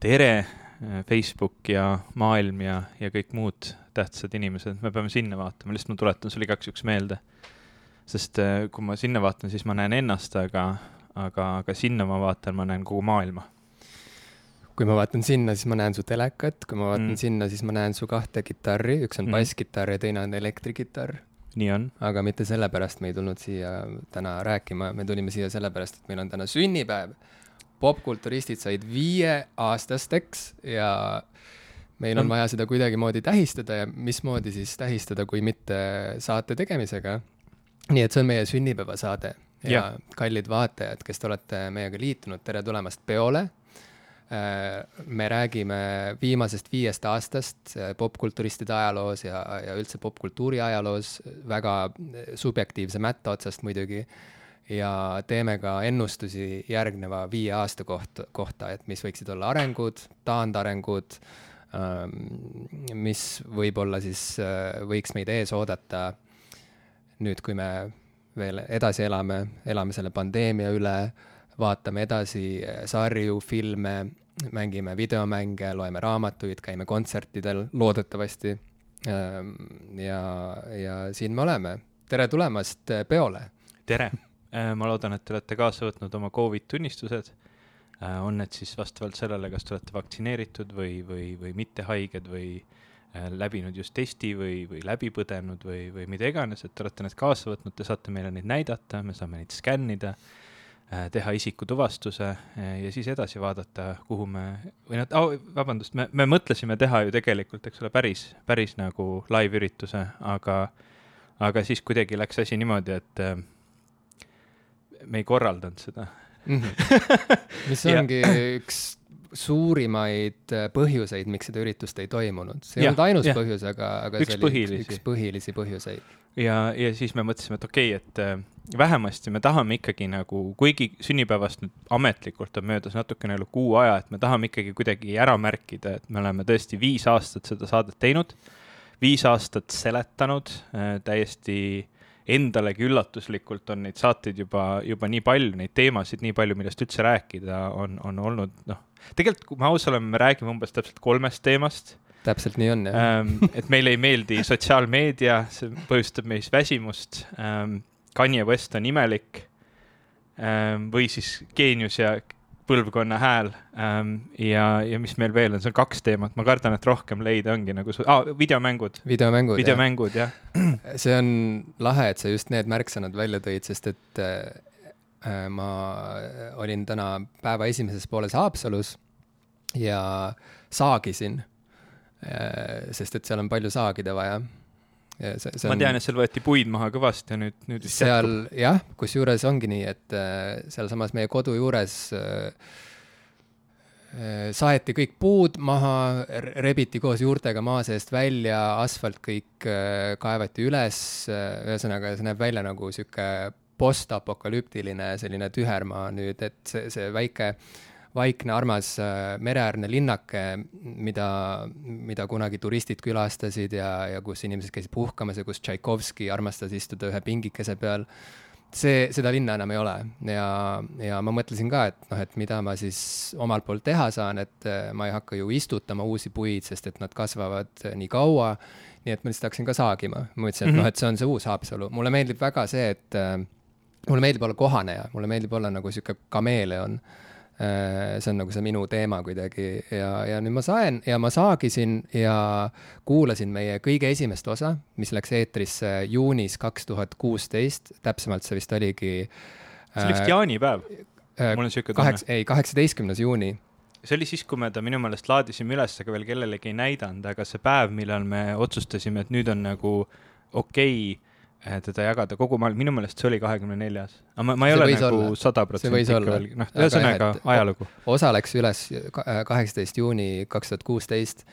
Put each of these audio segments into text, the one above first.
tere, Facebook ja maailm ja, ja kõik muud tähtsad inimesed, me peame sinna vaatama, lihtsalt ma tuletan sulle igaks juhuks meelde. sest äh, kui ma sinna vaatan, siis ma näen ennast, aga, aga, aga sinna ma vaatan, ma näen kogu maailma. kui ma vaatan sinna, siis ma näen su telekat, kui ma vaatan mm. sinna, siis ma näen su kahte kitarri, üks on mm. basskitarr ja teine on elektrikitarr nii on. aga mitte sellepärast me ei tulnud siia täna rääkima, me tulime siia sellepärast, et meil on täna sünnipäev popkulturistid said viieaastasteks ja meil on vaja seda kuidagimoodi tähistada ja mismoodi siis tähistada, kui mitte saate tegemisega. nii et see on meie sünnipäevasaade. Ja, ja kallid vaatajad, kes te olete meiega liitunud, tere tulemast peole. Äh, me räägime viimasest viiest aastast äh, popkulturistide ajaloos ja, ja üldse popkultuuri ajaloos. Väga subjektiivse mätta otsast muidugi ja teeme ka ennustusi järgneva viie aasta kohta, kohta, et mis võiksid olla arengud, taandarengud, ähm, mis võib-olla siis äh, võiks meid ees oodata nüüd, kui me veel edasi elame, elame selle pandeemia üle, vaatame edasi äh, sarju, filme, mängime videomänge, loeme raamatuid, käime kontsertidel, loodetavasti. Ähm, ja, ja siin me oleme. tere tulemast äh, peole! tere! Äh, ma loodan, et te olete kaasa võtnud oma Covid tunnistused. Äh, on need siis vastavalt sellele, kas te olete vaktsineeritud või, või, või mitte haiged või äh, läbinud just testi või, või läbi põdenud või, või mida iganes, et te olete need kaasa võtnud, te saate meile neid näidata, me saame neid skännida, teha isikutuvastuse ja siis edasi vaadata, kuhu me, või noh oh,, vabandust, me, me mõtlesime teha ju tegelikult, eks ole, päris, päris nagu live-ürituse, aga, aga siis kuidagi läks asi niimoodi, et me ei korraldanud seda mm. -hmm. mis ongi üks suurimaid äh, põhjuseid, miks seda üritust ei toimunud. see ei olnud ainus ja. põhjus, aga, aga üks see oli põhilisi. üks põhilisi põhjuseid. ja, ja siis me mõtlesime, et okei okay,, et äh, vähemasti me tahame ikkagi nagu, kuigi sünnipäevast nüüd ametlikult on möödas natukene üle kuu aja, et me tahame ikkagi kuidagi ära märkida, et me oleme tõesti viis aastat seda saadet teinud, viis aastat seletanud äh, täiesti äh, endalegi üllatuslikult on neid saateid juba, juba nii palju, neid teemasid nii palju, millest üldse rääkida on, on olnud, noh, tegelikult, kui me ausad oleme, me räägime umbes täpselt kolmest teemast. täpselt nii on, jah ähm,. et meile ei meeldi sotsiaalmeedia, see põhjustab meis väsimust ähm,. Kanye West on imelik ähm, või siis geenius ja põlvkonna hääl. Ähm, ja, ja mis meil veel on, see on kaks teemat, ma kardan, et rohkem leida ongi nagu su- ah,, videomängud. videomängud, videomängud, jah. Ja.. see on lahe, et sa just need märksõnad välja tõid, sest et äh, äh, ma olin täna päeva esimeses pooles Haapsalus ja saagisin äh,, sest et seal on palju saagida vaja See, see on, ma tean, et seal võeti puid maha kõvasti ja nüüd, nüüd vist seal jätkub. jah, kusjuures ongi nii, et äh, sealsamas meie kodu juures äh, äh, saeti kõik puud maha, rebiti koos juurtega maa seest välja, asfalt kõik kaevati üles ühesõnaga see näeb välja nagu sihuke postapokalüptiline selline tühermaa nüüd, et see, see väike äh, vaikne, armas äh, mereäärne linnake, mida, mida kunagi turistid külastasid ja, ja kus inimesed käisid puhkamas ja kus Tšaikovski armastas istuda ühe pingikese peal. see, seda linna enam ei ole ja, ja ma mõtlesin ka, et noh, et mida ma siis omalt poolt teha saan, et äh, ma ei hakka ju istutama uusi puid, sest et nad kasvavad nii kaua. nii et ma lihtsalt hakkasin ka saagima, ma mõtlesin, et mm -hmm. noh, et see on see uus Haapsalu, mulle meeldib väga see, et äh, mulle meeldib olla kohaneja, mulle meeldib olla nagu sihuke kameeleon Äh, see on nagu see minu teema kuidagi ja, ja nüüd ma sain ja ma saagisin ja kuulasin meie kõige esimest osa, mis läks eetrisse juunis kaks tuhat kuusteist, täpsemalt see vist oligi. see oli vist äh, jaanipäev äh,. mul on siuke tunne. ei, kaheksateistkümnes juuni see oli siis, kui me ta minu meelest laadisime üles, aga veel kellelegi ei näidanud, aga see päev, millal me otsustasime, et nüüd on nagu okei okay, teda jagada. Kogu maailm, minu meelest see oli kahekümne neljas. aga ma, ma ei see ole nagu sada protsenti ikka veel, noh, ühesõnaga ajalugu. osa läks üles kaheksateist juuni kaks tuhat kuusteist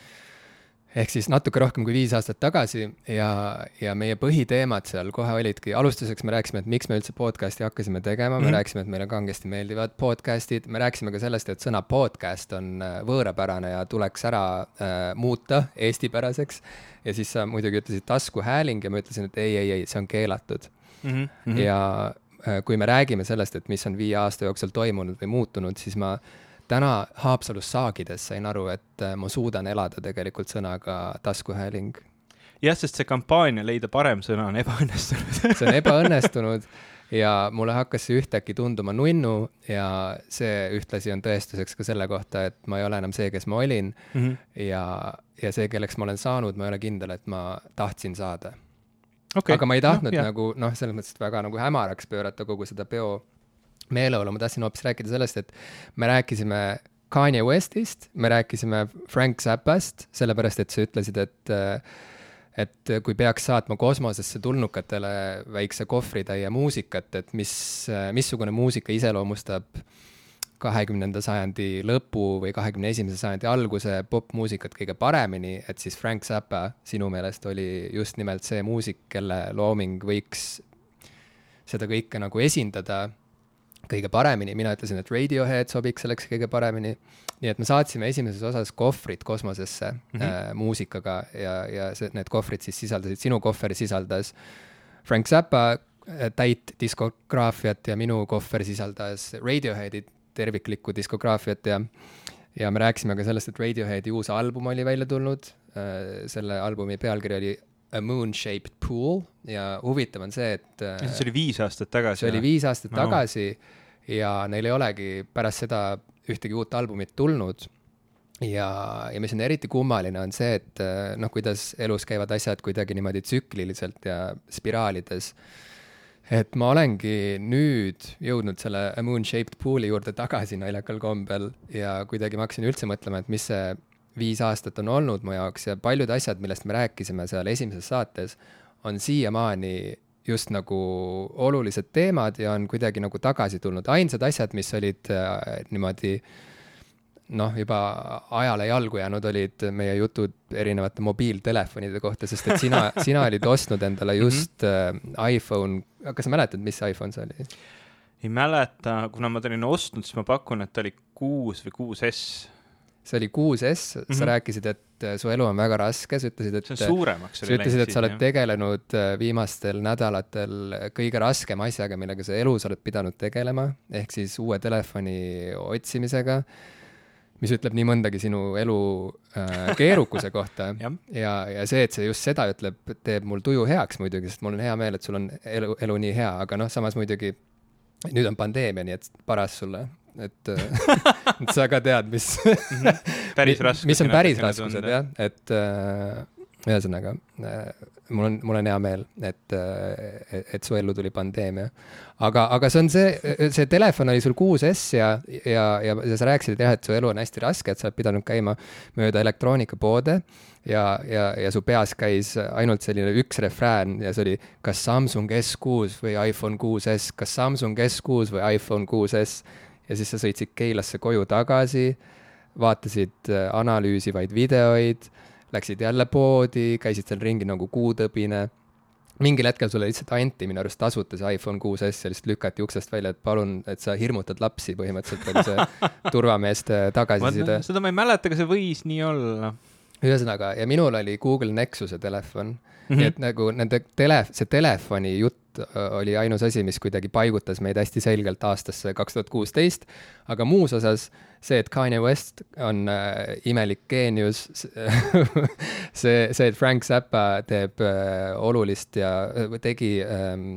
ehk siis natuke rohkem kui viis aastat tagasi ja, ja meie põhiteemad seal kohe olidki, alustuseks me rääkisime, et miks me üldse podcast'i hakkasime tegema, me mm -hmm. rääkisime, et meile kangesti meeldivad podcast'id, me rääkisime ka sellest, et sõna podcast on äh, võõrapärane ja tuleks ära äh, muuta eestipäraseks. ja siis sa muidugi ütlesid taskuhääling ja ma ütlesin, et ei, ei, ei, see on keelatud mm. -hmm. ja äh, kui me räägime sellest, et mis on viie aasta jooksul toimunud või muutunud, siis ma täna Haapsalus saagides sain aru, et äh, ma suudan elada tegelikult sõnaga taskuhääling. jah, sest see kampaania leida parem sõna on ebaõnnestunud see on ebaõnnestunud ja mulle hakkas see ühtäkki tunduma nunnu ja see ühtlasi on tõestuseks ka selle kohta, et ma ei ole enam see, kes ma olin mm. -hmm. ja, ja see, kelleks ma olen saanud, ma ei ole kindel, et ma tahtsin saada okay.. aga ma ei tahtnud no, nagu noh, selles mõttes, et väga nagu hämaraks pöörata kogu seda peo meeleolu, ma tahtsin hoopis rääkida sellest, et me rääkisime Kanye Westist, me rääkisime Frank Zappast, sellepärast et sa ütlesid, et et kui peaks saatma kosmosesse tulnukatele väikse kohvritäie muusikat, et mis, missugune muusika iseloomustab kahekümnenda sajandi lõpu või kahekümne esimese sajandi alguse popmuusikat kõige paremini, et siis Frank Zappa sinu meelest oli just nimelt see muusik, kelle looming võiks seda kõike nagu esindada kõige paremini, mina ütlesin, et Radiohead sobiks selleks kõige paremini. nii et me saatsime esimeses osas kohvrid kosmosesse mm -hmm. äh, muusikaga ja, ja see, need kohvrid siis sisaldasid, sinu kohver sisaldas Frank Zappa äh, täit diskograafiat ja minu kohver sisaldas Radioheadi terviklikku diskograafiat ja ja me rääkisime ka sellest, et Radioheadi uus album oli välja tulnud äh,, selle albumi pealkiri oli A Moon-Shaped Pool ja huvitav on see, et äh, see oli viis aastat tagasi? see oli viis aastat no. tagasi ja neil ei olegi pärast seda ühtegi uut albumit tulnud. ja, ja mis on eriti kummaline, on see, et äh, noh, kuidas elus käivad asjad kuidagi niimoodi tsükliliselt ja spiraalides. et ma olengi nüüd jõudnud selle A Moon-Shaped Pool'i juurde tagasi naljakal kombel ja kuidagi ma hakkasin üldse mõtlema, et mis see viis aastat on olnud mu jaoks ja paljud asjad, millest me rääkisime seal esimeses saates, on siiamaani just nagu olulised teemad ja on kuidagi nagu tagasi tulnud. ainsad asjad, mis olid äh, niimoodi noh, juba ajale jalgu jäänud, olid meie jutud erinevate mobiiltelefonide kohta, sest et sina, sina olid ostnud endale mhm. just mm -hmm. iPhone, kas sa mäletad, mis iPhone see oli? ei mäleta, kuna ma olin ostnud, siis ma pakun, et ta oli kuus või kuus S see oli kuus S mm, -hmm. sa rääkisid, et äh, su elu on väga raske, sa ütlesid, et see on suuremaks sa ütlesid, et sa oled jah. tegelenud äh, viimastel nädalatel kõige raskema asjaga, millega sa elus oled pidanud tegelema, ehk siis uue telefoni otsimisega, mis ütleb nii mõndagi sinu elu äh, keerukuse kohta ja, ja, ja see, et see just seda ütleb, teeb mul tuju heaks muidugi, sest mul on hea meel, et sul on elu, elu nii hea, aga noh, samas muidugi nüüd on pandeemia, nii et paras sulle et et sa ka tead, mis päris raskused. mis on päris raskused jah, et äh, ühesõnaga äh, mul on, mul on hea meel, et, äh, et su ellu tuli pandeemia. aga, aga see on see, see telefon oli sul 6S ja, ja, ja, ja sa rääkisid jah, et su elu on hästi raske, et sa oled pidanud käima mööda elektroonikapoode ja, ja, ja su peas käis ainult selline üks refrään ja see oli kas Samsung S6 või iPhone 6S, kas Samsung S6 või iPhone 6S ja siis sa sõitsid Keilasse koju tagasi, vaatasid äh, analüüsivaid videoid, läksid jälle poodi, käisid seal ringi nagu kuutõbine. mingil hetkel sulle lihtsalt anti minu arust tasuta see iPhone 6S ja lihtsalt lükati uksest välja, et palun, et sa hirmutad lapsi, põhimõtteliselt oli see turvameeste tagasiside. seda ma ei mäleta, aga see võis nii olla. ühesõnaga, ja minul oli Google Nexuse telefon mm, -hmm. nii et nagu nende tele, see telefoni jutt oli ainus asi, mis kuidagi paigutas meid hästi selgelt aastasse kaks tuhat kuusteist, aga muus osas see, et Kanye West on äh, imelik geenius see, see, et Frank Zappa teeb äh, olulist ja tegi ähm,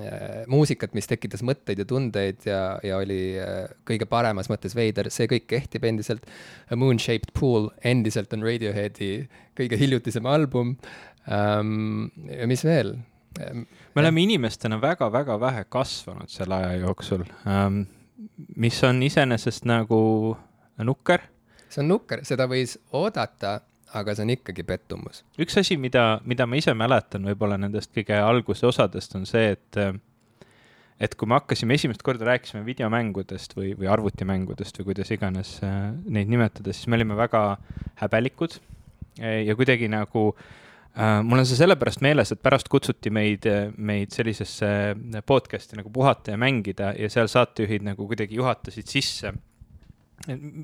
äh, muusikat, mis tekitas mõtteid ja tundeid ja, ja oli äh, kõige paremas mõttes veider, see kõik kehtib endiselt. A Moon-Shaped Pool endiselt on Radioheadi kõige hiljutisem album ähm,. ja mis veel? Me oleme inimestena väga-väga vähe kasvanud selle aja jooksul mis on iseenesest nagu nukker. see on nukker, seda võis oodata, aga see on ikkagi pettumus. üks asi, mida, mida ma ise mäletan võib-olla nendest kõige alguse osadest, on see, et et kui me hakkasime esimest korda rääkisime videomängudest või, või arvutimängudest või kuidas iganes äh, neid nimetada, siis me olime väga häbelikud ja kuidagi nagu äh, mul on see sellepärast meeles, et pärast kutsuti meid, meid sellisesse podcast'i nagu Puhata ja mängida ja seal saatejuhid nagu kuidagi juhatasid sisse.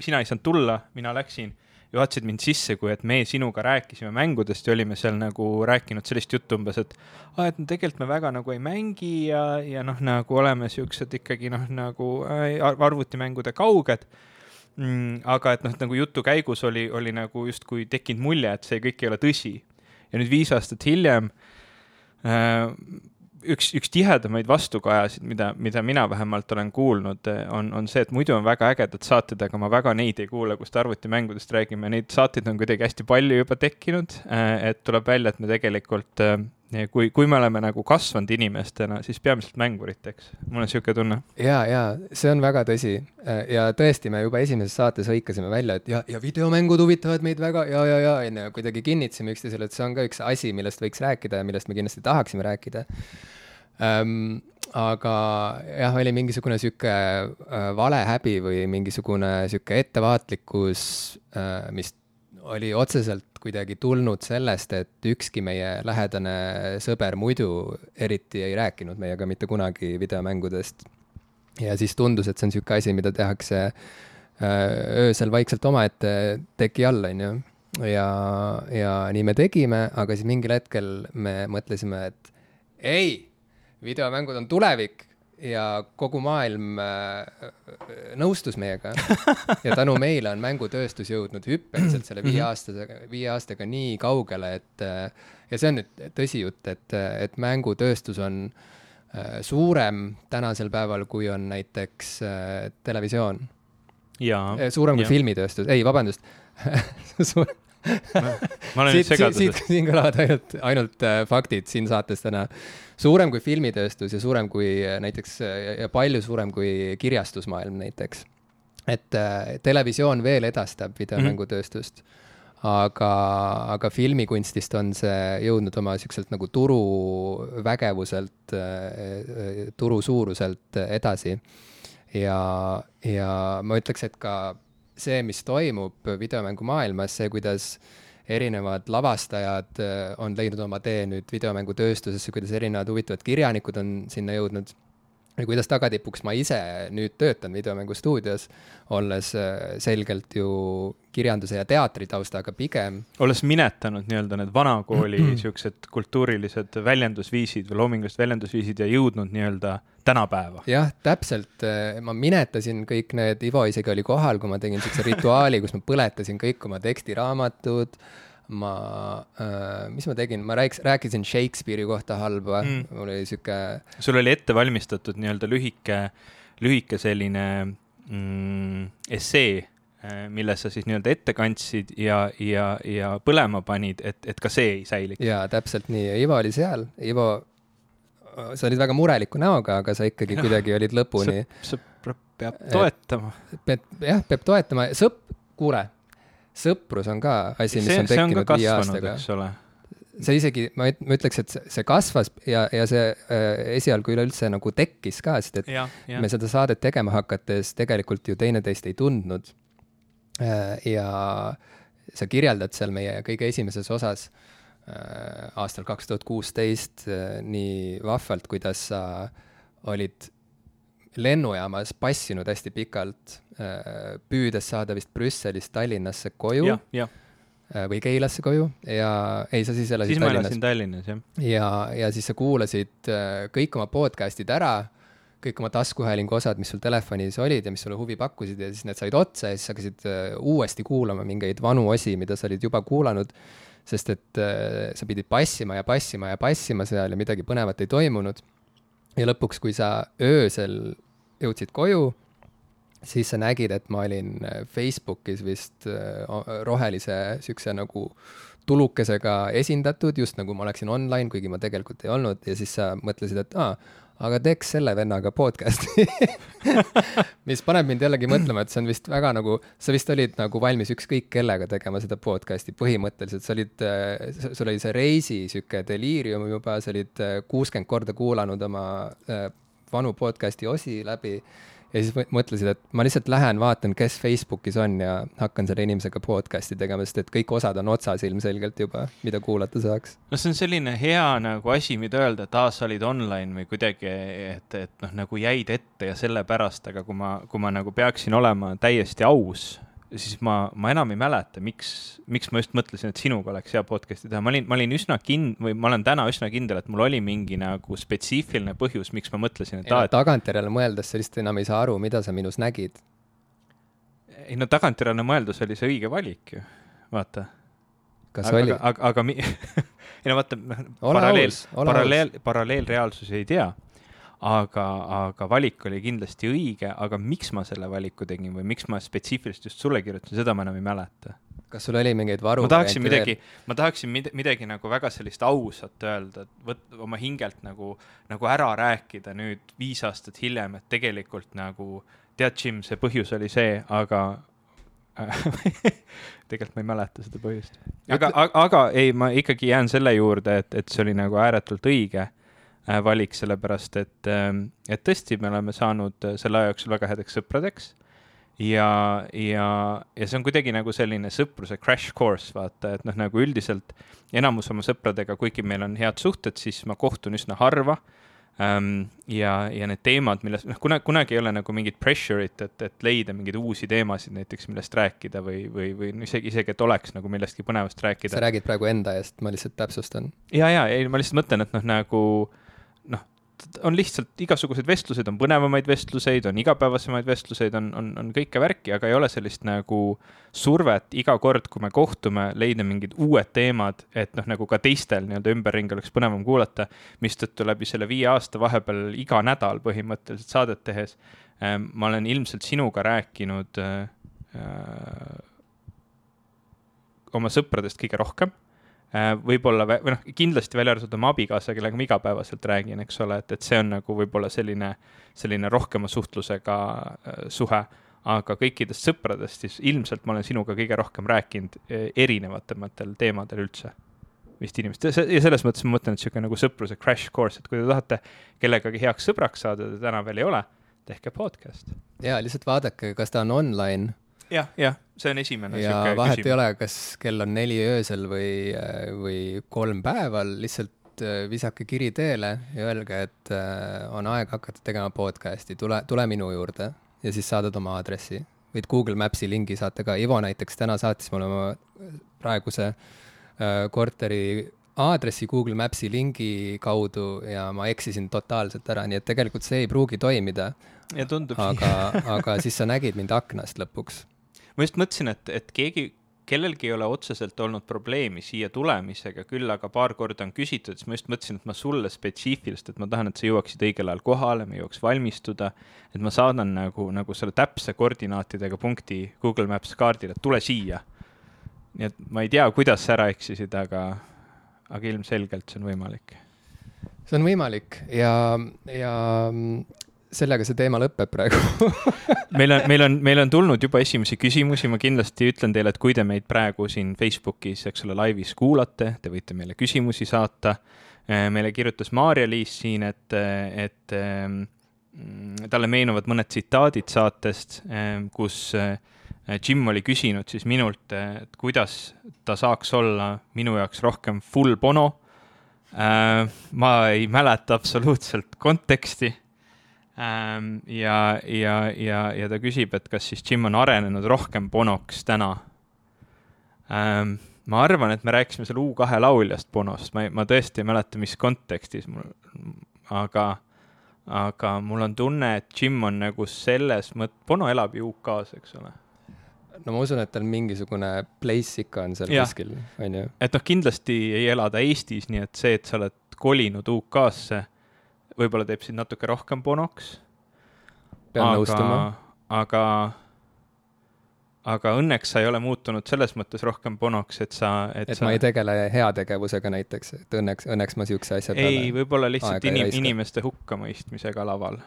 sina ei saanud tulla, mina läksin, juhatasid mind sisse, kui et me sinuga rääkisime mängudest ja olime seal nagu rääkinud sellist juttu umbes, et aa, et no tegelikult me väga nagu ei mängi ja, ja noh, nagu oleme siuksed ikkagi noh, nagu äh, arvutimängude kauged mm,. aga et noh, nagu jutu käigus oli, oli nagu justkui tekkinud mulje, et see kõik ei ole tõsi. Ja nüüd viis aastat hiljem äh, üks, üks tihedamaid vastukajasid, mida, mida mina vähemalt olen kuulnud, on, on see, et muidu on väga ägedad saated, aga ma väga neid ei kuule, kust arvutimängudest räägime, neid saateid on kuidagi hästi palju juba tekkinud. Äh, et tuleb välja, et me tegelikult äh, kui, kui me oleme nagu kasvanud inimestena, siis peamiselt mänguriteks, mul on niisugune tunne. ja, ja see on väga tõsi. ja tõesti, me juba esimeses saates hõikasime välja, et ja, ja videomängud huvitavad meid väga ja, ja, ja onju, kuidagi kinnitasime üksteisele, et see on ka üks asi, millest võiks rääkida ja millest me kindlasti tahaksime rääkida ähm,. aga jah, oli mingisugune sihuke äh, valehäbi või mingisugune sihuke ettevaatlikkus äh,, mis oli otseselt kuidagi tulnud sellest, et ükski meie lähedane sõber muidu eriti ei rääkinud meiega mitte kunagi videomängudest. ja siis tundus, et see on niisugune asi, mida tehakse äh, öösel vaikselt omaette teki all, on ju. ja, ja nii me tegime, aga siis mingil hetkel me mõtlesime, et ei, videomängud on tulevik ja kogu maailm äh, nõustus meiega. ja tänu meile on mängutööstus jõudnud hüppeliselt selle viie mhm. aastasega, viie aastaga nii kaugele, et äh, ja see on nüüd tõsijutt, et, et mängutööstus on äh, suurem tänasel päeval, kui on näiteks televisioon. suurem kui ja. filmitööstus, ei, vabandust ma olen nüüd segaduses. siit, siin kõlavad ainult, ainult äh, faktid siin saates täna. suurem kui filmitööstus ja suurem kui äh, näiteks äh, ja palju suurem kui kirjastusmaailm näiteks. et äh, televisioon veel edastab videomängutööstust mm. -hmm. aga, aga filmikunstist on see jõudnud oma siukselt nagu turuvägevuselt äh,, turu suuruselt edasi. ja, ja ma ütleks, et ka see, mis toimub videomängumaailmas, see, kuidas erinevad lavastajad äh, on leidnud oma tee nüüd videomängutööstusesse, kuidas erinevad huvitavad kirjanikud on sinna jõudnud ja kuidas tagatipuks ma ise nüüd töötan videomängustuudios, olles äh, selgelt ju kirjanduse ja teatri taustaga pigem. olles minetanud nii-öelda need vanakooli niisugused kultuurilised väljendusviisid või loomingulised väljendusviisid ja jõudnud nii-öelda tänapäeva. jah, täpselt, ma minetasin kõik need, Ivo isegi oli kohal, kui ma tegin niisuguse rituaali, kus ma põletasin kõik oma tekstiraamatud, ma äh,, mis ma tegin, ma rääkisin, rääkisin Shakespeare'i kohta halba mm., mul oli sihuke. sul oli ette valmistatud nii-öelda lühike, lühike selline mm, essee Äh, mille sa siis nii-öelda ette kandsid ja, ja, ja põlema panid, et, et ka see ei säiliks. jaa, täpselt nii ja Ivo oli seal, Ivo, sa olid väga mureliku näoga, aga sa ikkagi ja, kuidagi olid lõpuni. sõpra peab toetama. peab, jah, peab toetama, sõp-, kuule, sõprus on ka asi, mis see, on tekkinud viie aastaga. see isegi, ma, ma ütleks, et see kasvas ja, ja see äh, esialgu üleüldse nagu tekkis ka, sest et ja, ja. me seda saadet tegema hakates tegelikult ju teineteist ei tundnud Äh, ja sa kirjeldad seal meie kõige esimeses osas äh, aastal kaks tuhat kuusteist äh, nii vahvalt, kuidas sa olid lennujaamas passinud hästi pikalt, püüdes saada vist Brüsselist Tallinnasse koju. või Keilasse koju ja ei, sa siis elasid siis Tallinnas. siis ma elasin Tallinnas, jah. ja, ja siis sa kuulasid kõik oma podcast'id ära kõik oma taskuhäälingu osad, mis sul telefonis olid ja mis sulle huvi pakkusid ja siis need said otsa ja siis hakkasid äh, uuesti kuulama mingeid vanu osi, mida sa olid juba kuulanud. sest et äh, sa pidid passima ja passima ja passima seal ja midagi põnevat ei toimunud. Ja lõpuks, kui sa öösel jõudsid koju, siis sa nägid, et ma olin äh, Facebookis vist rohelise siukse nagu tulukesega esindatud, just nagu ma oleksin online, kuigi ma tegelikult ei olnud. Ja siis sa mõtlesid, et aa aga teeks selle vennaga podcast'i mis paneb mind jällegi mõtlema, et see on vist väga nagu, sa vist olid nagu valmis ükskõik kellega tegema seda podcast'i, põhimõtteliselt. Sa olid, äh, sul oli see reisi sihuke deliirium juba, sa olid äh, kuuskümmend korda kuulanud oma äh, vanu podcast'i osi läbi ja siis mõtlesid, et ma lihtsalt lähen vaatan, kes Facebookis on ja hakkan selle inimesega podcast'i tegema, sest et kõik osad on otsas ilmselgelt juba, mida kuulata saaks. no see on selline hea nagu asi, mida öelda, et aa, sa olid online või kuidagi, et, et noh, nagu jäid ette ja sellepärast, aga kui ma, kui ma nagu peaksin olema täiesti aus siis ma, ma enam ei mäleta, miks, miks ma just mõtlesin, et sinuga oleks hea podcast'i teha, ma olin, ma olin üsna kind- või ma olen täna üsna kindel, et mul oli mingi nagu spetsiifiline põhjus, miks ma mõtlesin, et aa, et tagantjärele mõeldes sa lihtsalt enam ei saa aru, mida sa minus nägid. ei no tagantjärele mõeldes oli see õige valik ju, vaata. kas aga, oli? aga, aga, aga mi- ei no vaata, noh, paralleel paralleel paralleelreaalsusi ei tea. Aga, aga valik oli kindlasti õige, aga miks ma selle valiku tegin või miks ma spetsiifiliselt just sulle kirjutasin, seda ma enam ei mäleta. kas sul oli mingeid varu ma tahaksin midagi, ma tahaksin mid- midagi nagu väga sellist ausat öelda, et võt-, oma hingelt nagu, nagu ära rääkida nüüd viis aastat hiljem, et tegelikult nagu tead, Jim, see põhjus oli see, aga tegelikult ma ei mäleta seda põhjust. aga, aga, aga ei, ma ikkagi jään selle juurde, et, et see oli nagu ääretult õige valik, sellepärast et, et tõesti, me oleme saanud äh, selle aja jooksul väga headeks sõpradeks ja, ja, ja see on kuidagi nagu selline sõpruse crash course, vaata, et noh, nagu üldiselt enamus oma sõpradega, kuigi meil on head suhted, siis ma kohtun üsna harva ähm,. ja, ja need teemad, millest, noh, kunagi, kunagi ei ole nagu mingit pressure'it, et, et leida mingeid uusi teemasid näiteks, millest rääkida või, või, või no isegi, isegi, et oleks nagu millestki põnevast rääkida sa. räägid praegu enda eest, ma lihtsalt täpsustan. ja, ja ei, ma lihtsalt mõtlen, et noh, nagu noh, on lihtsalt igasuguseid vestluseid, on põnevamaid vestluseid, on igapäevasemaid vestluseid, on, on, on kõike värki, aga ei ole sellist nagu survet iga kord, kui me kohtume, leida mingid uued teemad, et noh, nagu ka teistel nii-öelda ümberringi oleks põnevam kuulata, mistõttu läbi selle viie aasta vahepeal iga nädal põhimõtteliselt saadet tehes ähm, ma olen ilmselt sinuga rääkinud äh, äh, oma sõpradest kõige rohkem võib-olla vä- või noh, kindlasti välja arvatud oma abikaasa, kellega ma igapäevaselt räägin, eks ole, et, et see on nagu võib-olla selline, selline rohkema suhtlusega äh, suhe. aga kõikidest sõpradest, siis ilmselt ma olen sinuga kõige rohkem rääkinud äh, erinevatematel teemadel üldse vist inimest ja se- ja selles mõttes ma mõtlen, et sihuke nagu sõpruse crash course, et kui te tahate kellegagi heaks sõbraks saada, te täna veel ei ole, tehke podcast. jaa, lihtsalt vaadake, kas ta on online jah, jah, see on esimene ja vahet ei küsimus. ole, kas kell on neli öösel või, või kolm päeval, lihtsalt äh, visake kiri teele ja öelge, et äh, on aeg hakata tegema podcast'i, tule, tule minu juurde ja siis saadad oma aadressi. võid Google Maps'i lingi saata ka, Ivo näiteks täna saatis mulle oma praeguse äh, korteri aadressi Google Maps'i lingi kaudu ja ma eksisin totaalselt ära, nii et tegelikult see ei pruugi toimida, ja tundub aga, aga siis sa nägid mind aknast lõpuks ma just mõtlesin, et, et keegi, kellelgi ei ole otseselt olnud probleemi siia tulemisega, küll aga paar korda on küsitud, siis ma just mõtlesin, et ma sulle spetsiifiliselt, et ma tahan, et sa jõuaksid õigel ajal kohale, me jõuaks valmistuda, et ma saadan nagu, nagu selle täpse koordinaatidega punkti Google Maps kaardile, tule siia. nii et ma ei tea, kuidas sa ära eksisid, aga, aga ilmselgelt see on võimalik. see on võimalik ja, ja sellega see teema lõpeb praegu meil on, meil on, meil on tulnud juba esimesi küsimusi, ma kindlasti ütlen teile, et kui te meid praegu siin Facebookis, eks ole, laivis kuulate, te võite meile küsimusi saata. meile kirjutas Maarja-Liis siin, et, et ähm, talle meenuvad mõned tsitaadid saatest, kus äh, Jim oli küsinud siis minult, et kuidas ta saaks olla minu jaoks rohkem full bono. ma ei mäleta absoluutselt konteksti ja, ja, ja, ja ta küsib, et kas siis Jim on arenenud rohkem Bonoks täna ähm,. ma arvan, et me rääkisime seal U2 lauljast Bonost, ma ei, ma tõesti ei mäleta, mis kontekstis mul, aga, aga mul on tunne, et Jim on nagu selles mõttes, Bono elab ju UK-s, eks ole. no ma usun, et tal mingisugune place ikka on seal Jah. kuskil, on ju. et noh, kindlasti ei ela ta Eestis, nii et see, et sa oled kolinud UK-sse, võib-olla teeb sind natuke rohkem Bonoks pean nõustuma. aga, aga õnneks sa ei ole muutunud selles mõttes rohkem Bonoks, et sa, et, et sa ma ei tegele heategevusega näiteks, et õnneks, õnneks ma siukse asja ei, võib-olla lihtsalt inim, inimeste hukkamõistmisega laval,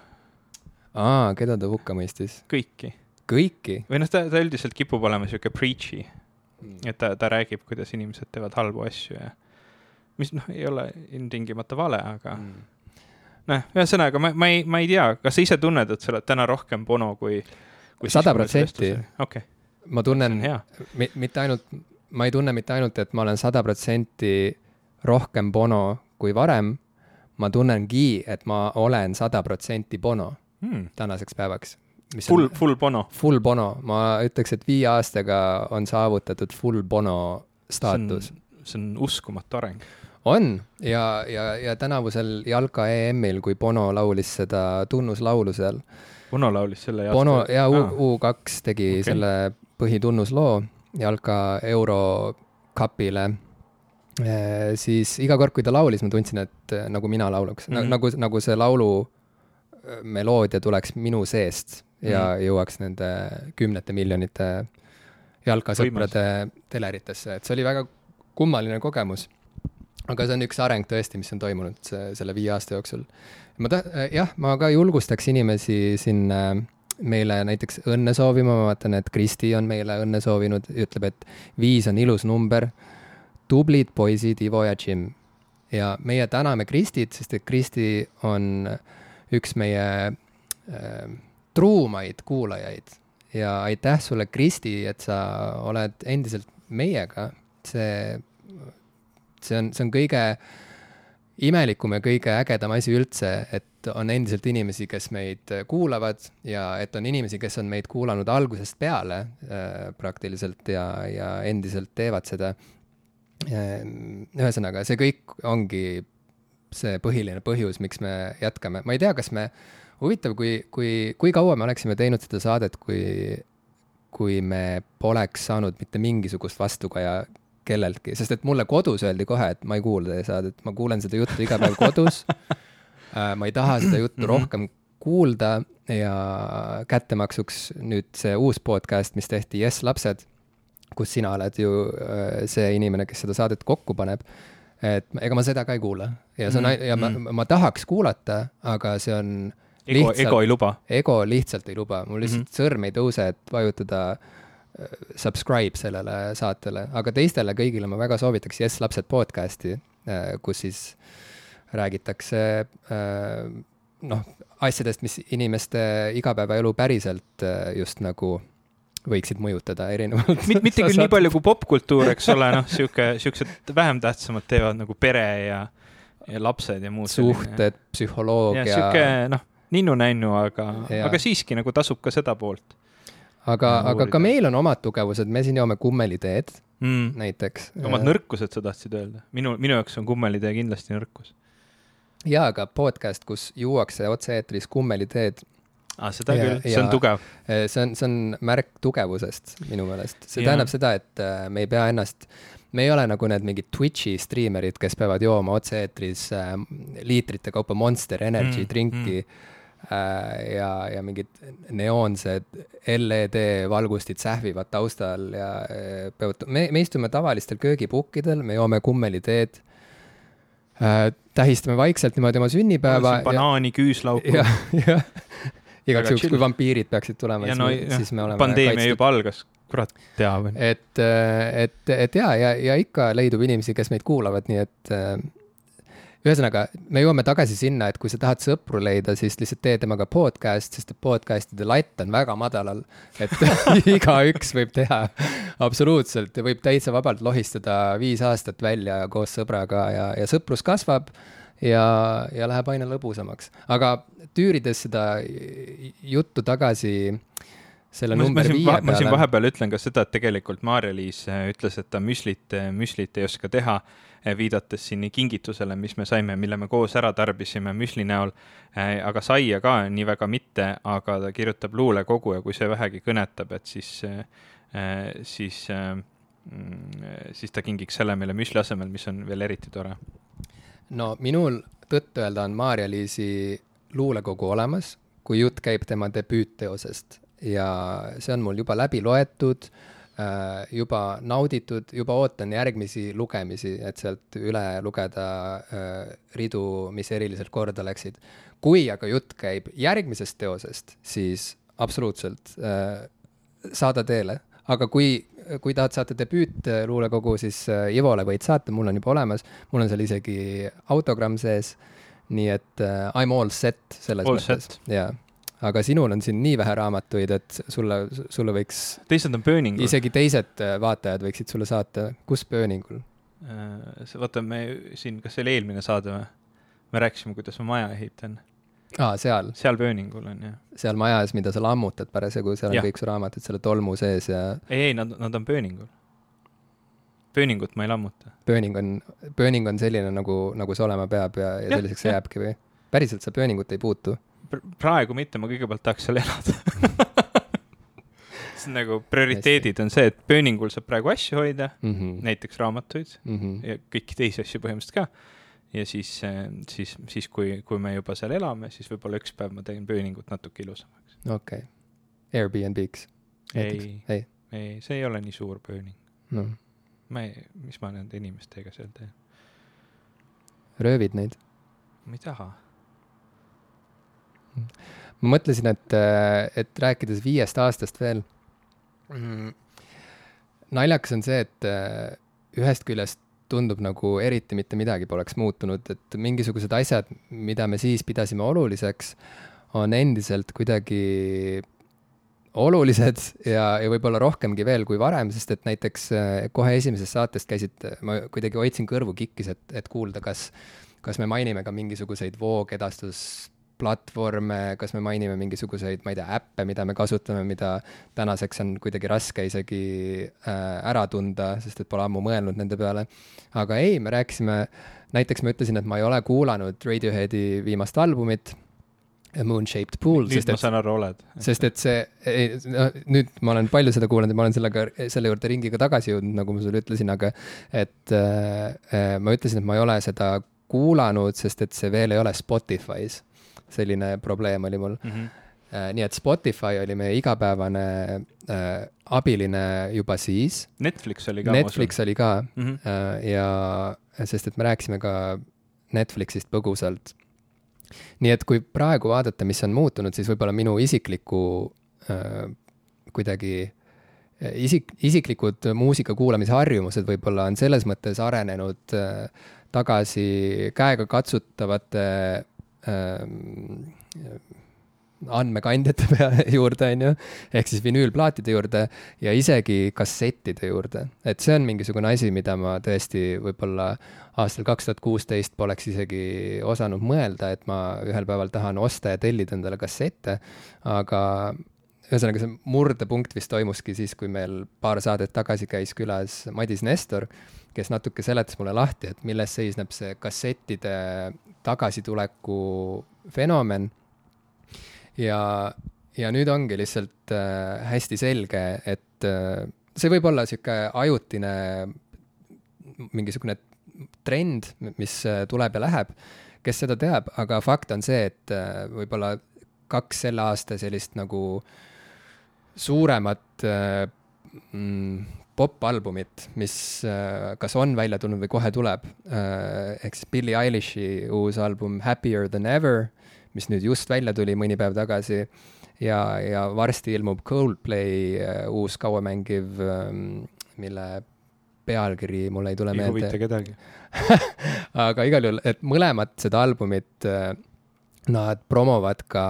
aa, keda ta hukka mõistis? kõiki. kõiki? või noh, ta, ta üldiselt kipub olema sihuke preachy, Mm. et ta, ta räägib, kuidas inimesed teevad halbu asju ja mis noh, ei ole ilmtingimata vale, aga Mm. noh, ühesõnaga ma, ma ei, ma ei tea, kas sa ise tunned, et sa oled täna rohkem Bono kui kui Sada protsenti. okei, ma tunnen mitte ainult, ma ei tunne mitte ainult, et ma olen sada protsenti rohkem Bono kui varem, ma tunnengi, et ma olen sada protsenti Bono Hmm. tänaseks päevaks. Full, full Bono. full Bono, ma ütleks, et viie aastaga on saavutatud full Bono staatus. see on uskumatu areng. On ja, ja, ja tänavusel jalka EM-il, kui Bono laulis seda tunnuslaulu seal, Bono laulis selle Bono aasta- ja Aa. U, U2 tegi okay. selle põhitunnusloo jalka eurokapile. siis iga kord, kui ta laulis, ma tundsin, et äh, nagu mina laulaks mm. -hmm. nagu, nagu see laulu äh, meloodia tuleks minu seest ja mm. -hmm. jõuaks nende kümnete miljonite jalkasõprade teleritesse, et see oli väga kummaline kogemus. Aga see on üks areng tõesti, mis on toimunud see, selle viie aasta jooksul. ma ta-, jah, ma ka julgustaks inimesi siin äh, meile näiteks õnne soovima, ma vaatan, et Kristi on meile õnne soovinud, ütleb, et viis on ilus number. tublid poisid Ivo ja Jim. ja meie täname Kristit, sest et Kristi on üks meie äh, truumaid kuulajaid ja aitäh sulle, Kristi, et sa oled endiselt meiega. see, see on, see on kõige imelikum ja kõige ägedam asi üldse, et on endiselt inimesi, kes meid kuulavad ja et on inimesi, kes on meid kuulanud algusest peale äh, praktiliselt ja, ja endiselt teevad seda. ühesõnaga, see kõik ongi see põhiline põhjus, miks me jätkame, ma ei tea, kas me, huvitav, kui, kui, kui kaua me oleksime teinud seda saadet, kui, kui me poleks saanud mitte mingisugust vastukaja kelleltki, sest et mulle kodus öeldi kohe, et ma ei kuula teie saadet, ma kuulen seda juttu iga päev kodus ma ei taha seda juttu Mhm. rohkem kuulda ja kättemaksuks nüüd see uus podcast, mis tehti Jess lapsed, kus sina oled ju äh, see inimene, kes seda saadet kokku paneb. et ega ma seda ka ei kuula ja see on mm, ja ma, mhm. ma tahaks kuulata, aga see on ego, ego ei luba. ego lihtsalt ei luba, mul lihtsalt mm. -hmm. sõrm ei tõuse, et vajutada äh, subscribe sellele saatele, aga teistele kõigile ma väga soovitaks Jess lapsed podcast'i, kus siis räägitakse äh, noh, asjadest, mis inimeste igapäevaelu päriselt äh, just nagu võiksid mõjutada erinevalt. mitte, mitte küll nii palju kui popkultuur, eks ole, noh, sihuke, siuksed vähem tähtsamad teevad nagu pere ja, ja lapsed ja muud. suhted, psühholoogia, sihuke noh, ninnu-nännu, aga, aga siiski nagu tasub ka seda poolt aga, ja aga ka meil on omad tugevused, me siin joome kummeliteed mm.. näiteks. omad nõrkused sa tahtsid öelda? minu, minu jaoks on kummelitee kindlasti nõrkus. jaa, aga podcast, kus juuakse otse-eetris kummeliteed, aa, seda Ja- küll, see ja- on tugev. see on, see on märk tugevusest minu meelest. see Jaa. tähendab seda, et äh, me ei pea ennast, me ei ole nagu need mingid Twitch'i striimerid, kes peavad jooma otse-eetris äh, liitrite kaupa Monster Energy mm, drinki mm. Äh, ja, ja mingid neoonsed LED valgustid sähvivad taustal ja äh, peavad, me, me istume tavalistel köögipukkidel, me joome kummeliteed äh,, tähistame vaikselt niimoodi oma sünnipäeva ja banaani, küüslauku. jah, jah. igaks juhuks, kui vampiirid peaksid tulema, ja siis no me, siis me oleme pandeemia juba algas, kurat teab. et, et, et ja, ja, ja ikka leidub inimesi, kes meid kuulavad, nii et äh, ühesõnaga, me jõuame tagasi sinna, et kui sa tahad sõpru leida, siis lihtsalt tee temaga podcast, sest podcast'ide latt on väga madalal. et igaüks võib teha absoluutselt ja võib täitsa vabalt lohistada viis aastat välja koos sõbraga ja, ja sõprus kasvab ja, ja läheb aina lõbusamaks. aga tüürides seda juttu tagasi selle ma, number viie ma siin peale, vahepeal ütlen ka seda, et tegelikult Maarja-Liis ütles, et ta müslit, müslit ei oska teha, viidates siin nii kingitusele, mis me saime, mille me koos ära tarbisime müsli näol, aga saia ka nii väga mitte, aga ta kirjutab luulekogu ja kui see vähegi kõnetab, et siis, siis, siis ta kingiks selle meile müsli asemel, mis on veel eriti tore. no minul tõtt-öelda on Maarja-Liisi luulekogu olemas, kui jutt käib tema debüütteosest ja see on mul juba läbi loetud, juba nauditud, juba ootan järgmisi lugemisi, et sealt üle lugeda äh, ridu, mis eriliselt korda läksid. kui aga jutt käib järgmisest teosest, siis absoluutselt äh, saada teele, aga kui, kui tahad saata debüütluulekogu, siis äh, Ivole võid saata, mul on juba olemas, mul on seal isegi autogramm sees. nii et I m all set selles All mõttes, jaa. Aga sinul on siin nii vähe raamatuid, et sulle, sulle võiks, teised on pööningul. isegi teised äh, vaatajad võiksid sulle saata, kus pööningul? Äh, vaata, me siin, kas see oli eelmine saade või? me rääkisime, kuidas ma maja ehitan. aa, seal, seal pööningul on jah. seal majas, mida sa lammutad parasjagu, seal on Jah. kõik su raamatud selle tolmu sees ja ei, ei, nad, nad on pööningul. pööningut ma ei lammuta. pööning on, pööning on selline, nagu, nagu see olema peab ja, ja Jah, selliseks see jah. jääbki või? päriselt sa pööningut ei puutu? Praegu mitte, ma kõigepealt tahaks seal elada see on nagu prioriteedid on see, et pööningul saab praegu asju hoida mm, -hmm. näiteks raamatuid mm -hmm. ja kõiki teisi asju põhimõtteliselt ka. ja siis, siis, siis kui, kui me juba seal elame, siis võib-olla üks päev ma teen pööningut natuke ilusamaks. okei okay., Airbnb-ks? ei, ei, ei, see ei ole nii suur pööning no.. ma ei, mis ma nende inimestega seal teen? röövid neid? ma ei taha ma mõtlesin, et, et rääkides viiest aastast veel mm,. naljakas on see, et ühest küljest tundub nagu eriti mitte midagi poleks muutunud, et mingisugused asjad, mida me siis pidasime oluliseks, on endiselt kuidagi olulised ja, ja võib-olla rohkemgi veel kui varem, sest et näiteks äh, kohe esimesest saatest käisid, ma kuidagi hoidsin kõrvu kikkis, et, et kuulda, kas, kas me mainime ka mingisuguseid voogedastus platvorme, kas me mainime mingisuguseid, ma ei tea, äppe, mida me kasutame, mida tänaseks on kuidagi raske isegi äh, ära tunda, sest et pole ammu mõelnud nende peale. aga ei, me rääkisime, näiteks ma ütlesin, et ma ei ole kuulanud Radioheadi viimast albumit, Moon-Shaped Pool. nüüd ma saan aru, oled. sest et see, no nüüd ma olen palju seda kuulanud ja ma olen sellega, selle juurde ringiga tagasi jõudnud, nagu ma sulle ütlesin, aga et äh, äh ma ütlesin, et ma ei ole seda kuulanud, sest et see veel ei ole Spotify's selline probleem oli mul mm. -hmm. nii et Spotify oli meie igapäevane äh, abiline juba siis. Netflix oli ka. Netflix oli ka mm -hmm. äh, ja sest, et me rääkisime ka Netflixist põgusalt. nii et kui praegu vaadata, mis on muutunud, siis võib-olla minu isikliku äh, kuidagi äh, isik, isiklikud muusika kuulamise harjumused võib-olla on selles mõttes arenenud äh, tagasi käegakatsutavate Ähm, andmekandjate pea juurde, on ju, ehk siis vinüülplaatide juurde ja isegi kassettide juurde. et see on mingisugune asi, mida ma tõesti võib-olla aastal kaks tuhat kuusteist poleks isegi osanud mõelda, et ma ühel päeval tahan osta ja tellida endale kassette, aga ühesõnaga, see murdepunkt vist toimuski siis, kui meil paar saadet tagasi käis külas Madis Nestor, kes natuke seletas mulle lahti, et milles seisneb see kassettide tagasituleku fenomen. ja, ja nüüd ongi lihtsalt äh, hästi selge, et äh, see võib olla sihuke ajutine mingisugune trend, mis äh, tuleb ja läheb, kes seda teab, aga fakt on see, et äh, võib-olla kaks selle aasta sellist nagu suuremat äh, mm, popalbumit, mis äh, kas on välja tulnud või kohe tuleb. Äh, ehk siis Billie Eilish'i uus album Happier than ever, mis nüüd just välja tuli mõni päev tagasi. ja, ja varsti ilmub Coldplay äh, uus kauamängiv, ähm, mille pealkiri mul ei tule ei meelde. ei huvita kedagi aga igal juhul, et mõlemat seda albumit nad promovad ka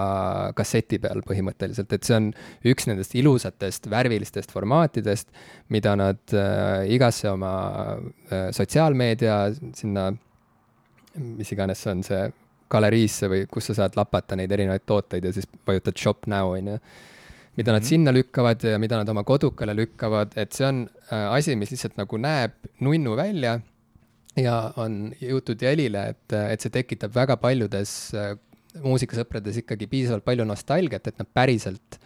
kasseti peal põhimõtteliselt, et see on üks nendest ilusatest värvilistest formaatidest, mida nad äh, igasse oma äh, sotsiaalmeedia sinna, mis iganes see on, see galeriisse või kus sa saad lapata neid erinevaid tooteid ja siis vajutad shop now, on ju. mida nad mm -hmm. sinna lükkavad ja mida nad oma kodukale lükkavad, et see on äh, asi, mis lihtsalt nagu näeb nunnu välja ja on jõutud jälile, et, et see tekitab väga paljudes äh, muusikasõprades ikkagi piisavalt palju nostalgiat, et nad päriselt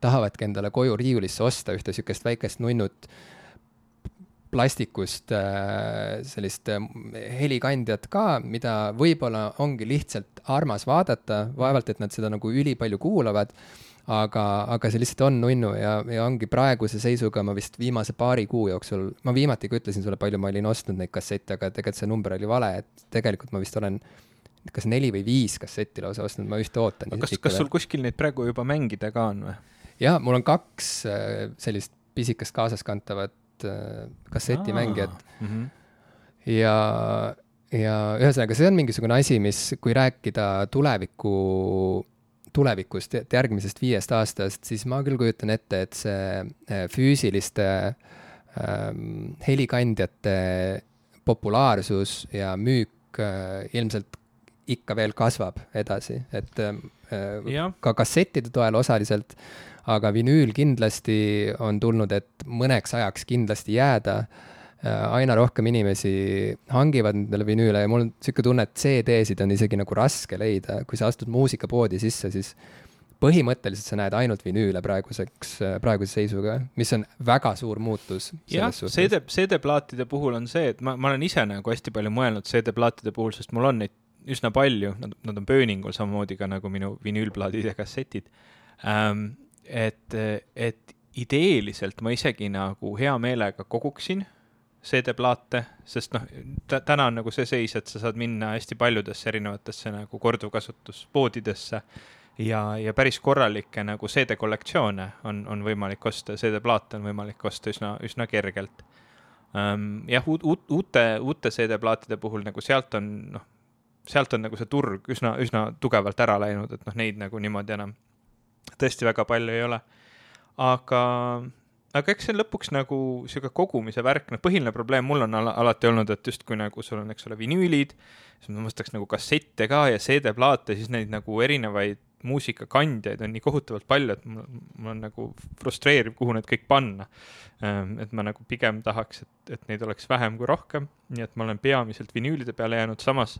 tahavadki endale koju riiulisse osta ühte niisugust väikest nunnut plastikust äh, sellist äh, helikandjat ka, mida võib-olla ongi lihtsalt armas vaadata, vaevalt et nad seda nagu ülipalju kuulavad, aga, aga see lihtsalt on nunnu ja, ja ongi praeguse seisuga ma vist viimase paari kuu jooksul, ma viimati ka ütlesin sulle, palju ma olin ostnud neid kassette, aga tegelikult see number oli vale, et tegelikult ma vist olen kas neli või viis kassetti lausa ostnud, ma ühte ootan. kas, kas sul kuskil neid praegu juba mängida ka on või? jaa, mul on kaks äh, sellist pisikest kaasaskantavat äh, kassetimängijat mm. -hmm. ja, ja ühesõnaga, see on mingisugune asi, mis, kui rääkida tuleviku, tulevikust, järgmisest viiest aastast, siis ma küll kujutan ette, et see äh, füüsiliste ähm, helikandjate populaarsus ja müük äh, ilmselt ikka veel kasvab edasi, et äh, ka kassettide toel osaliselt, aga vinüül kindlasti on tulnud, et mõneks ajaks kindlasti jääda. Aina rohkem inimesi hangivad endale vinüüle ja mul on niisugune tunne, et CD-sid on isegi nagu raske leida, kui sa astud muusikapoodi sisse, siis põhimõtteliselt sa näed ainult vinüüle praeguseks, praeguse seisuga, mis on väga suur muutus. jah, CD, CD-plaatide puhul on see, et ma, ma olen ise nagu hästi palju mõelnud CD-plaatide puhul, sest mul on neid üsna palju, nad, nad on pööningul samamoodi ka nagu minu vinüülplaadid ja kassetid ähm,. et, et ideeliselt ma isegi nagu hea meelega koguksin CD-plaate, sest noh, täna on nagu see seis, et sa saad minna hästi paljudesse erinevatesse nagu korduvkasutuspoodidesse ja, ja päris korralikke nagu CD-kollektsioone on, on võimalik osta, CD-plaate on võimalik osta üsna, üsna kergelt um,. jah, uut, uut, uute, uute CD-plaatide puhul nagu sealt on, noh, sealt on nagu see turg üsna, üsna tugevalt ära läinud, et noh, neid nagu niimoodi enam tõesti väga palju ei ole. aga, aga eks see lõpuks nagu sihuke kogumise värk, noh, põhiline probleem mul on al alati olnud, et justkui nagu sul on, eks ole, vinüülid, siis ma ostaks nagu kassette ka ja CD-plaate, siis neid nagu erinevaid muusikakandjaid on nii kohutavalt palju, et mul, mul on nagu frustreeriv, kuhu need kõik panna. Ähm, et ma nagu pigem tahaks, et, et neid oleks vähem kui rohkem, nii et ma olen peamiselt vinüülide peale jäänud, samas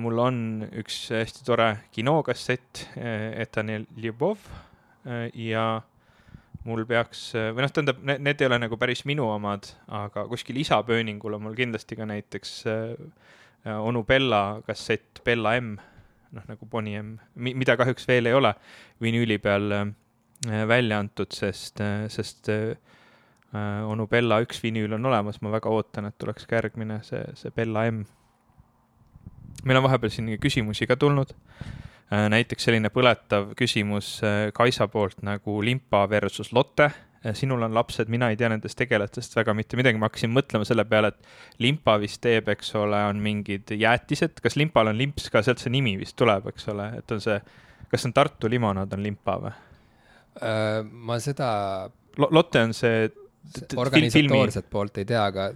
mul on üks hästi tore kinokassett äh,, Etanel Ljubov äh, ja mul peaks, või noh, tähendab, need ei ole nagu päris minu omad, aga kuskil isapööningul on mul kindlasti ka näiteks äh, onu Bella kassett Bella M noh, nagu Bonnie M, mida kahjuks veel ei ole vinüüli peal äh, välja antud, sest, äh, sest äh, onu Bella üks vinüül on olemas, ma väga ootan, et tuleks ka järgmine, see, see Bella M. meil on vahepeal siin küsimusi ka tulnud. näiteks selline põletav küsimus Kaisa poolt nagu Limpa versus Lotte sinul on lapsed, mina ei tea nendest tegelastest väga mitte midagi, ma hakkasin mõtlema selle peale, et limpa vist teeb, eks ole, on mingid jäätised, kas limpal on limps ka, sealt see nimi vist tuleb, eks ole, et on see, kas on Tartu limonaad on limpa või? Äh, ma seda L. Lotte on see. organisatoorset poolt ei tea, aga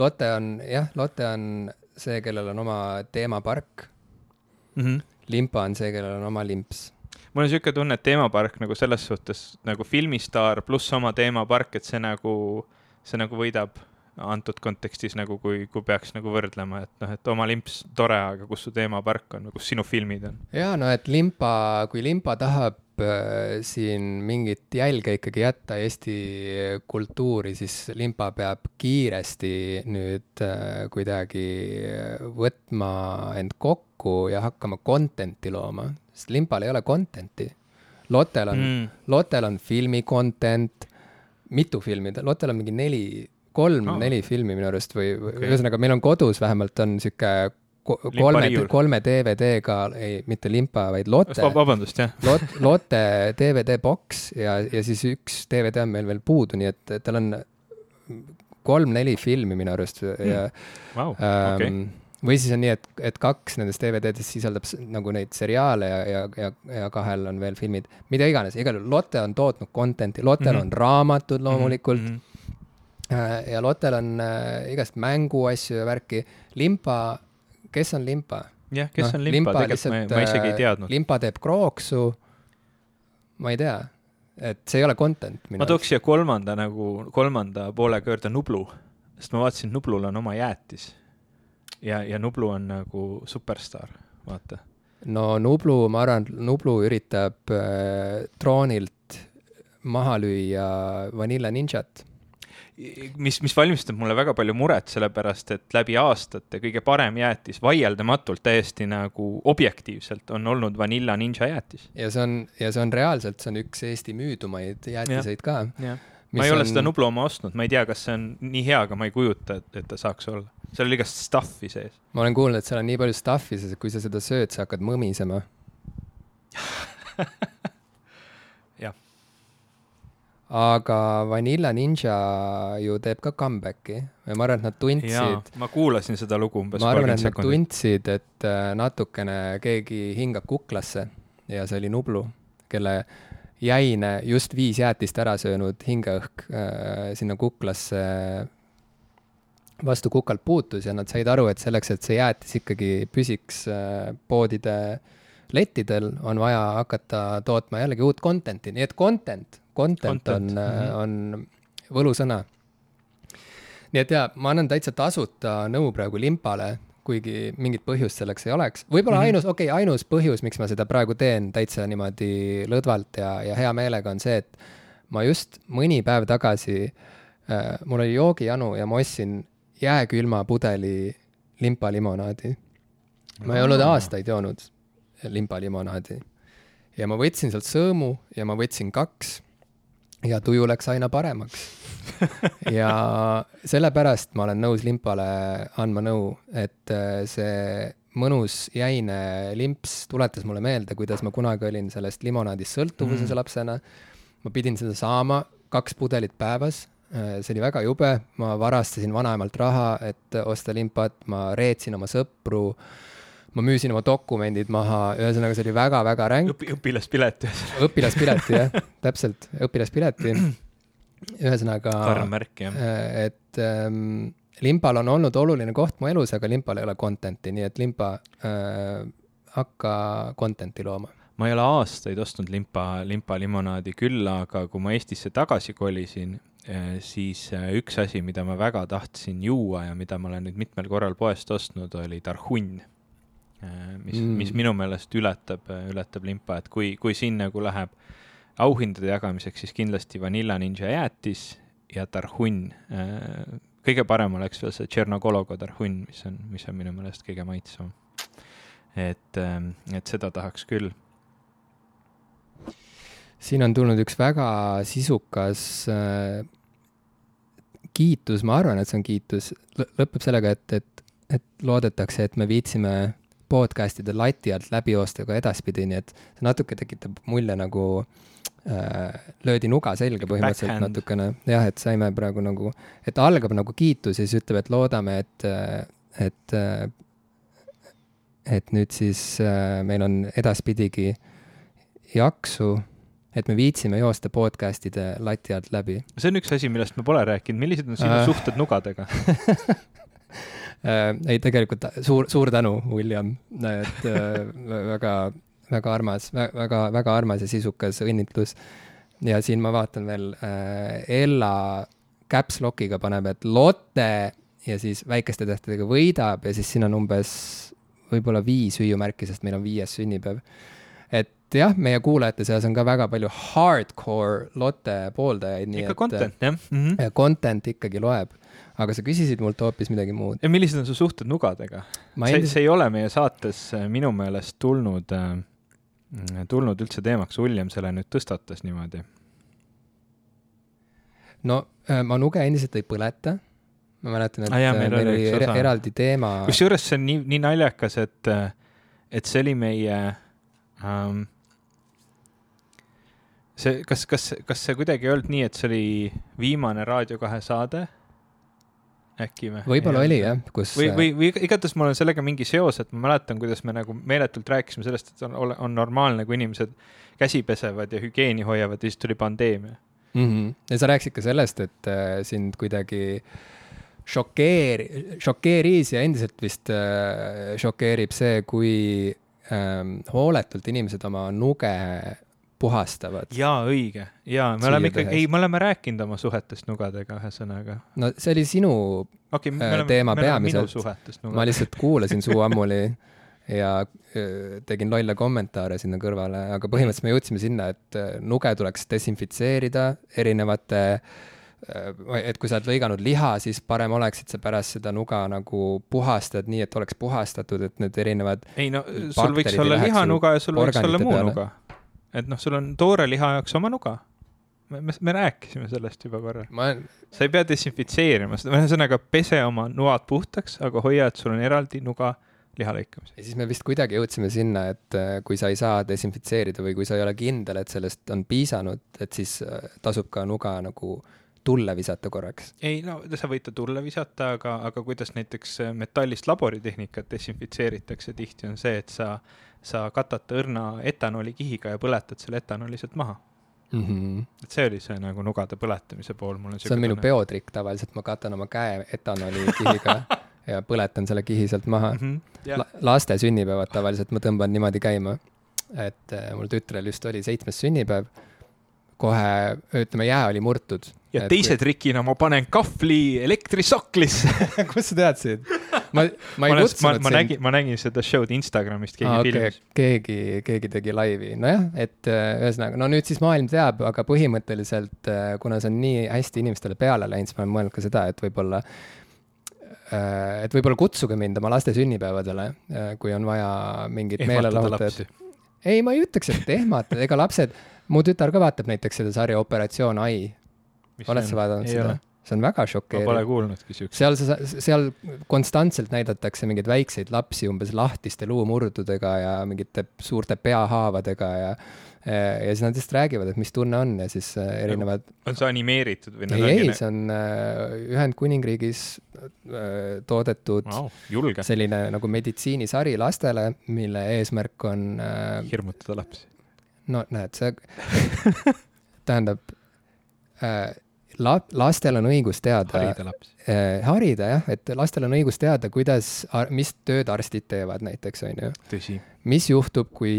Lotte on jah, Lotte on see, kellel on oma teemapark mm. -hmm. limpa on see, kellel on oma limps mul on niisugune tunne, et teemapark nagu selles suhtes nagu filmistaar pluss oma teemapark, et see nagu, see nagu võidab antud kontekstis nagu, kui, kui peaks nagu võrdlema, et noh, et oma limps tore, aga kus su teemapark on kus sinu filmid on? jaa, no et limpa, kui limpa tahab äh, siin mingit jälge ikkagi jätta Eesti kultuuri, siis limpa peab kiiresti nüüd äh, kuidagi võtma end kokku ja hakkama content'i looma, sest limpal ei ole content'i. Lotel on mm., Lotel on filmi content, mitu filmi, Lotel on mingi neli, kolm-neli oh. filmi minu arust või okay., ühesõnaga meil on kodus vähemalt on sihuke kolme, kolme DVD-ga, ei, mitte limpa, vaid Lotte. vabandust, jah Lot, Lotte DVD boks ja, ja siis üks DVD on meil veel puudu, nii et tal on kolm-neli filmi minu arust ja mm. wow, ähm, okay või siis on nii, et, et kaks nendest DVD-dest sisaldab nagu neid seriaale ja, ja, ja, ja kahel on veel filmid, mida iganes, igal juhul Lotte on tootnud content'i, Lottel mm -hmm. on raamatud mhm, loomulikult mm. -hmm. ja Lottel on äh, igast mänguasju ja värki. Limpa, kes on Limpa? jah, kes no, on Limpa, Limpa, tegelikult ma, ma isegi ei teadnud. Limpa teeb krooksu, ma ei tea, et see ei ole content. ma tooks siia kolmanda nagu, kolmanda poolega juurde Nublu, sest ma vaatasin, Nublul on oma jäätis ja, ja Nublu on nagu superstaar, vaata. no Nublu, ma arvan, Nublu üritab äh, troonilt maha lüüa Vanilla Ninjat mis, mis valmistab mulle väga palju muret, sellepärast et läbi aastate kõige parem jäätis, vaieldamatult täiesti nagu objektiivselt on olnud Vanilla Ninja jäätis. ja see on, ja see on reaalselt, see on üks Eesti müüdumaid jäätiseid ka. ma ei on... ole seda Nublu oma ostnud, ma ei tea, kas see on nii hea, aga ma ei kujuta, et, ta saaks olla seal oli igast stuff'i sees. ma olen kuulnud, et seal on nii palju stuff'i sees, et kui sa seda sööd, sa hakkad mõmisema. aga Vanilla Ninja ju teeb ka comeback'i ja ma arvan, et nad tundsid. ma kuulasin seda lugu umbes. ma arvan, et nad tundsid, et äh, natukene keegi hingab kuklasse ja see oli Nublu, kelle jäine just viis jäätist ära söönud hingeõhk äh, sinna kuklasse vastu kukalt puutus ja nad said aru, et selleks, et see jäätis ikkagi püsiks äh, poodide lettidel, on vaja hakata tootma jällegi uut content'i, nii et content, content, content. on mm, -hmm. on võlusõna. nii et jaa, ma annan täitsa tasuta nõu praegu limpale, kuigi mingit põhjust selleks ei oleks. võib-olla mm -hmm. ainus, okei okay,, ainus põhjus, miks ma seda praegu teen täitsa niimoodi lõdvalt ja, ja hea meelega, on see, et ma just mõni päev tagasi äh,, mul oli joogijanu ja ma ostsin jääkülma pudeli limpalimonaadi. ma ei olnud aastaid joonud limpalimonaadi. ja ma võtsin sealt sõõmu ja ma võtsin kaks ja tuju läks aina paremaks. Ja sellepärast ma olen nõus limpale andma nõu, et äh, see mõnus jäine limps tuletas mulle meelde, kuidas ma kunagi olin sellest limonaadist sõltuvuses mm. lapsena. ma pidin seda saama kaks pudelit päevas, äh, see oli väga jube, ma varastasin vanaemalt raha, et osta limpat, ma reetsin oma sõpru ma müüsin oma dokumendid maha, ühesõnaga see oli väga-väga ränk Õpi,. õpilaspileti. õpilaspileti jah, täpselt, õpilaspileti ühesõnaga. karm märk, jah. Äh, et ähm, limpal on olnud oluline koht mu elus, aga limpal ei ole content'i, nii et limpa äh,, hakka content'i looma. ma ei ole aastaid ostnud limpa, limpa limonaadi küll, aga kui ma Eestisse tagasi kolisin, äh, siis äh, üks asi, mida ma väga tahtsin juua ja mida ma olen nüüd mitmel korral poest ostnud, oli tarhunn mis mm., mis minu meelest ületab, ületab limpa, et kui, kui siin nagu läheb auhindade jagamiseks siis kindlasti Vanilla Ninja jäätis ja tarhunn. Äh, kõige parem oleks veel see Tšernogologo tarhunn, mis on, mis on minu meelest kõige maitsvam. et, ähm, et seda tahaks küll. siin on tulnud üks väga sisukas äh, kiitus, ma arvan, et see on kiitus, lõpeb sellega, et, et, et loodetakse, et me viitsime podcast'ide lati alt läbi joosta ka edaspidi, nii et see natuke tekitab mulje nagu äh, Äh, löödi nuga selga põhimõtteliselt Backhand. natukene, jah, et saime praegu nagu, et algab nagu kiitus ja siis ütleb, et loodame, et, et, et nüüd siis äh, meil on edaspidigi jaksu, et me viitsime joosta podcast'ide lati alt läbi. see on üks asi, millest me pole rääkinud, millised on sinu äh. suhted nugadega ei, tegelikult suur, suur tänu, William, et väga väga armas, väga, väga armas ja sisukas õnnitlus. ja siin ma vaatan veel äh, Ella caps lock'iga paneb, et Lotte ja siis väikeste tähtedega võidab ja siis siin on umbes võib-olla viis hüüumärki, sest meil on viies sünnipäev. Et jah, meie kuulajate seas on ka väga palju hardcore Lotte pooldajaid. ikka content, jah mm. -hmm. Content ikkagi loeb aga sa küsisid mult hoopis midagi muud. ja millised on su suhted nugadega? endis..., see ei ole meie saates äh, minu meelest tulnud äh, tulnud üldse teemaks, Uljem selle nüüd tõstatas niimoodi? no äh, ma nuge endiselt ei põleta. ma mäletan, et ah, jah, meil, meil oli er, eraldi teema. kusjuures see on nii, nii naljakas, et, et see oli meie um, see, kas, kas, kas see kuidagi ei olnud nii, et see oli viimane Raadio kahe saade äkki või? võib-olla oli jah, kus. või, või, või igatahes mul on sellega mingi seos, et ma mäletan, kuidas me nagu meeletult rääkisime sellest, et on, on normaalne, kui inimesed käsi pesevad ja hügieeni hoiavad ja siis tuli pandeemia mm. -hmm. ja sa rääkisid ka sellest, et äh, sind kuidagi šokeeri-, šokeeris ja endiselt vist äh, šokeerib see, kui ähm, hooletult inimesed oma nuge puhastavad. jaa, õige. jaa, me oleme ikkagi, ei, me oleme rääkinud oma suhetest nugadega, ühesõnaga. no see oli sinu okay, äh, oleme, teema peamiselt. ma lihtsalt kuulasin Suu Ammuli ja öö, tegin lolle kommentaare sinna kõrvale, aga põhimõtteliselt me jõudsime sinna, et äh, nuge tuleks desinfitseerida erinevate et kui sa oled lõiganud liha, siis parem oleks, et sa pärast seda nuga nagu puhastad nii, et oleks puhastatud, et need erinevad ei no sul võiks olla lihanuga ja sul võiks olla muu peale. nuga et noh, sul on toore liha jaoks oma nuga. me, me, me rääkisime sellest juba korra ma.... sa ei pea desinfitseerima seda, ühesõnaga pese oma nuad puhtaks, aga hoia, et sul on eraldi nuga liha lõikamiseks. ja siis me vist kuidagi jõudsime sinna, et äh, kui sa ei saa desinfitseerida või kui sa ei ole kindel, et sellest on piisanud, et siis äh, tasub ka nuga nagu tulle visata korraks? ei no sa võid ta tulle visata, aga, aga kuidas näiteks äh, metallist laboritehnikat desinfitseeritakse tihti on see, et sa sa katad ta õrna etanolikihiga ja põletad selle etanoli sealt maha mm. -hmm. et see oli see nagu nugade põletamise pool, mul on see on minu peotrikk tavaliselt, ma katan oma käe etanolikihiga ja põletan selle kihi sealt maha mm. -hmm. Yeah. La laste sünnipäevad tavaliselt ma tõmban niimoodi käima. et äh, mul tütrel just oli seitsmes sünnipäev. Kohe ütleme, jää oli murtud. ja teise trikina ma panen kahvli elektrisoklisse kust sa teadsid? ma, ma ei kutsunud ma, ma sind. nägin, ma nägin seda show'd Instagramist, keegi ah, okei, filmis. keegi, keegi tegi laivi, nojah, et äh, ühesõnaga, no nüüd siis maailm teab, aga põhimõtteliselt äh, kuna see on nii hästi inimestele peale läinud, siis ma olen mõelnud ka seda, et võib-olla äh, et võib-olla kutsuge mind oma laste sünnipäevadele, kui on vaja mingit meelelahutajat. ei, ma ei ütleks, et ehmatada, ega lapsed, mu tütar ka vaatab näiteks seda sarja Operatsioon Ai, oled sa vaadanud ei seda see on väga ma pole šokeeriv. kuulnudki siukest. seal sa, seal konstantselt näidatakse mingeid väikseid lapsi umbes lahtiste luumurdudega ja mingite suurte peahaavadega ja ja siis nad lihtsalt räägivad, et mis tunne on ja siis äh, erinevad, on see animeeritud või ei, ei, see on äh, Ühendkuningriigis äh, toodetud wow, julge selline nagu meditsiinisari lastele, mille eesmärk on äh, hirmutada lapsi. No näed, see tähendab äh,, la-, lastel on õigus teada harida lapsi. äh, harida jah, et lastel on õigus teada, kuidas, mis tööd arstid teevad näiteks, on ju. mis juhtub, kui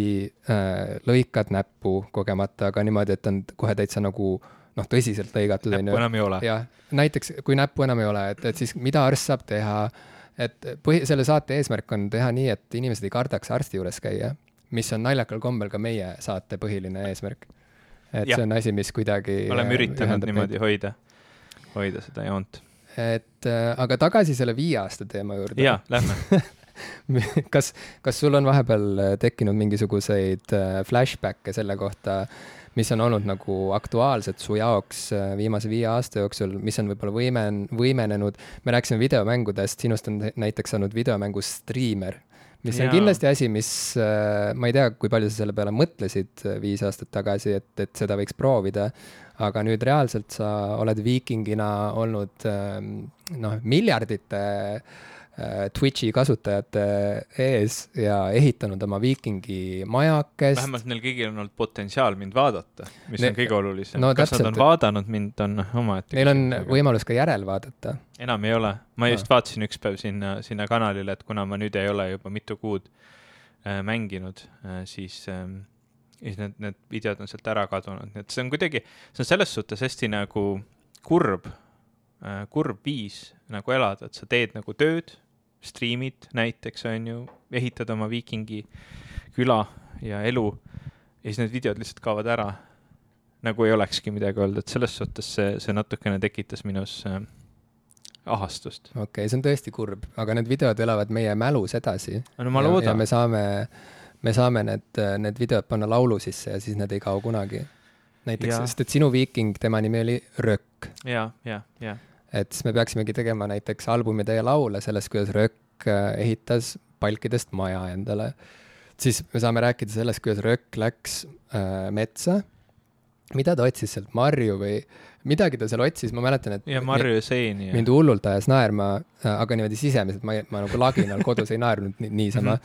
äh, lõikad näppu kogemata, aga niimoodi, et on kohe täitsa nagu noh, tõsiselt lõigatud, on näppu ju. enam ei ole. jah, näiteks kui näppu enam ei ole, et, et siis mida arst saab teha, et põhi, selle saate eesmärk on teha nii, et inimesed ei kardaks arsti juures käia, mis on naljakal kombel ka meie saate põhiline eesmärk. et Jah. see on asi, mis kuidagi oleme üritanud ühendab meid. niimoodi hoida, hoida seda joont. et äh, aga tagasi selle viie aasta teema juurde. jaa, lähme. kas, kas sul on vahepeal äh, tekkinud mingisuguseid äh, flashback'e selle kohta, mis on olnud nagu aktuaalsed su jaoks äh, viimase viie aasta jooksul, mis on võib-olla võimen-, võimenenud, me rääkisime videomängudest, sinust on näiteks saanud videomängu striimer, mis on Jaa. kindlasti asi, mis äh, ma ei tea, kui palju sa selle peale mõtlesid äh, viis aastat tagasi, et, et seda võiks proovida, aga nüüd reaalselt sa oled viikingina olnud ähm, noh, miljardite äh, Twitch'i kasutajate ees ja ehitanud oma viikingi majakest. vähemalt neil kõigil on olnud potentsiaal mind vaadata, mis Ne- on kõige olulisem no no,. kas täpselt, nad on vaadanud mind, on omaette Neil on aga võimalus ka järel vaadata. enam ei ole. ma just vaatasin üks päev sinna, sinna kanalile, et kuna ma nüüd ei ole juba mitu kuud äh, mänginud äh,, siis ähm, siis need, need videod on sealt ära kadunud, nii et see on kuidagi, see on selles suhtes hästi nagu kurb äh,, kurb viis nagu elada, et sa teed nagu tööd, striimid näiteks on ju, ehitad oma viikingi küla ja elu ja siis need videod lihtsalt kaovad ära. nagu ei olekski midagi olnud, et selles suhtes see, see natukene tekitas minus äh, ahastust. okei okay,, see on tõesti kurb, aga need videod elavad meie mälus edasi. no ma loodan me, saame, me saame need, need videod panna laulu sisse ja siis need ei kao kunagi. näiteks sest et sinu viiking, tema nimi oli Rökk, ja, ja, ja, et siis me peaksimegi tegema näiteks albumide laule sellest, kuidas Rökk äh, ehitas palkidest maja endale. siis me saame rääkida sellest, kuidas Rökk läks äh, metsa, mida ta otsis sealt, marju või midagi ta seal otsis, ma mäletan, et ja Marju ja Seeni mind hullult ajas naerma, aga niimoodi sisemiselt, ma, ma nagu laginal kodus ei naernud ni niisama,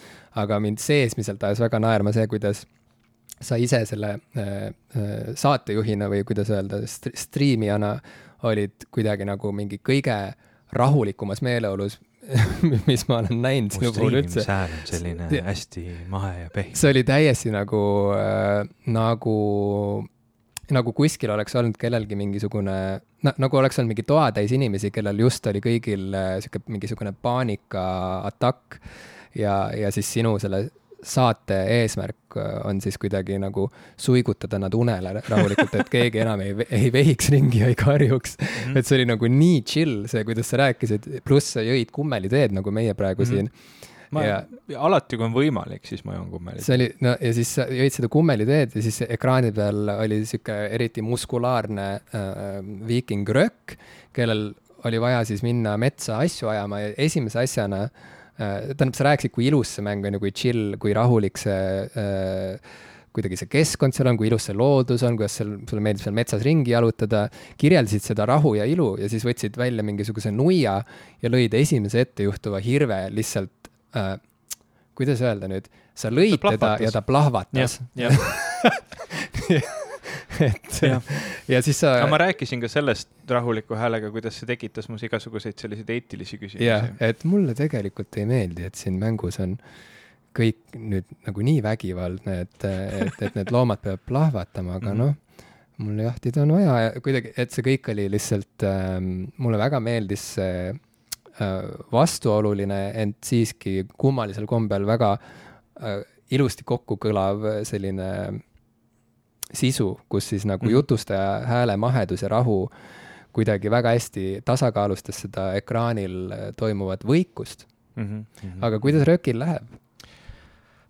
aga mind seesmiselt ajas väga naerma see, kuidas sa ise selle äh, äh, saatejuhina või kuidas öelda st, striimijana olid kuidagi nagu mingi kõige rahulikumas meeleolus, mis ma olen näinud sinu puhul üldse. hääl on selline Ja- hästi mahe ja pehme. see oli täiesti nagu äh,, nagu, nagu kuskil oleks olnud kellelgi mingisugune, nagu oleks olnud mingi toatäis inimesi, kellel just oli kõigil äh, sihuke mingisugune paanikaatakk ja, ja siis sinu selle saate eesmärk äh, on siis kuidagi nagu suigutada nad unele rahulikult, et keegi enam ei, ei vehiks ringi ja ei karjuks. Mhm. et see oli nagu nii chill, see, kuidas sa rääkisid, pluss sa jõid kummeliteed nagu meie praegu Mhm. siin ma ja-, alati kui on võimalik, siis ma joon kummelit. see oli, no ja siis sa jõid seda kummeliteed ja siis ekraani peal oli sihuke eriti muskulaarne äh, viiking Rökk, kellel oli vaja siis minna metsa asju ajama ja esimese asjana äh,, tähendab, sa rääkisid, kui ilus see mäng on ja kui chill, kui rahulik see äh, kuidagi see keskkond seal on, kui ilus see loodus on, kuidas seal, sulle meeldib seal metsas ringi jalutada, kirjeldasid seda rahu ja ilu ja siis võtsid välja mingisuguse nuia ja lõid esimese ettejuhtuva hirve lihtsalt äh, kuidas öelda nüüd, sa lõid teda ja ta plahvatas. jah, et Jah. ja siis sa aga ma rääkisin ka sellest rahuliku häälega, kuidas see tekitas mus igasuguseid selliseid eetilisi jah küsimusi., et mulle tegelikult ei meeldi, et siin mängus on kõik nüüd nagu nii vägivaldne, et, et, et need loomad peavad plahvatama, aga Mhm. noh, mul jahtida on vaja ja kuidagi, et see kõik oli lihtsalt ähm,, mulle väga meeldis see äh, vastuoluline, ent siiski kummalisel kombel väga äh, ilusti kokku kõlav selline sisu, kus siis nagu mm. jutustaja hääle mahedus ja rahu kuidagi väga hästi tasakaalustas seda ekraanil toimuvat võikust mm. -hmm. aga kuidas röökil läheb?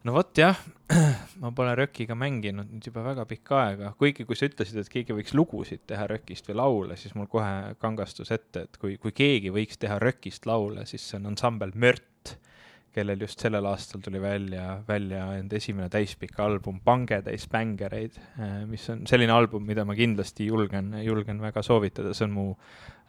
no vot jah, ma pole Rökiga mänginud nüüd juba väga pikka aega, kuigi kui sa ütlesid, et keegi võiks lugusid teha Rökist või laule, siis mul kohe kangastus ette, et kui, kui keegi võiks teha Rökist laule, siis see on ansambel Mört, kellel just sellel aastal tuli välja, välja enda esimene täispikk album Pange täis bängereid, äh, mis on selline album, mida ma kindlasti julgen, julgen väga soovitada, see on mu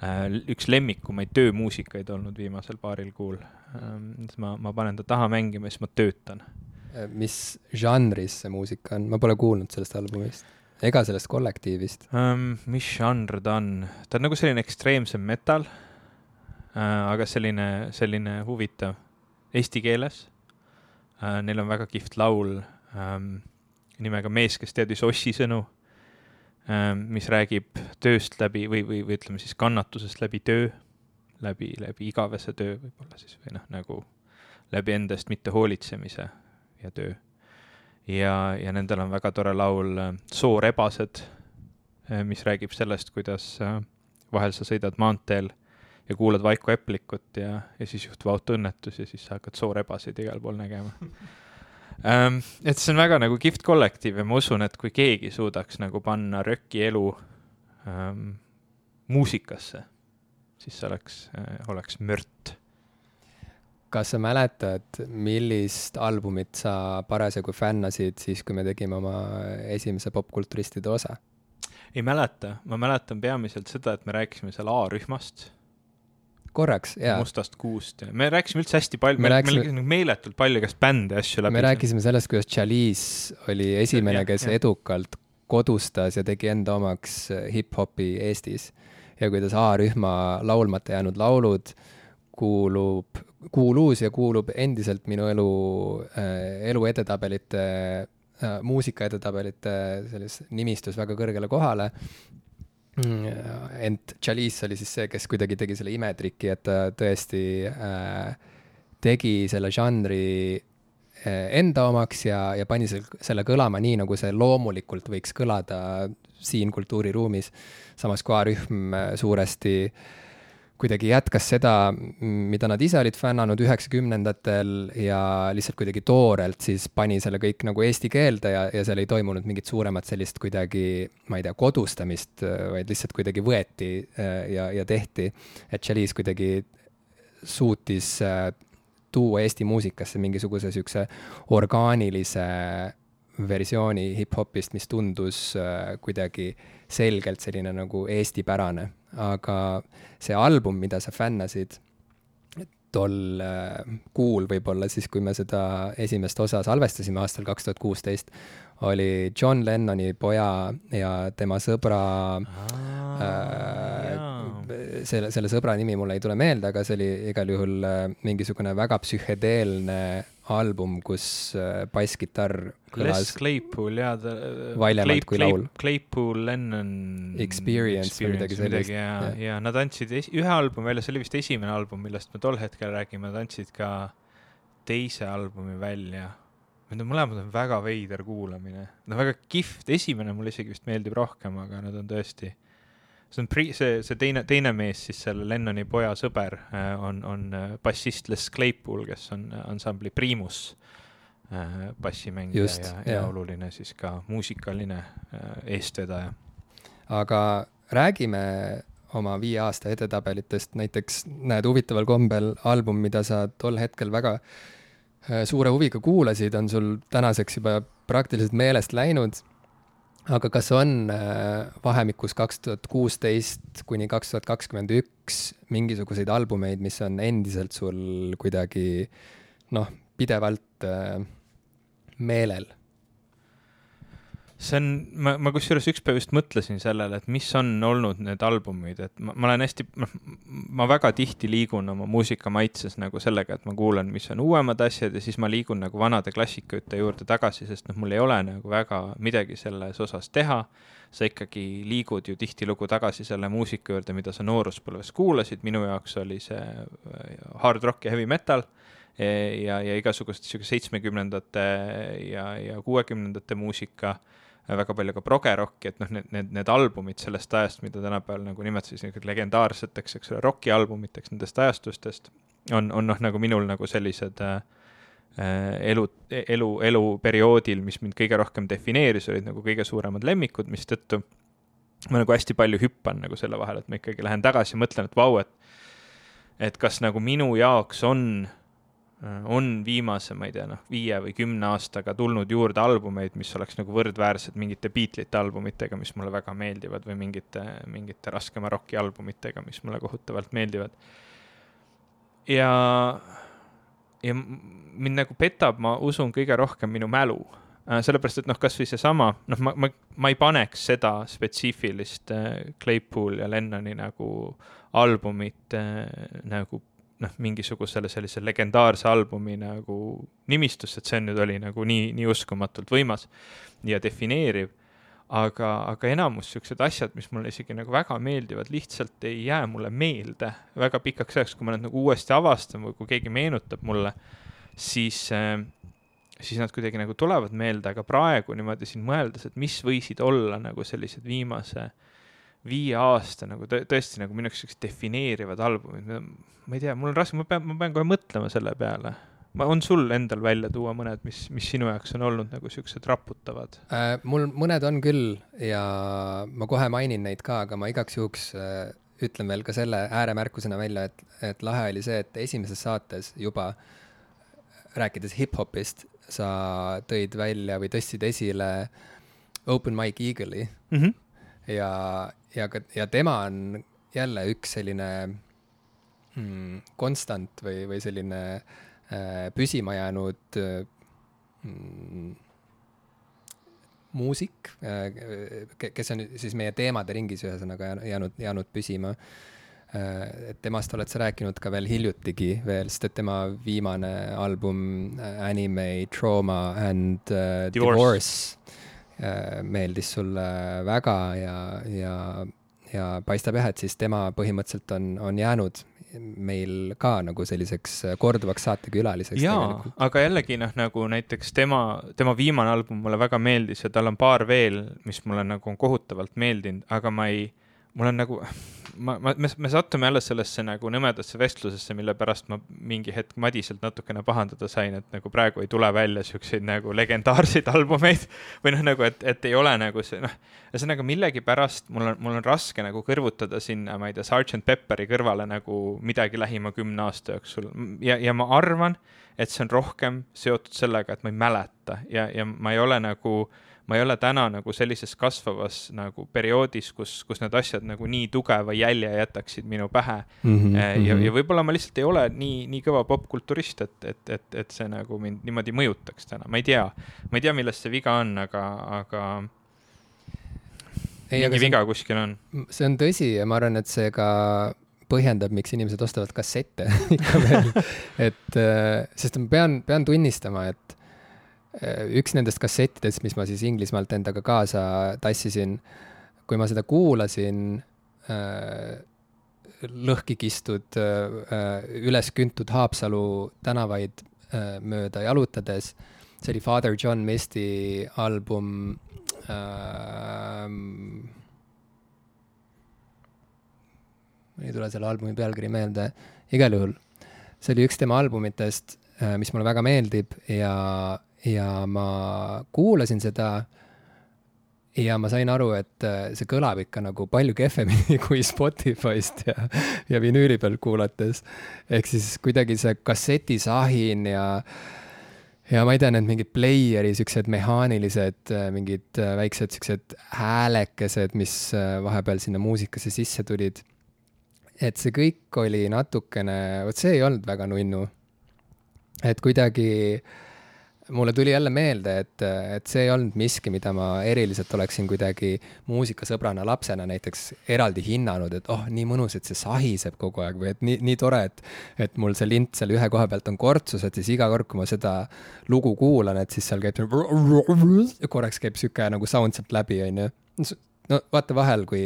äh, üks lemmikumaid töömuusikaid olnud viimasel paaril kuul. Ähm,. ma, ma panen ta taha mängima, siis ma töötan. Äh, mis žanris see muusika on, ma pole kuulnud sellest albumist. Ega sellest kollektiivist. Um,. mis žanr ta on, ta on nagu selline ekstreemsem metal uh,, aga selline, selline huvitav, eesti keeles uh,. Neil on väga kihvt laul um, nimega Mees, kes teadis Ossi sõnu um,, mis räägib tööst läbi või, või, või ütleme siis kannatusest läbi töö, läbi, läbi igavese töö võib-olla siis või noh, nagu läbi endast mitte hoolitsemise ja töö. ja, ja nendel on väga tore laul äh, Soorebased, äh, mis räägib sellest, kuidas äh, vahel sa sõidad maanteel ja kuulad Vaiko Eplikut ja, ja siis juhtub autoõnnetus ja siis sa hakkad soorebaseid igal pool nägema ähm,. et see on väga nagu kihvt kollektiiv ja ma usun, et kui keegi suudaks nagu panna röki elu ähm, muusikasse, siis see oleks äh,, oleks mört kas sa mäletad, millist albumit sa parasjagu fännasid siis, kui me tegime oma esimese popkulturistide osa? ei mäleta, ma mäletan peamiselt seda, et me rääkisime seal A-rühmast. Korraks, jaa. mustast kuust ja me rääkisime üldse hästi palju, me rääkisime, me rääkisime meeletult palju igast bände ja asju läbi. me rääkisime sellest, kuidas Chalice oli esimene, kes ja. edukalt kodustas ja tegi enda omaks hip-hopi Eestis ja kuidas A-rühma laulmata jäänud laulud kuulub kuulus ja kuulub endiselt minu elu, äh, elu edetabelite, äh, muusika edetabelite selles nimistus väga kõrgele kohale. Mm, ent Chalice oli siis see, kes kuidagi tegi selle imetriki, et ta tõesti äh, tegi selle žanri äh, enda omaks ja, ja pani selle, kõlama nii, nagu see loomulikult võiks kõlada siin kultuuriruumis. samas kui A-rühm suuresti äh, kuidagi jätkas seda, mida nad ise olid fännanud üheksakümnendatel ja lihtsalt kuidagi toorelt siis pani selle kõik nagu eesti keelde ja, ja seal ei toimunud mingit suuremat sellist kuidagi, ma ei tea, kodustamist, vaid lihtsalt kuidagi võeti äh, ja, ja tehti. et Chalice kuidagi suutis äh, tuua Eesti muusikasse mingisuguse niisuguse orgaanilise versiooni hip-hopist, mis tundus äh, kuidagi selgelt selline nagu eestipärane aga see album, mida sa fännasid tol äh, kuul võib-olla siis, kui me seda esimest osa salvestasime aastal kaks tuhat kuusteist, oli John Lennoni poja ja tema sõbra ah, äh, selle, selle sõbra nimi mulle ei tule meelde, aga see oli igal juhul äh, mingisugune väga psühhedeelne album, kus äh, basskitarr Les Claypool, jaa, ta valjemalt kui laul. Claypool, Lennon Experience, Experience või midagi sellist. ja, ja, nad andsid es-, ühe albumi välja, see oli vist esimene album, millest me tol hetkel räägime, nad andsid ka teise albumi välja. Need on mõlemad on väga veider kuulamine, on väga kihvt, esimene mulle isegi vist meeldib rohkem, aga nad on tõesti see on pri-, see, see teine, teine mees siis, selle Lennoni poja sõber äh, on, on äh, bassist Les Claypool, kes on äh, ansambli Primus bassimängija Just, ja, ja, ja oluline siis ka muusikaline eestvedaja. aga räägime oma viie aasta edetabelitest, näiteks näed huvitaval kombel album, mida sa tol hetkel väga suure huviga kuulasid, on sul tänaseks juba praktiliselt meelest läinud aga kas on äh, vahemikus kaks tuhat kuusteist kuni kaks tuhat kakskümmend üks mingisuguseid albumeid, mis on endiselt sul kuidagi noh, pidevalt äh, meelel? See on, ma, ma kusjuures üks päev just mõtlesin sellele, et mis on olnud need albumid, et ma, ma olen hästi, noh, ma väga tihti liigun oma muusika maitses nagu sellega, et ma kuulan, mis on uuemad asjad ja siis ma liigun nagu vanade klassikute juurde tagasi, sest noh, mul ei ole nagu väga midagi selles osas teha. sa ikkagi liigud ju tihtilugu tagasi selle muusika juurde, mida sa nooruspõlves kuulasid, minu jaoks oli see äh, hard rock ja heavy metal. E, ja, ja igasugust siukest seitsmekümnendate ja, ja kuuekümnendate muusika väga palju ka progerocki, et noh, need, need, need albumid sellest ajast, mida tänapäeval nagu nimetatakse niisuguseks legendaarseteks, eks ole, roki albumiteks nendest ajastustest, on, on noh, nagu minul nagu sellised äh, Äh, elu, elu, eluperioodil, mis mind kõige rohkem defineeris, olid nagu kõige suuremad lemmikud, mistõttu ma nagu hästi palju hüppan nagu selle vahel, et ma ikkagi lähen tagasi ja mõtlen, et vau, et et kas nagu minu jaoks on, äh, on viimase, ma ei tea, noh, viie või kümne aastaga tulnud juurde albumeid, mis oleks nagu võrdväärsed mingite Beatlesite albumitega, mis mulle väga meeldivad või mingite, mingite raskema roki albumitega, mis mulle kohutavalt meeldivad. ja ja mind nagu petab, ma usun, kõige rohkem minu mälu äh,. sellepärast, et noh, kasvõi seesama, noh, ma, ma, ma ei paneks seda spetsiifilist äh, Claypool ja Lennoni nagu albumit äh, nagu noh, mingisugusele sellise legendaarse albumi nagu nimistusse, et see nüüd oli nagu nii, nii uskumatult võimas ja defineeriv. Aga, aga enamus siuksed asjad, mis mulle isegi nagu väga meeldivad, lihtsalt ei jää mulle meelde väga pikaks ajaks, kui ma need nagu uuesti avastan või kui keegi meenutab mulle, siis äh, siis nad kuidagi nagu tulevad meelde, aga praegu niimoodi siin mõeldes, et mis võisid olla nagu sellised viimase viie aasta nagu tõ tõesti nagu minu jaoks siuksed defineerivad albumid, ma ei tea, mul on raske, ma pean, ma pean kohe mõtlema selle peale on sul endal välja tuua mõned, mis, mis sinu jaoks on olnud nagu siuksed raputavad äh,? mul mõned on küll ja ma kohe mainin neid ka, aga ma igaks juhuks äh, ütlen veel ka selle ääremärkusena välja, et, et lahe oli see, et esimeses saates juba rääkides hip-hopist, sa tõid välja või tõstsid esile Open Mike Eagle'i mm. -hmm. Ja, ja ka, ja tema on jälle üks selline mm, konstant või, või selline äh, Äh, püsima jäänud äh, mm, muusik, äh, kes on siis meie teemade ringis ühesõnaga jäänud, jäänud püsima. et temast oled sa rääkinud ka veel hiljutigi veel, sest et tema viimane album Anime, Trauma and uh, Divorce, Divorce meeldis sulle väga ja, ja, ja paistab jah, et siis tema põhimõtteliselt on, on jäänud meil ka nagu selliseks korduvaks saatekülaliseks. jaa, aga jällegi noh, nagu näiteks tema, tema viimane album mulle väga meeldis ja tal on paar veel, mis mulle nagu on kohutavalt meeldinud, aga ma ei, mul on nagu ma, ma, me, me sattume jälle sellesse nagu nõmedasse vestlusesse, mille pärast ma mingi hetk Madiselt natukene pahandada sain, et nagu praegu ei tule välja siukseid nagu legendaarseid albumeid. või noh, nagu et, et ei ole nagu see noh, ühesõnaga millegipärast mul on, mul on raske nagu kõrvutada sinna, ma ei tea, Sergeant Pepperi kõrvale nagu midagi lähima kümne aasta jooksul. Ja, ja ma arvan, et see on rohkem seotud sellega, et ma ei mäleta ja, ja ma ei ole nagu ma ei ole täna nagu sellises kasvavas nagu perioodis, kus, kus need asjad nagu nii tugeva jälje jätaksid minu pähe mm. -hmm, ja, ja võib-olla ma lihtsalt ei ole nii, nii kõva popkulturist, et, et, et, et see nagu mind niimoodi mõjutaks täna, ma ei tea. ma ei tea, milles see viga on, aga, aga ei, mingi viga on, kuskil on. see on tõsi ja ma arvan, et see ka põhjendab, miks inimesed ostavad kassette ikka veel et äh, sest ma pean, pean tunnistama, et üks nendest kassettidest, mis ma siis Inglismaalt endaga kaasa tassisin, kui ma seda kuulasin äh, lõhki kistud äh,, üles küntud Haapsalu tänavaid äh, mööda jalutades, see oli Father John Misty album äh,. mul ei tule selle albumi pealkiri meelde, igal juhul see oli üks tema albumitest, äh, mis mulle väga meeldib ja ja ma kuulasin seda ja ma sain aru, et äh, see kõlab ikka nagu palju kehvemini kui Spotify'st ja, ja vinüüli peal kuulates. ehk siis kuidagi see kassetisahin ja, ja ma ei tea, need mingid player'i siuksed mehaanilised äh, mingid äh, väiksed siuksed häälekesed, mis vahepeal sinna muusikasse sisse tulid. et see kõik oli natukene, vot see ei olnud väga nunnu. et kuidagi äh, mulle tuli jälle meelde, et, et see ei olnud miski, mida ma eriliselt oleksin kuidagi muusikasõbrana lapsena näiteks eraldi hinnanud, et oh, nii mõnus, et see sahiseb kogu aeg või et nii, nii tore, et, et mul see lint seal ühe koha pealt on kortsus, et siis iga kord, kui ma seda lugu kuulan, et siis seal käib, korraks käib sihuke nagu sound sealt läbi, onju. No vaata vahel, kui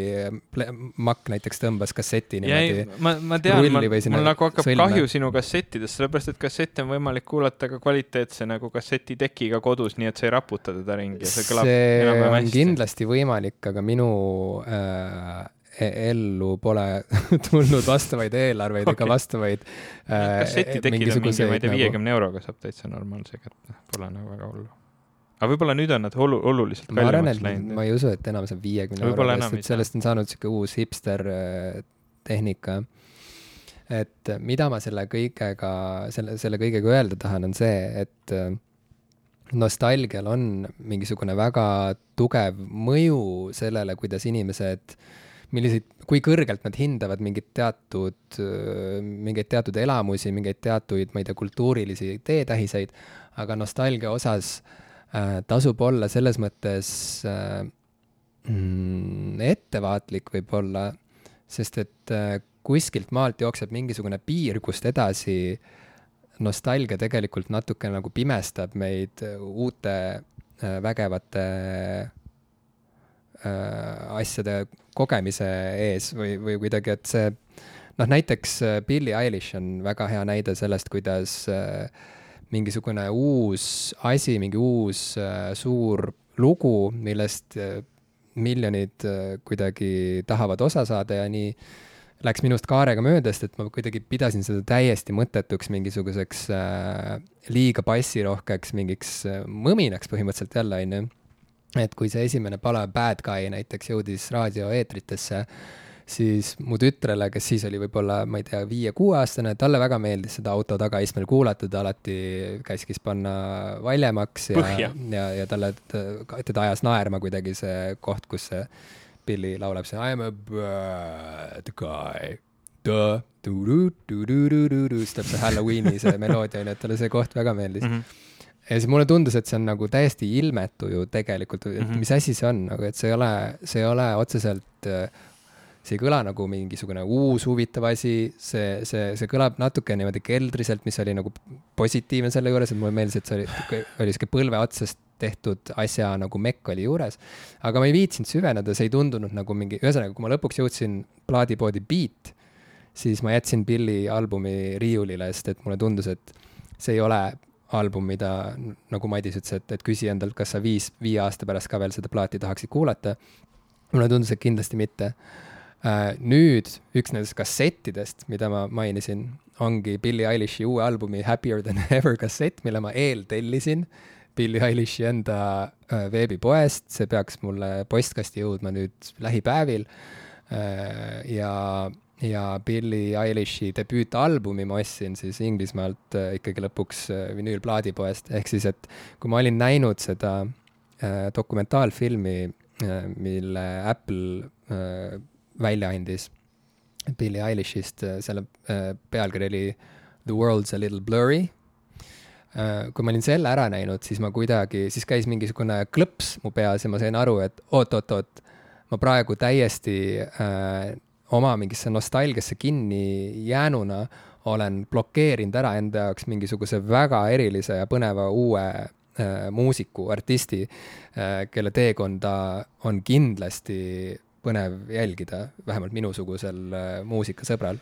Mac näiteks tõmbas kasseti niimoodi. ma, ma tean, mul nagu hakkab sõlme. kahju sinu kassettidest, sellepärast et kassette on võimalik kuulata ka kvaliteetse nagu kassetidekiga kodus, nii et sa ei raputa teda ringi see kõlab enam-vähem hästi. kindlasti võimalik, aga minu äh, e-, ellu pole tulnud vastavaid eelarveid okay. ega vastavaid äh,. kassetitekid on mingi, ma ei tea, viiekümne nagu... euroga saab täitsa normaalse kätte, pole nagu väga hullu aga võib-olla nüüd on nad olu-, oluliselt kallimaks läinud. ma ei usu, et enam saab viiekümne euro eest, et sellest on saanud sihuke uus hipster äh, tehnika. et äh, mida ma selle kõigega, selle, selle kõigega öelda tahan, on see, et äh, nostalgial on mingisugune väga tugev mõju sellele, kuidas inimesed, milliseid, kui kõrgelt nad hindavad mingit teatud, mingeid teatud elamusi, mingeid teatuid, ma ei tea, kultuurilisi teetähiseid, aga nostalgia osas äh, Äh, tasub olla selles mõttes äh, mm, ettevaatlik võib-olla, sest et äh, kuskilt maalt jookseb mingisugune piir, kust edasi nostalgia tegelikult natuke nagu pimestab meid uute vägevate asjade kogemise ees või, või kuidagi, et see noh, näiteks Billie Eilish on väga hea näide sellest, kuidas äh, mingisugune uus asi, mingi uus äh, suur lugu, millest äh, miljonid äh, kuidagi tahavad osa saada ja nii läks minust kaarega mööda, sest et ma kuidagi pidasin seda täiesti mõttetuks mingisuguseks liiga passirohkeks mingiks mõminaks põhimõtteliselt jälle, onju. et kui see esimene pala Bad Guy näiteks jõudis raadioeetritesse siis mu tütrele, kes siis oli võib-olla, ma ei tea, viie-kuueaastane, talle väga meeldis seda auto tagaistmel kuulata, ta alati käskis panna valjemaks ja, ja, ja talle, teda ajas naerma kuidagi see koht, kus see Billy laulab see I am a bad guy. siis tuleb see Halloweeni see meloodia onju, et talle see koht väga meeldis mm. -hmm ja siis mulle tundus, et see on nagu täiesti ilmetu ju tegelikult, et mm -hmm. mis asi see on nagu, et see ei ole, see ei ole otseselt äh, see ei kõla nagu mingisugune uus huvitav asi, see, see, see kõlab natuke niimoodi keldriselt, mis oli nagu positiivne selle juures, et mulle meeldis, et see oli, oli sihuke põlve otsast tehtud asja nagu mekk oli juures. aga ma ei viitsinud süveneda, see ei tundunud nagu mingi, ühesõnaga, kui ma lõpuks jõudsin plaadipoodi Beat, siis ma jätsin Billy albumi riiulile, sest et mulle tundus, et see ei ole album, mida nagu Madis ütles, et, et küsi endalt, kas sa viis, viie aasta pärast ka veel seda plaati tahaksid kuulata. mulle tundus, et kindlasti mitte nüüd üks nendest kassettidest, mida ma mainisin, ongi Billie Eilish'i uue albumi Happier than ever kassett, mille ma eeltellisin Billie Eilish'i enda äh, veebipoest, see peaks mulle postkasti jõudma nüüd lähipäevil. Äh, ja, ja Billie Eilish'i debüütalbumi ma ostsin siis Inglismaalt ikkagi lõpuks vinüülplaadipoest, ehk siis, et kui ma olin näinud seda dokumentaalfilmi, mille Apple välja andis Billie Eilishist, äh, selle äh, pealkiri oli The world's a little blurry. Äh, kui ma olin selle ära näinud, siis ma kuidagi, siis käis mingisugune klõps mu peas ja ma sain aru, et oot-oot-oot, ma praegu täiesti äh, oma mingisse nostalgiasse kinni jäänuna olen blokeerinud ära enda jaoks mingisuguse väga erilise ja põneva uue äh, muusiku, artisti äh,, kelle teekonda on kindlasti põnev jälgida, vähemalt minusugusel äh, muusikasõbral.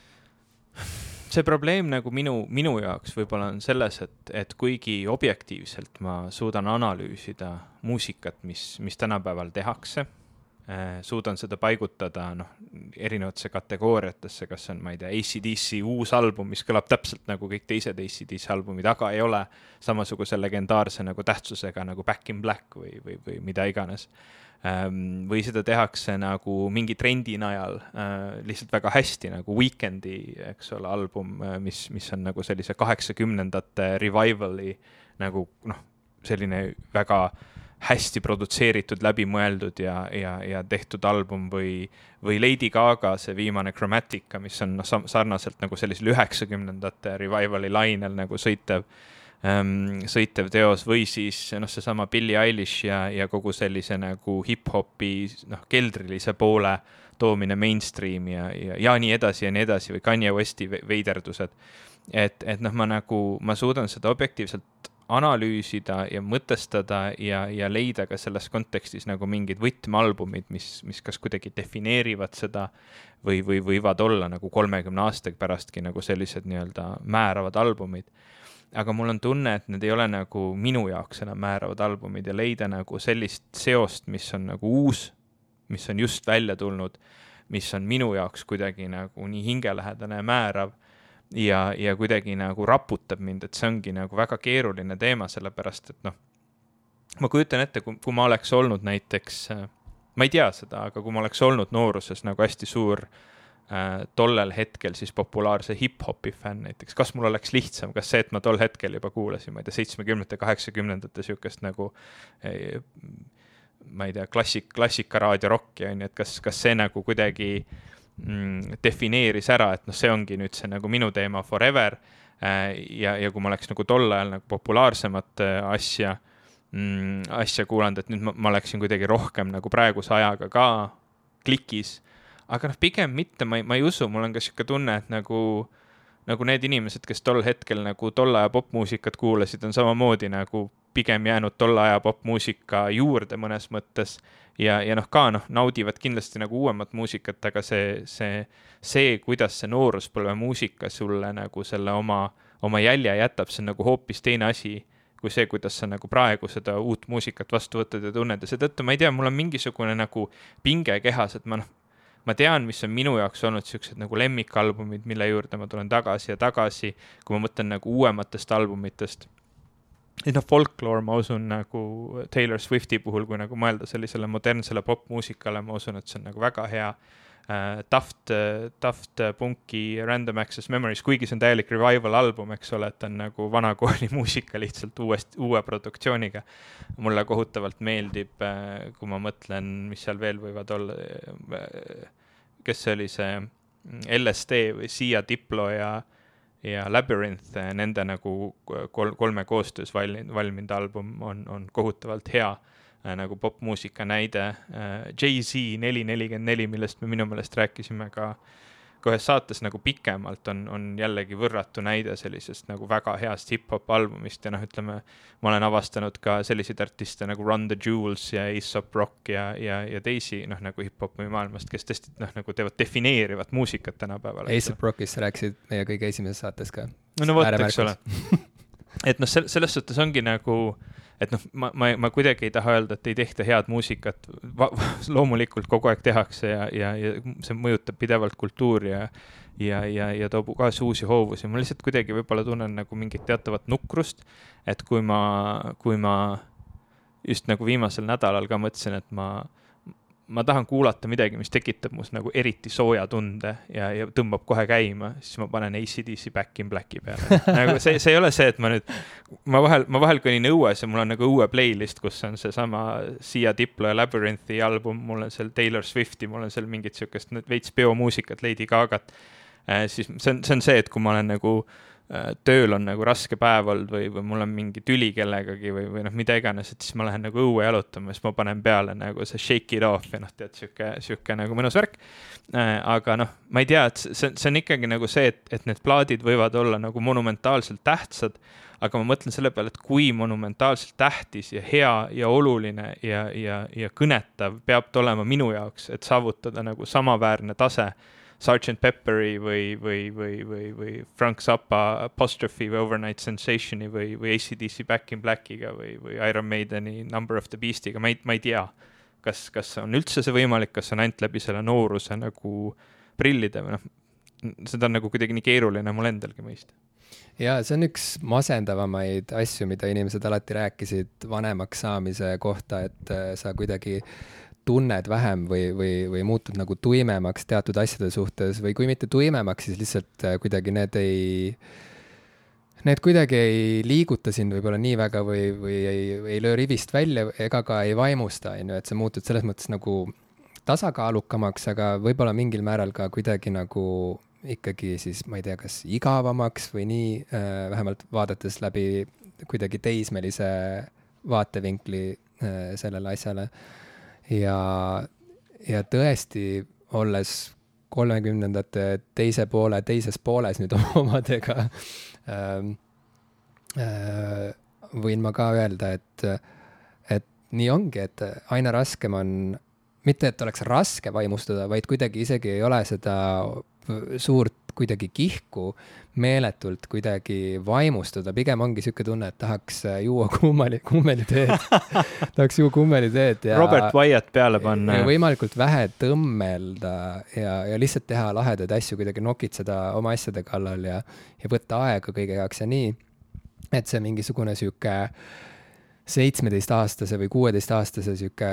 See probleem nagu minu, minu jaoks võib-olla on selles, et, et kuigi objektiivselt ma suudan analüüsida muusikat, mis, mis tänapäeval tehakse äh,, suudan seda paigutada noh, erinevatesse kategooriatesse, kas on, ma ei tea, ACDC uus album, mis kõlab täpselt nagu kõik teised ACDC albumid, aga ei ole samasuguse legendaarse nagu tähtsusega nagu Back in Black või, või, või mida iganes või seda tehakse nagu mingi trendi najal äh, lihtsalt väga hästi nagu Weekend'i, eks ole, album, äh, mis, mis on nagu sellise kaheksakümnendate revival'i nagu noh, selline väga hästi produtseeritud, läbimõeldud ja, ja, ja tehtud album või, või Lady Gaga see viimane Chromatica, mis on noh, sarnaselt nagu sellisel üheksakümnendate revival'i lainel nagu sõitev ähm, sõitev teos või siis noh, seesama Billie Eilish ja, ja kogu sellise nagu hip-hopi noh, keldrilise poole toomine mainstream'i ja, ja, ja nii edasi ja nii edasi või Kanye Westi veiderdused. et, et noh, ma nagu, ma suudan seda objektiivselt analüüsida ja mõtestada ja, ja leida ka selles kontekstis nagu mingid võtmealbumid, mis, mis kas kuidagi defineerivad seda või, või võivad olla nagu kolmekümne aasta pärastki nagu sellised nii-öelda määravad albumid. Aga mul on tunne, et need ei ole nagu minu jaoks enam määravad albumid ja leida nagu sellist seost, mis on nagu uus, mis on just välja tulnud, mis on minu jaoks kuidagi nagu nii hingelähedane ja määrav ja, ja kuidagi nagu raputab mind, et see ongi nagu väga keeruline teema, sellepärast et noh, ma kujutan ette, kui, ma oleks olnud näiteks, ma ei tea seda, aga kui ma oleks olnud nooruses nagu hästi suur äh, tollel hetkel siis populaarse hip-hopi fänn näiteks, kas mul oleks lihtsam, kas see, et ma tol hetkel juba kuulasin, ma ei tea, seitsmekümnendate, kaheksakümnendate sihukest nagu äh, ma ei tea, klassik, klassikaraadio rokki on ju, et kas, kas see nagu kuidagi äh, mm, defineeris ära, et noh, see ongi nüüd see nagu minu teema forever äh,. ja, ja kui ma oleks nagu tol ajal nagu populaarsemat äh, asja mm,, asja kuulanud, et nüüd ma, ma oleksin kuidagi rohkem nagu praeguse ajaga ka klikis. Aga noh, pigem mitte, ma ei, ma ei usu, mul on ka sihuke tunne, et nagu nagu need inimesed, kes tol hetkel nagu tolle aja popmuusikat kuulasid, on samamoodi nagu pigem jäänud tolle aja popmuusika juurde mõnes mõttes. Ja, ja noh, ka noh, naudivad kindlasti nagu uuemat muusikat, aga see, see, see, kuidas see nooruspõlve muusika sulle nagu selle oma, oma jälje jätab, see on nagu hoopis teine asi kui see, kuidas sa nagu praegu seda uut muusikat vastu võtad ja tunned. Ja seetõttu ma ei tea, mul on mingisugune nagu pinge kehas, et ma noh, ma tean, mis on minu jaoks olnud siuksed nagu lemmikalbumid, mille juurde ma tulen tagasi ja tagasi, kui ma mõtlen nagu uuematest albumitest et noh, folkloor, ma usun nagu Taylor Swifti puhul, kui nagu mõelda sellisele modernsele popmuusikale, ma usun, et see on nagu väga hea Daft uh,, Daft Punki Random Access Memories, kuigi see on täielik revival album, eks ole, et ta on nagu vanakooli muusika lihtsalt uuest, uue produktsiooniga. mulle kohutavalt meeldib uh,, kui ma mõtlen, mis seal veel võivad olla uh,, kes see oli, see LSD või Sia Diplo ja ja Labyrinth, nende nagu kol-, kolme koostöös valminud, valminud album on, on kohutavalt hea äh, nagu popmuusika näide äh,. Jay-Z neli nelikümmend neli, millest me minu meelest rääkisime ka äh, ka ühes saates nagu pikemalt on, on jällegi võrratu näide sellisest nagu väga heast hip-hop albumist ja noh, ütleme, ma olen avastanud ka selliseid artiste nagu Run the Jewels ja Aesop Rock ja, ja, ja teisi noh, nagu hip-hopi maailmast, kes tõesti noh, nagu teevad defineerivat muusikat tänapäeval. Aesop Rockist sa rääkisid meie kõige esimeses saates ka. no, no vot, eks ole et noh, selles suhtes ongi nagu et noh, ma, ma, ma kuidagi ei taha öelda, et ei tehta head muusikat, loomulikult kogu aeg tehakse ja, ja, ja see mõjutab pidevalt kultuuri ja ja, ja, ja toob kaasa uusi hoovusi, ma lihtsalt kuidagi võib-olla tunnen nagu mingit teatavat nukrust, et kui ma, kui ma just nagu viimasel nädalal ka mõtlesin, et ma ma tahan kuulata midagi, mis tekitab mus nagu eriti sooja tunde ja, ja tõmbab kohe käima, siis ma panen ACDC Back in Blacki peale nagu see, see ei ole see, et ma nüüd, ma vahel, ma vahel kõnnin õues ja mul on nagu õue playlist, kus on seesama Sia Diplo ja Labyrinthi album, mul on seal Taylor Swifti, mul on seal mingit siukest veits peomuusikat, Lady Gaga't äh,. siis see on, see on see, et kui ma olen nagu Äh, tööl on nagu raske päev olnud või, või mul on mingi tüli kellegagi või, või noh, mida iganes, et siis ma lähen nagu õue jalutama, siis ma panen peale nagu see shake it off ja noh, tead, sihuke, sihuke nagu mõnus värk. Äh, aga noh, ma ei tea, et see, see on ikkagi nagu see, et, et need plaadid võivad olla nagu monumentaalselt tähtsad, aga ma mõtlen selle peale, et kui monumentaalselt tähtis ja hea ja oluline ja, ja, ja kõnetav peab ta olema minu jaoks, et saavutada nagu samaväärne tase Sergeant Pepperi või, või, või, või, või Frank Zappa Apostrophe või Overnight Sensationi või, või ACDC Back in Blackiga või, või Iron Maideni Number of the Beastiga, ma ei, ma ei tea, kas, kas on üldse see võimalik, kas on ainult läbi selle nooruse nagu prillide või noh, seda on nagu kuidagi nii keeruline mul endalgi mõista. Ja see on üks masendavamaid asju, mida inimesed alati rääkisid vanemaks saamise kohta, et äh, sa kuidagi tunned vähem või, või, või muutud nagu tuimemaks teatud asjade suhtes või kui mitte tuimemaks, siis lihtsalt äh, kuidagi need ei, need kuidagi ei liiguta sind võib-olla nii väga või, või ei, ei löö rivist välja ega ka ei vaimusta, on ju, et sa muutud selles mõttes nagu tasakaalukamaks, aga võib-olla mingil määral ka kuidagi nagu ikkagi siis, ma ei tea, kas igavamaks või nii äh,, vähemalt vaadates läbi kuidagi teismelise vaatevinkli äh, sellele asjale ja, ja tõesti, olles kolmekümnendate teise poole teises pooles nüüd omadega ähm,, äh, võin ma ka öelda, et, et nii ongi, et aina raskem on, mitte et oleks raske vaimustuda, vaid kuidagi isegi ei ole seda suurt kuidagi kihku meeletult kuidagi vaimustuda, pigem ongi sihuke tunne, et tahaks juua kummeli, kummeliteed tahaks juua kummeliteed ja. Robert Wyatt peale panna. võimalikult vähe tõmmelda ja, ja lihtsalt teha lahedaid asju, kuidagi nokitseda oma asjade kallal ja, ja võtta aega kõige jaoks ja nii. et see mingisugune sihuke seitsmeteistaastase või kuueteistaastase sihuke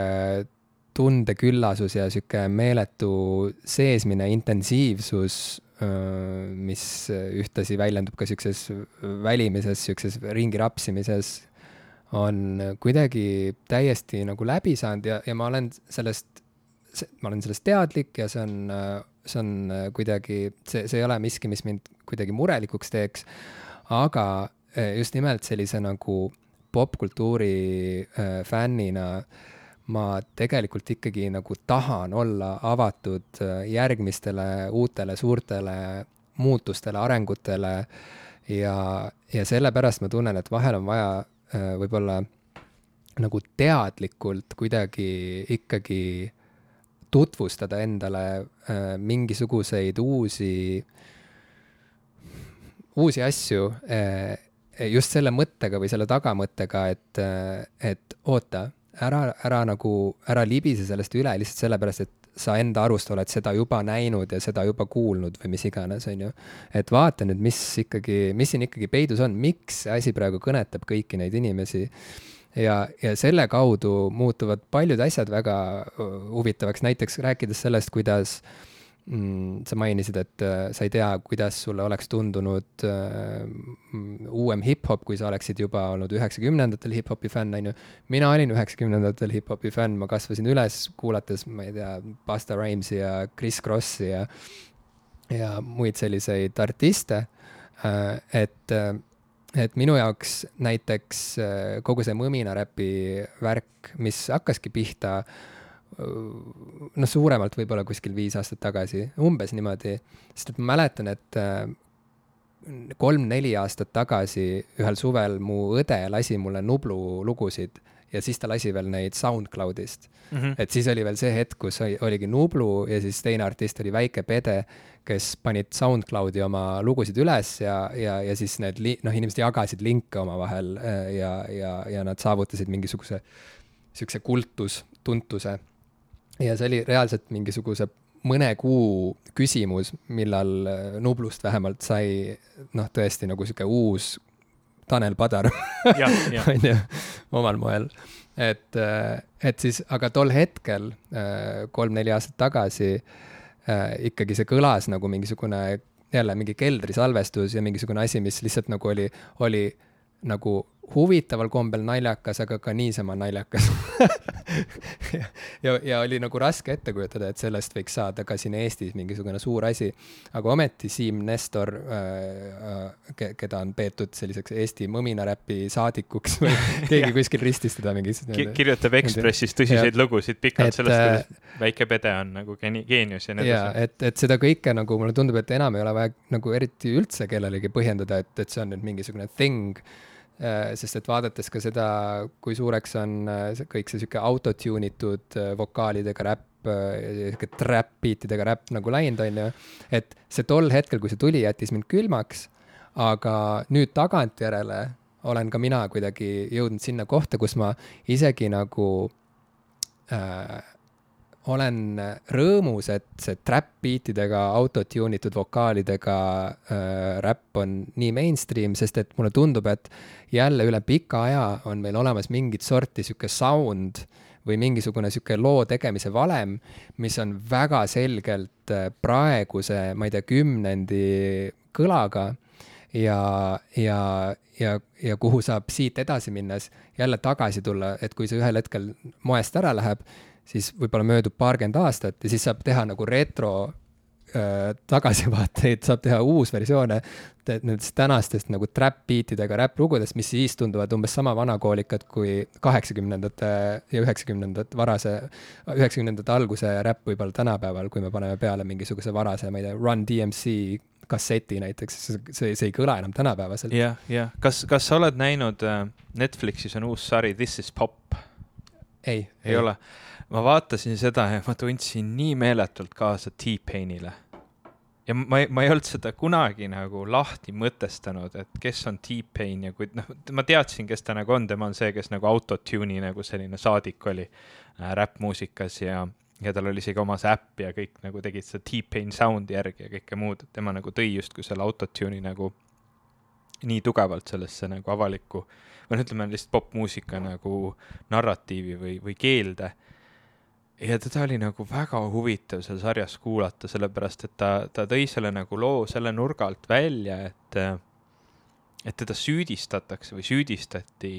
tundeküllasus ja sihuke meeletu seesmine intensiivsus, mis ühtlasi väljendub ka siukses välimises, siukses ringi rapsimises, on kuidagi täiesti nagu läbi saanud ja, ja ma olen sellest, ma olen sellest teadlik ja see on, see on kuidagi, see, see ei ole miski, mis mind kuidagi murelikuks teeks, aga just nimelt sellise nagu popkultuuri fännina äh, ma tegelikult ikkagi nagu tahan olla avatud äh, järgmistele uutele suurtele muutustele, arengutele. Ja, ja sellepärast ma tunnen, et vahel on vaja äh, võib-olla nagu teadlikult kuidagi ikkagi tutvustada endale äh, mingisuguseid uusi, uusi asju just selle mõttega või selle tagamõttega, et, et oota ära, ära nagu, ära libise sellest üle lihtsalt sellepärast, et sa enda arust oled seda juba näinud ja seda juba kuulnud või mis iganes, on ju. et vaata nüüd, mis ikkagi, mis siin ikkagi peidus on, miks see asi praegu kõnetab kõiki neid inimesi. ja, ja selle kaudu muutuvad paljud asjad väga huvitavaks, näiteks rääkides sellest, kuidas äh, mm, sa mainisid, et äh, sa ei tea, kuidas sulle oleks tundunud äh, uuem hip-hop, kui sa oleksid juba olnud üheksakümnendatel hip-hopi fänn, on ju. mina olin üheksakümnendatel hip-hopi fänn, ma kasvasin üles kuulates, ma ei tea, Busta Rhymesi ja Chris Crossi ja, ja muid selliseid artiste äh,. et et minu jaoks näiteks kogu see mõminaräpi värk, mis hakkaski pihta äh, noh, suuremalt võib-olla kuskil viis aastat tagasi, umbes niimoodi, sest et ma mäletan, et äh, kolm-neli aastat tagasi ühel suvel mu õde lasi mulle Nublu lugusid ja siis ta lasi veel neid SoundCloudist mm. -hmm. et siis oli veel see hetk, kus oli, oligi Nublu ja siis teine artist oli Väike Pede, kes panid SoundCloudi oma lugusid üles ja, ja, ja siis need li-, noh, inimesed jagasid linke omavahel äh, ja, ja, ja nad saavutasid mingisuguse niisuguse kultus, tuntuse ja see oli reaalselt mingisuguse mõne kuu küsimus, millal äh, Nublust vähemalt sai noh, tõesti nagu sihuke uus Tanel Padar on ju, omal moel. et, äh, et siis, aga tol hetkel, äh, kolm-neli aastat tagasi, ikkagi see kõlas nagu mingisugune jälle mingi keldrisalvestus ja mingisugune asi, mis lihtsalt nagu oli, oli nagu huvitaval kombel naljakas, aga ka niisama naljakas ja, ja, ja oli nagu raske ette kujutada, et sellest võiks saada ka siin Eestis mingisugune suur asi. aga ometi Siim Nestor äh,, äh, keda on peetud selliseks Eesti mõminaräpi saadikuks või keegi kuskil ristis teda mingis Ki. kirjutab Ekspressis tõsiseid ja, lugusid pikalt et, sellest, kuidas äh, väike pede on nagu geeni-, geenius ja nii edasi. et, et seda kõike nagu mulle tundub, et enam ei ole vaja nagu eriti üldse kellelegi põhjendada, et, et see on nüüd mingisugune thing sest et vaadates ka seda, kui suureks on äh, kõik see sihuke autotune itud äh, vokaalidega räpp, sihuke trap beatidega räpp nagu läinud, on ju. et see tol hetkel, kui see tuli, jättis mind külmaks, aga nüüd tagantjärele olen ka mina kuidagi jõudnud sinna kohta, kus ma isegi nagu äh, olen rõõmus, et see trap beatidega, autotune itud vokaalidega äh, räpp on nii mainstream, sest et mulle tundub, et jälle üle pika aja on meil olemas mingit sorti sihuke sound või mingisugune sihuke loo tegemise valem, mis on väga selgelt äh, praeguse, ma ei tea, kümnendi kõlaga ja, ja, ja, ja kuhu saab siit edasi minnes jälle tagasi tulla, et kui see ühel hetkel moest ära läheb, siis võib-olla möödub paarkümmend aastat ja siis saab teha nagu retro äh, tagasivaateid, saab teha uusversioone nendest tänastest nagu trap beatidega räpplugudest, mis siis tunduvad umbes sama vanakoolikad kui kaheksakümnendate ja üheksakümnendate varase, üheksakümnendate alguse räpp võib-olla tänapäeval, kui me paneme peale mingisuguse varase, ma ei tea, Run DMC kasseti näiteks, see, see ei kõla enam tänapäevaselt. jah, jah, kas, kas sa oled näinud äh,, Netflixis on uus sari This is pop? ei, ei, ei ole. Ma vaatasin seda ja ma tundsin nii meeletult kaasa T-Painile. Ja ma ei, ma ei olnud seda kunagi nagu lahti mõtestanud, et kes on T-Pain ja kui noh, ma teadsin, kes ta nagu on, tema on see, kes nagu autotune'i nagu selline saadik oli äh, räppmuusikas ja, ja tal oli isegi oma see äpp ja kõik nagu tegid seda T-Pain sound'i järgi ja kõike muud, et tema nagu tõi justkui selle autotune'i nagu nii tugevalt sellesse nagu avalikku või noh, ütleme lihtsalt popmuusika nagu narratiivi või, või keelde ja teda oli nagu väga huvitav seal sarjas kuulata, sellepärast et ta, ta tõi selle nagu loo selle nurga alt välja, et, et teda süüdistatakse või süüdistati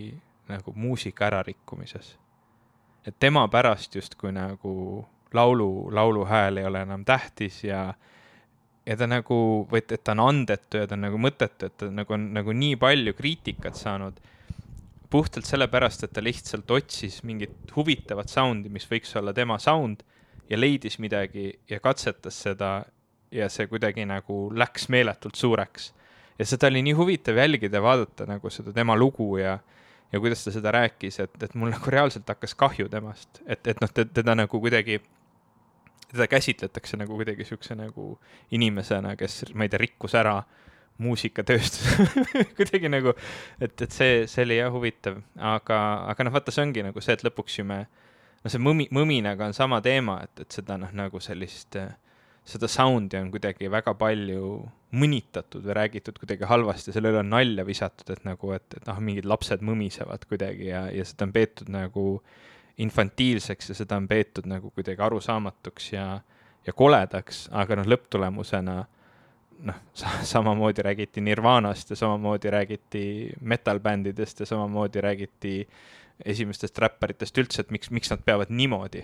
nagu muusika ärarikkumises. et tema pärast justkui nagu laulu, lauluhääl ei ole enam tähtis ja, ja ta nagu, või et, et ta on andetu ja ta on nagu mõttetu, et ta nagu on nagu nii palju kriitikat saanud puhtalt sellepärast, et ta lihtsalt otsis mingit huvitavat sound'i, mis võiks olla tema sound ja leidis midagi ja katsetas seda ja see kuidagi nagu läks meeletult suureks. ja seda oli nii huvitav jälgida vaadata nagu seda tema lugu ja, ja kuidas ta seda rääkis, et, et mul nagu reaalselt hakkas kahju temast, et, et noh, teda nagu kuidagi, teda käsitletakse nagu kuidagi siukse nagu inimesena, kes, ma ei tea, rikkus ära muusikatööstus kuidagi nagu, et, et see, see oli jah huvitav, aga, aga noh, vaata, see ongi nagu see, et lõpuks ju me, no see mõmi, mõminaga on sama teema, et, et seda noh, nagu sellist, seda sound'i on kuidagi väga palju mõnitatud või räägitud kuidagi halvasti, selle üle on nalja visatud, et nagu, et, et noh, mingid lapsed mõmisevad kuidagi ja, ja seda on peetud nagu infantiilseks ja seda on peetud nagu kuidagi arusaamatuks ja, ja koledaks, aga noh, lõpptulemusena noh, samamoodi räägiti Nirvanast ja samamoodi räägiti metal-bändidest ja samamoodi räägiti esimestest räpparitest üldse, et miks, miks nad peavad niimoodi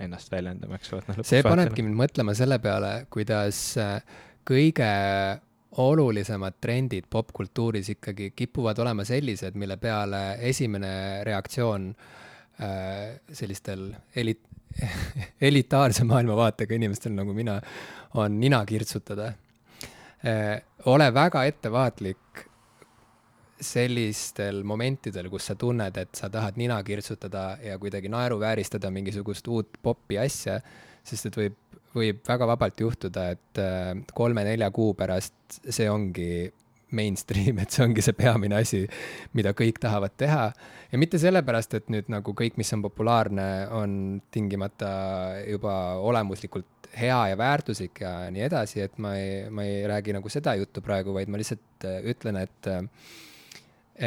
ennast väljendama, eks ole, noh. see panebki mind mõtlema selle peale, kuidas äh, kõige olulisemad trendid popkultuuris ikkagi kipuvad olema sellised, mille peale esimene reaktsioon äh, sellistel eli-, elitaarse maailmavaatega inimestel nagu mina on nina kirtsutada ole väga ettevaatlik sellistel momentidel, kus sa tunned, et sa tahad nina kirtsutada ja kuidagi naeruvääristada mingisugust uut popi asja, sest et võib, võib väga vabalt juhtuda, et äh, kolme-nelja kuu pärast see ongi mainstream, et see ongi see peamine asi, mida kõik tahavad teha. ja mitte sellepärast, et nüüd nagu kõik, mis on populaarne, on tingimata juba olemuslikult hea ja väärtuslik ja nii edasi, et ma ei, ma ei räägi nagu seda juttu praegu, vaid ma lihtsalt äh, ütlen, et, äh,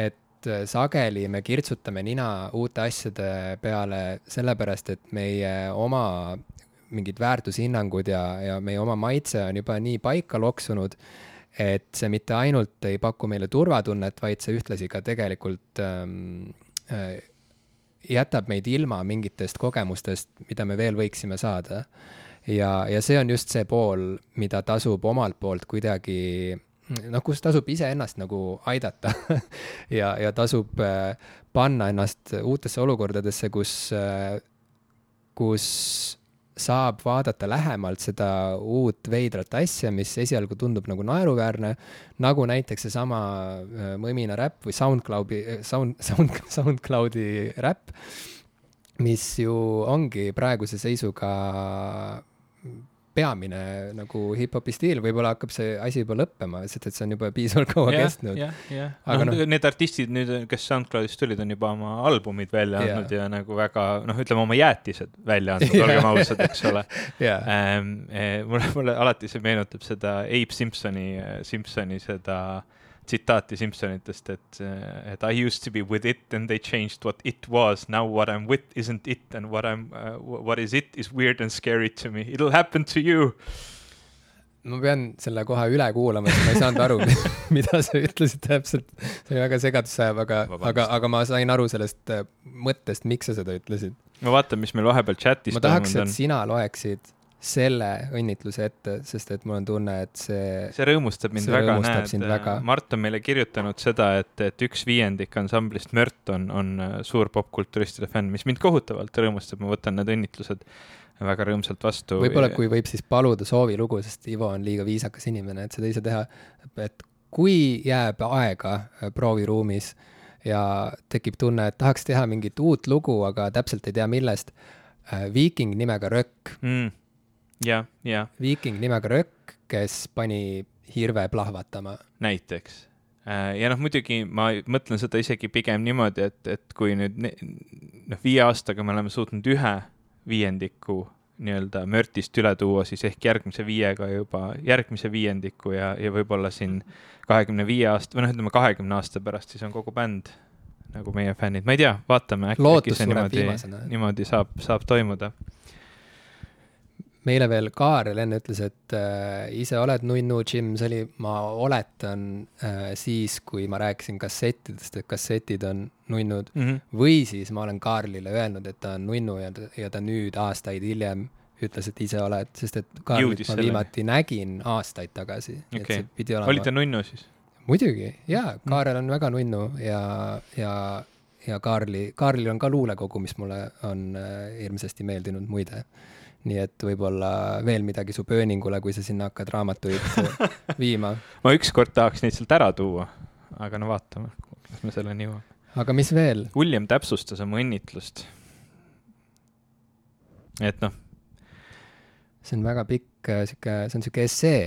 et äh, sageli me kirtsutame nina uute asjade peale sellepärast, et meie oma mingid väärtushinnangud ja, ja meie oma maitse on juba nii paika loksunud, et see mitte ainult ei paku meile turvatunnet, vaid see ühtlasi ka tegelikult ähm, äh, jätab meid ilma mingitest kogemustest, mida me veel võiksime saada. Ja, ja see on just see pool, mida tasub omalt poolt kuidagi noh, kus tasub iseennast nagu aidata ja, ja tasub äh, panna ennast uutesse olukordadesse, kus äh,, kus saab vaadata lähemalt seda uut veidrat asja, mis esialgu tundub nagu naeruväärne, nagu näiteks seesama äh, Mõmina räpp või SoundCloudi, Sound, Sound, SoundCloudi räpp, mis ju ongi praeguse seisuga peamine nagu hip-hopi stiil, võib-olla hakkab see asi juba lõppema, sest et see on juba piisavalt kaua yeah, kestnud. jah, jah, aga noh no,, need artistid nüüd, kes SoundCloudist tulid, on juba oma albumid välja yeah. andnud ja nagu väga noh, ütleme oma jäätised välja andnud yeah., olgem ausad, eks ole yeah.. Ähm, eh, mulle, mulle alati see meenutab seda Abe Simpsoni, Simpsoni seda äh, tsitaati Simsonitest, et, et I used to be with it and they changed what it was, now what I am with isn't it and what I am uh,, what is it is weird and scary to me, it'll happen to you. ma pean selle kohe üle kuulama, sest ma ei saanud aru mida sa ütlesid täpselt. see oli väga segadusse ajav, aga, aga, aga ma sain aru sellest äh, mõttest, miks sa seda ütlesid. ma vaatan, mis meil vahepeal chatis ma tahaks, et sina loeksid selle õnnitluse ette, sest et mul on tunne, et see see rõõmustab mind see väga, näed, Mart on meile kirjutanud seda, et, et üks viiendik ansamblist Mört on, on äh, suur popkulturistide fänn, mis mind kohutavalt rõõmustab, ma võtan need õnnitlused väga rõõmsalt vastu. võib-olla kui võib siis paluda soovilugu, sest Ivo on liiga viisakas inimene, et seda ise teha, et kui jääb aega äh, prooviruumis ja tekib tunne, et tahaks teha mingit uut lugu, aga täpselt ei tea, millest, Viiking nimega Rökk mm jah, jah. viiking nimega Rökk, kes pani hirve plahvatama. näiteks. Äh, ja noh, muidugi ma mõtlen seda isegi pigem niimoodi, et, et kui nüüd noh, viie aastaga me oleme suutnud ühe viiendiku nii-öelda mörtist üle tuua, siis ehk järgmise viiega juba järgmise viiendiku ja, ja võib-olla siin kahekümne viie aasta või noh, ütleme kahekümne aasta pärast, siis on kogu bänd nagu meie fännid, ma ei tea, vaatame äkki, äkki see niimoodi, niimoodi saab, saab toimuda meile veel Kaarel enne ütles, et äh, ise oled nunnu, Jim, see oli, ma oletan äh, siis, kui ma rääkisin kassettidest, et kassetid on nunnud mm. -hmm. või siis ma olen Kaarlile öelnud, et ta on nunnu ja, ja ta nüüd aastaid hiljem ütles, et ise oled, sest et Kaarlit ma viimati nägin aastaid tagasi okay.. oli ta nunnu siis? muidugi, jaa, mhm. Kaarel on väga nunnu ja, ja, ja Kaarli, Kaarlil on ka luulekogu, mis mulle on äh, hirmsasti meeldinud muide nii et võib-olla veel midagi su pööningule, kui sa sinna hakkad raamatuid viima ma ükskord tahaks neid sealt ära tuua, aga no vaatame, kas me selleni jõuame. aga mis veel? William täpsustas oma õnnitlust. et noh. see on väga pikk äh, sihuke, see on sihuke essee.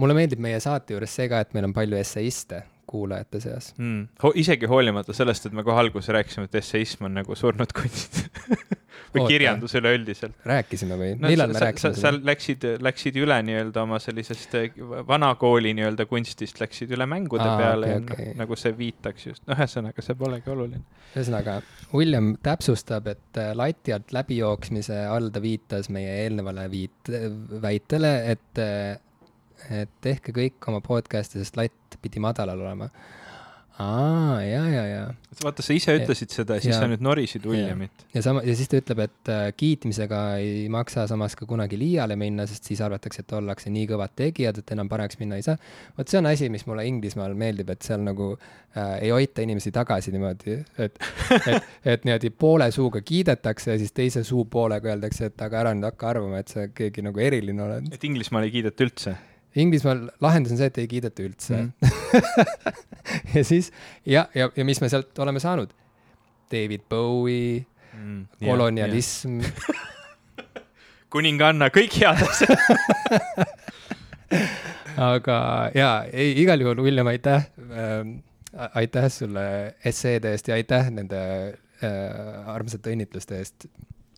mulle meeldib meie saate juures see ka, et meil on palju esseiste kuulajate seas mm.. isegi hoolimata sellest, et me kohe alguses rääkisime, et esseism on nagu surnud kunst või Oota. kirjandus üleüldiselt. rääkisime või no,? millal me rääkisime sa läksid, läksid üle nii-öelda oma sellisest eh, vanakooli nii-öelda kunstist, läksid üle mängude Aa, peale okay, okay. nagu see viitaks just, noh, ühesõnaga, see polegi oluline. ühesõnaga, William täpsustab, et eh, lati alt läbijooksmise all ta viitas meie eelnevale viit-, väitele, et, eh, et tehke kõik oma podcast'e, sest latt pidi madalal olema aa, ja, ja, ja. vaata, sa ise ütlesid seda ja siis ja, sa nüüd norisid Williamit. ja sama, ja siis ta ütleb, et äh, kiitmisega ei maksa samas ka kunagi liiale minna, sest siis arvatakse, et ollakse nii kõvad tegijad, et enam paremaks minna ei saa. vot see on asi, mis mulle Inglismaal meeldib, et seal nagu äh, ei hoita inimesi tagasi niimoodi, et, et, et niimoodi poole suuga kiidetakse ja siis teise suupoolega öeldakse, et aga ära nüüd hakka arvama, et sa keegi nagu eriline oled. et Inglismaal ei kiideta üldse? Inglismaal lahendus on see, et ei kiideta üldse mm. ja siis ja, ja, ja mis me sealt oleme saanud? David Bowie mm,, kolonialism kuninganna, kõik head asjad aga jaa, ei, igal juhul, William, aitäh ähm,. aitäh sulle esseede eest ja aitäh nende äh, armsate õnnitluste eest.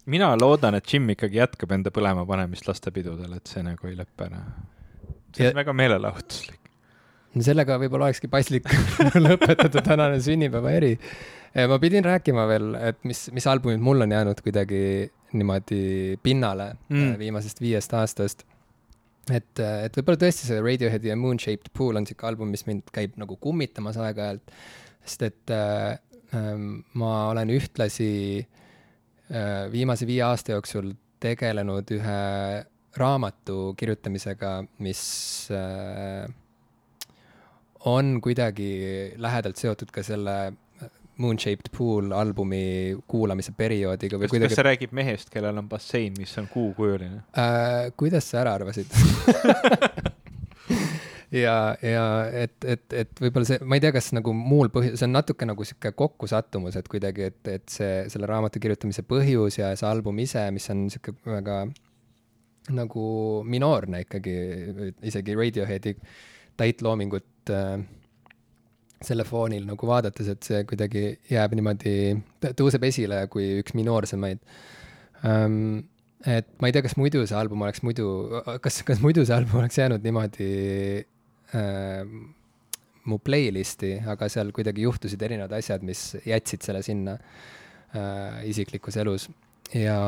mina loodan, et Jim ikkagi jätkab enda põlema panemist lastepidudel, et see nagu ei lõppe ära see on väga meelelahutuslik. sellega võib-olla olekski paslik lõpetada tänane sünnipäeva eri. ma pidin rääkima veel, et mis, mis albumid mul on jäänud kuidagi niimoodi pinnale mm. viimasest viiest aastast. et, et võib-olla tõesti see Radioheadi ja Moonshaped Pool on sihuke album, mis mind käib nagu kummitamas aeg-ajalt, sest et äh, ma olen ühtlasi äh, viimase viie aasta jooksul tegelenud ühe raamatu kirjutamisega, mis äh, on kuidagi lähedalt seotud ka selle Moonshaped Pool albumi kuulamise perioodiga või kas, kuidagi. kas see räägib mehest, kellel on bassein, mis on kuukujuline äh,? kuidas sa ära arvasid ja, ja et, et, et võib-olla see, ma ei tea, kas nagu muul põhjusel, see on natuke nagu sihuke kokkusattumus, et kuidagi, et, et see, selle raamatu kirjutamise põhjus ja see album ise, mis on sihuke väga nagu minoorne ikkagi, isegi Radioheadi täitloomingut äh, selle foonil nagu vaadates, et see kuidagi jääb niimoodi, tõuseb esile kui üks minoorsemaid ähm,. et ma ei tea, kas muidu see album oleks muidu, kas, kas muidu see album oleks jäänud niimoodi äh, mu playlist'i, aga seal kuidagi juhtusid erinevad asjad, mis jätsid selle sinna äh, isiklikus elus ja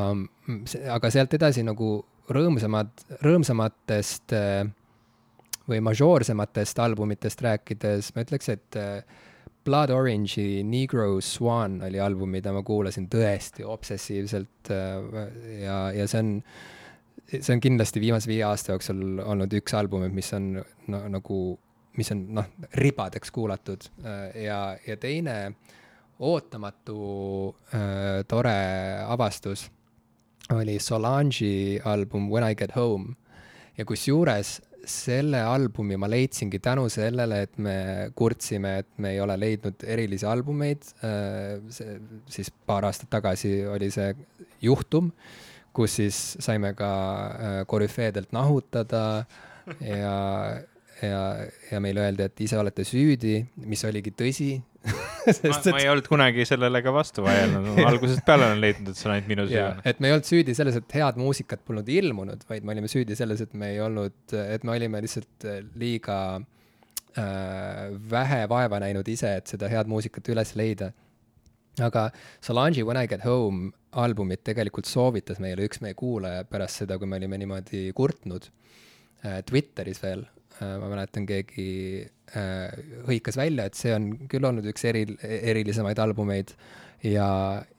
aga sealt edasi nagu rõõmsamad, rõõmsamatest äh, või mažoorsematest albumitest rääkides ma ütleks, et äh, Blood Orange'i Negro Swan oli album, mida ma kuulasin tõesti obsessiivselt äh, ja, ja see on, see on kindlasti viimase viie aasta jooksul olnud üks album, mis on no, nagu, mis on noh, ribadeks kuulatud ja, ja teine ootamatu tore avastus oli Solange'i album When I Get Home ja kusjuures selle albumi ma leidsingi tänu sellele, et me kurtsime, et me ei ole leidnud erilisi albumeid. Äh, siis paar aastat tagasi oli see juhtum, kus siis saime ka äh, korüfeedelt nahutada ja ja, ja meile öeldi, et ise olete süüdi, mis oligi tõsi ma, ma ei olnud kunagi sellele ka vastu vaielnud, ma algusest peale olen leidnud, et see on ainult minu süü. et me ei olnud süüdi selles, et head muusikat polnud ilmunud, vaid me olime süüdi selles, et me ei olnud, et me olime lihtsalt äh, liiga äh, vähe vaeva näinud ise, et seda head muusikat üles leida. aga Solange'i When I Get Home albumit tegelikult soovitas meile üks meie kuulaja pärast seda, kui me olime niimoodi kurtnud äh, Twitteris veel ma mäletan, keegi äh, hõikas välja, et see on küll olnud üks eri, erilisemaid albumeid ja,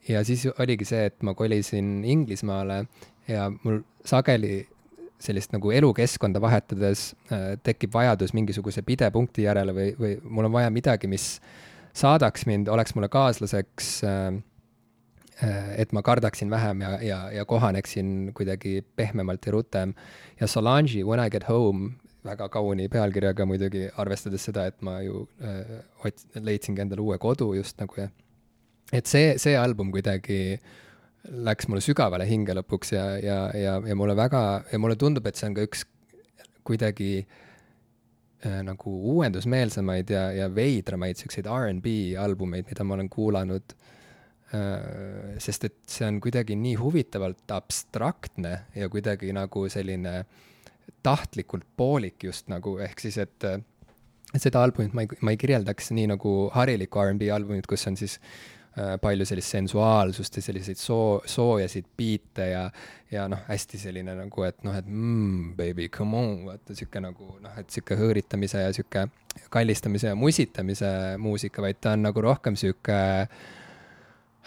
ja siis oligi see, et ma kolisin Inglismaale ja mul sageli sellist nagu elukeskkonda vahetades äh, tekib vajadus mingisuguse pidepunkti järele või, või mul on vaja midagi, mis saadaks mind, oleks mulle kaaslaseks äh, äh et ma kardaksin vähem ja, ja, ja kohaneksin kuidagi pehmemalt ja rutem. ja Solange'i When I get home väga kauni pealkirjaga muidugi, arvestades seda, et ma ju äh, ots-, leidsingi endale uue kodu just nagu ja et see, see album kuidagi läks mulle sügavale hinge lõpuks ja, ja, ja, ja mulle väga, ja mulle tundub, et see on ka üks kuidagi äh, nagu uuendusmeelsemaid ja, ja veidramaid siukseid R'n'B albumeid, mida ma olen kuulanud äh,. sest et see on kuidagi nii huvitavalt abstraktne ja kuidagi nagu selline äh, tahtlikult poolik just nagu, ehk siis, et seda albumit ma ei, ma ei kirjeldaks nii nagu harilikku R'n'B albumit, kus on siis äh, palju sellist sensuaalsust ja selliseid soo-, soojasid biite ja, ja noh, hästi selline nagu, et noh, et mmm, baby, come on, vaata sihuke nagu noh, et sihuke hõõritamise ja sihuke kallistamise ja musitamise muusika, vaid ta on nagu rohkem sihuke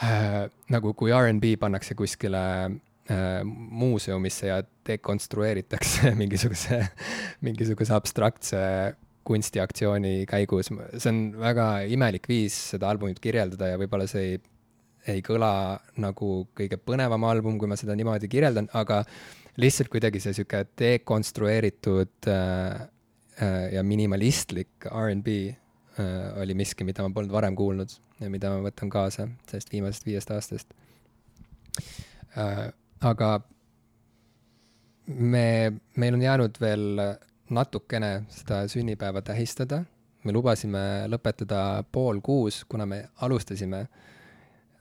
äh, nagu kui R'n'B pannakse kuskile Äh, muuseumisse ja dekonstrueeritakse mingisuguse, mingisuguse abstraktse kunstiaktsiooni käigus, see on väga imelik viis seda albumit kirjeldada ja võib-olla see ei, ei kõla nagu kõige põnevam album, kui ma seda niimoodi kirjeldan, aga lihtsalt kuidagi see sihuke dekonstrueeritud äh, äh, ja minimalistlik R'n'B äh, oli miski, mida ma polnud varem kuulnud ja mida ma võtan kaasa sellest viimasest viiest aastast. Äh, aga me, meil on jäänud veel natukene seda sünnipäeva tähistada. me lubasime lõpetada pool kuus, kuna me alustasime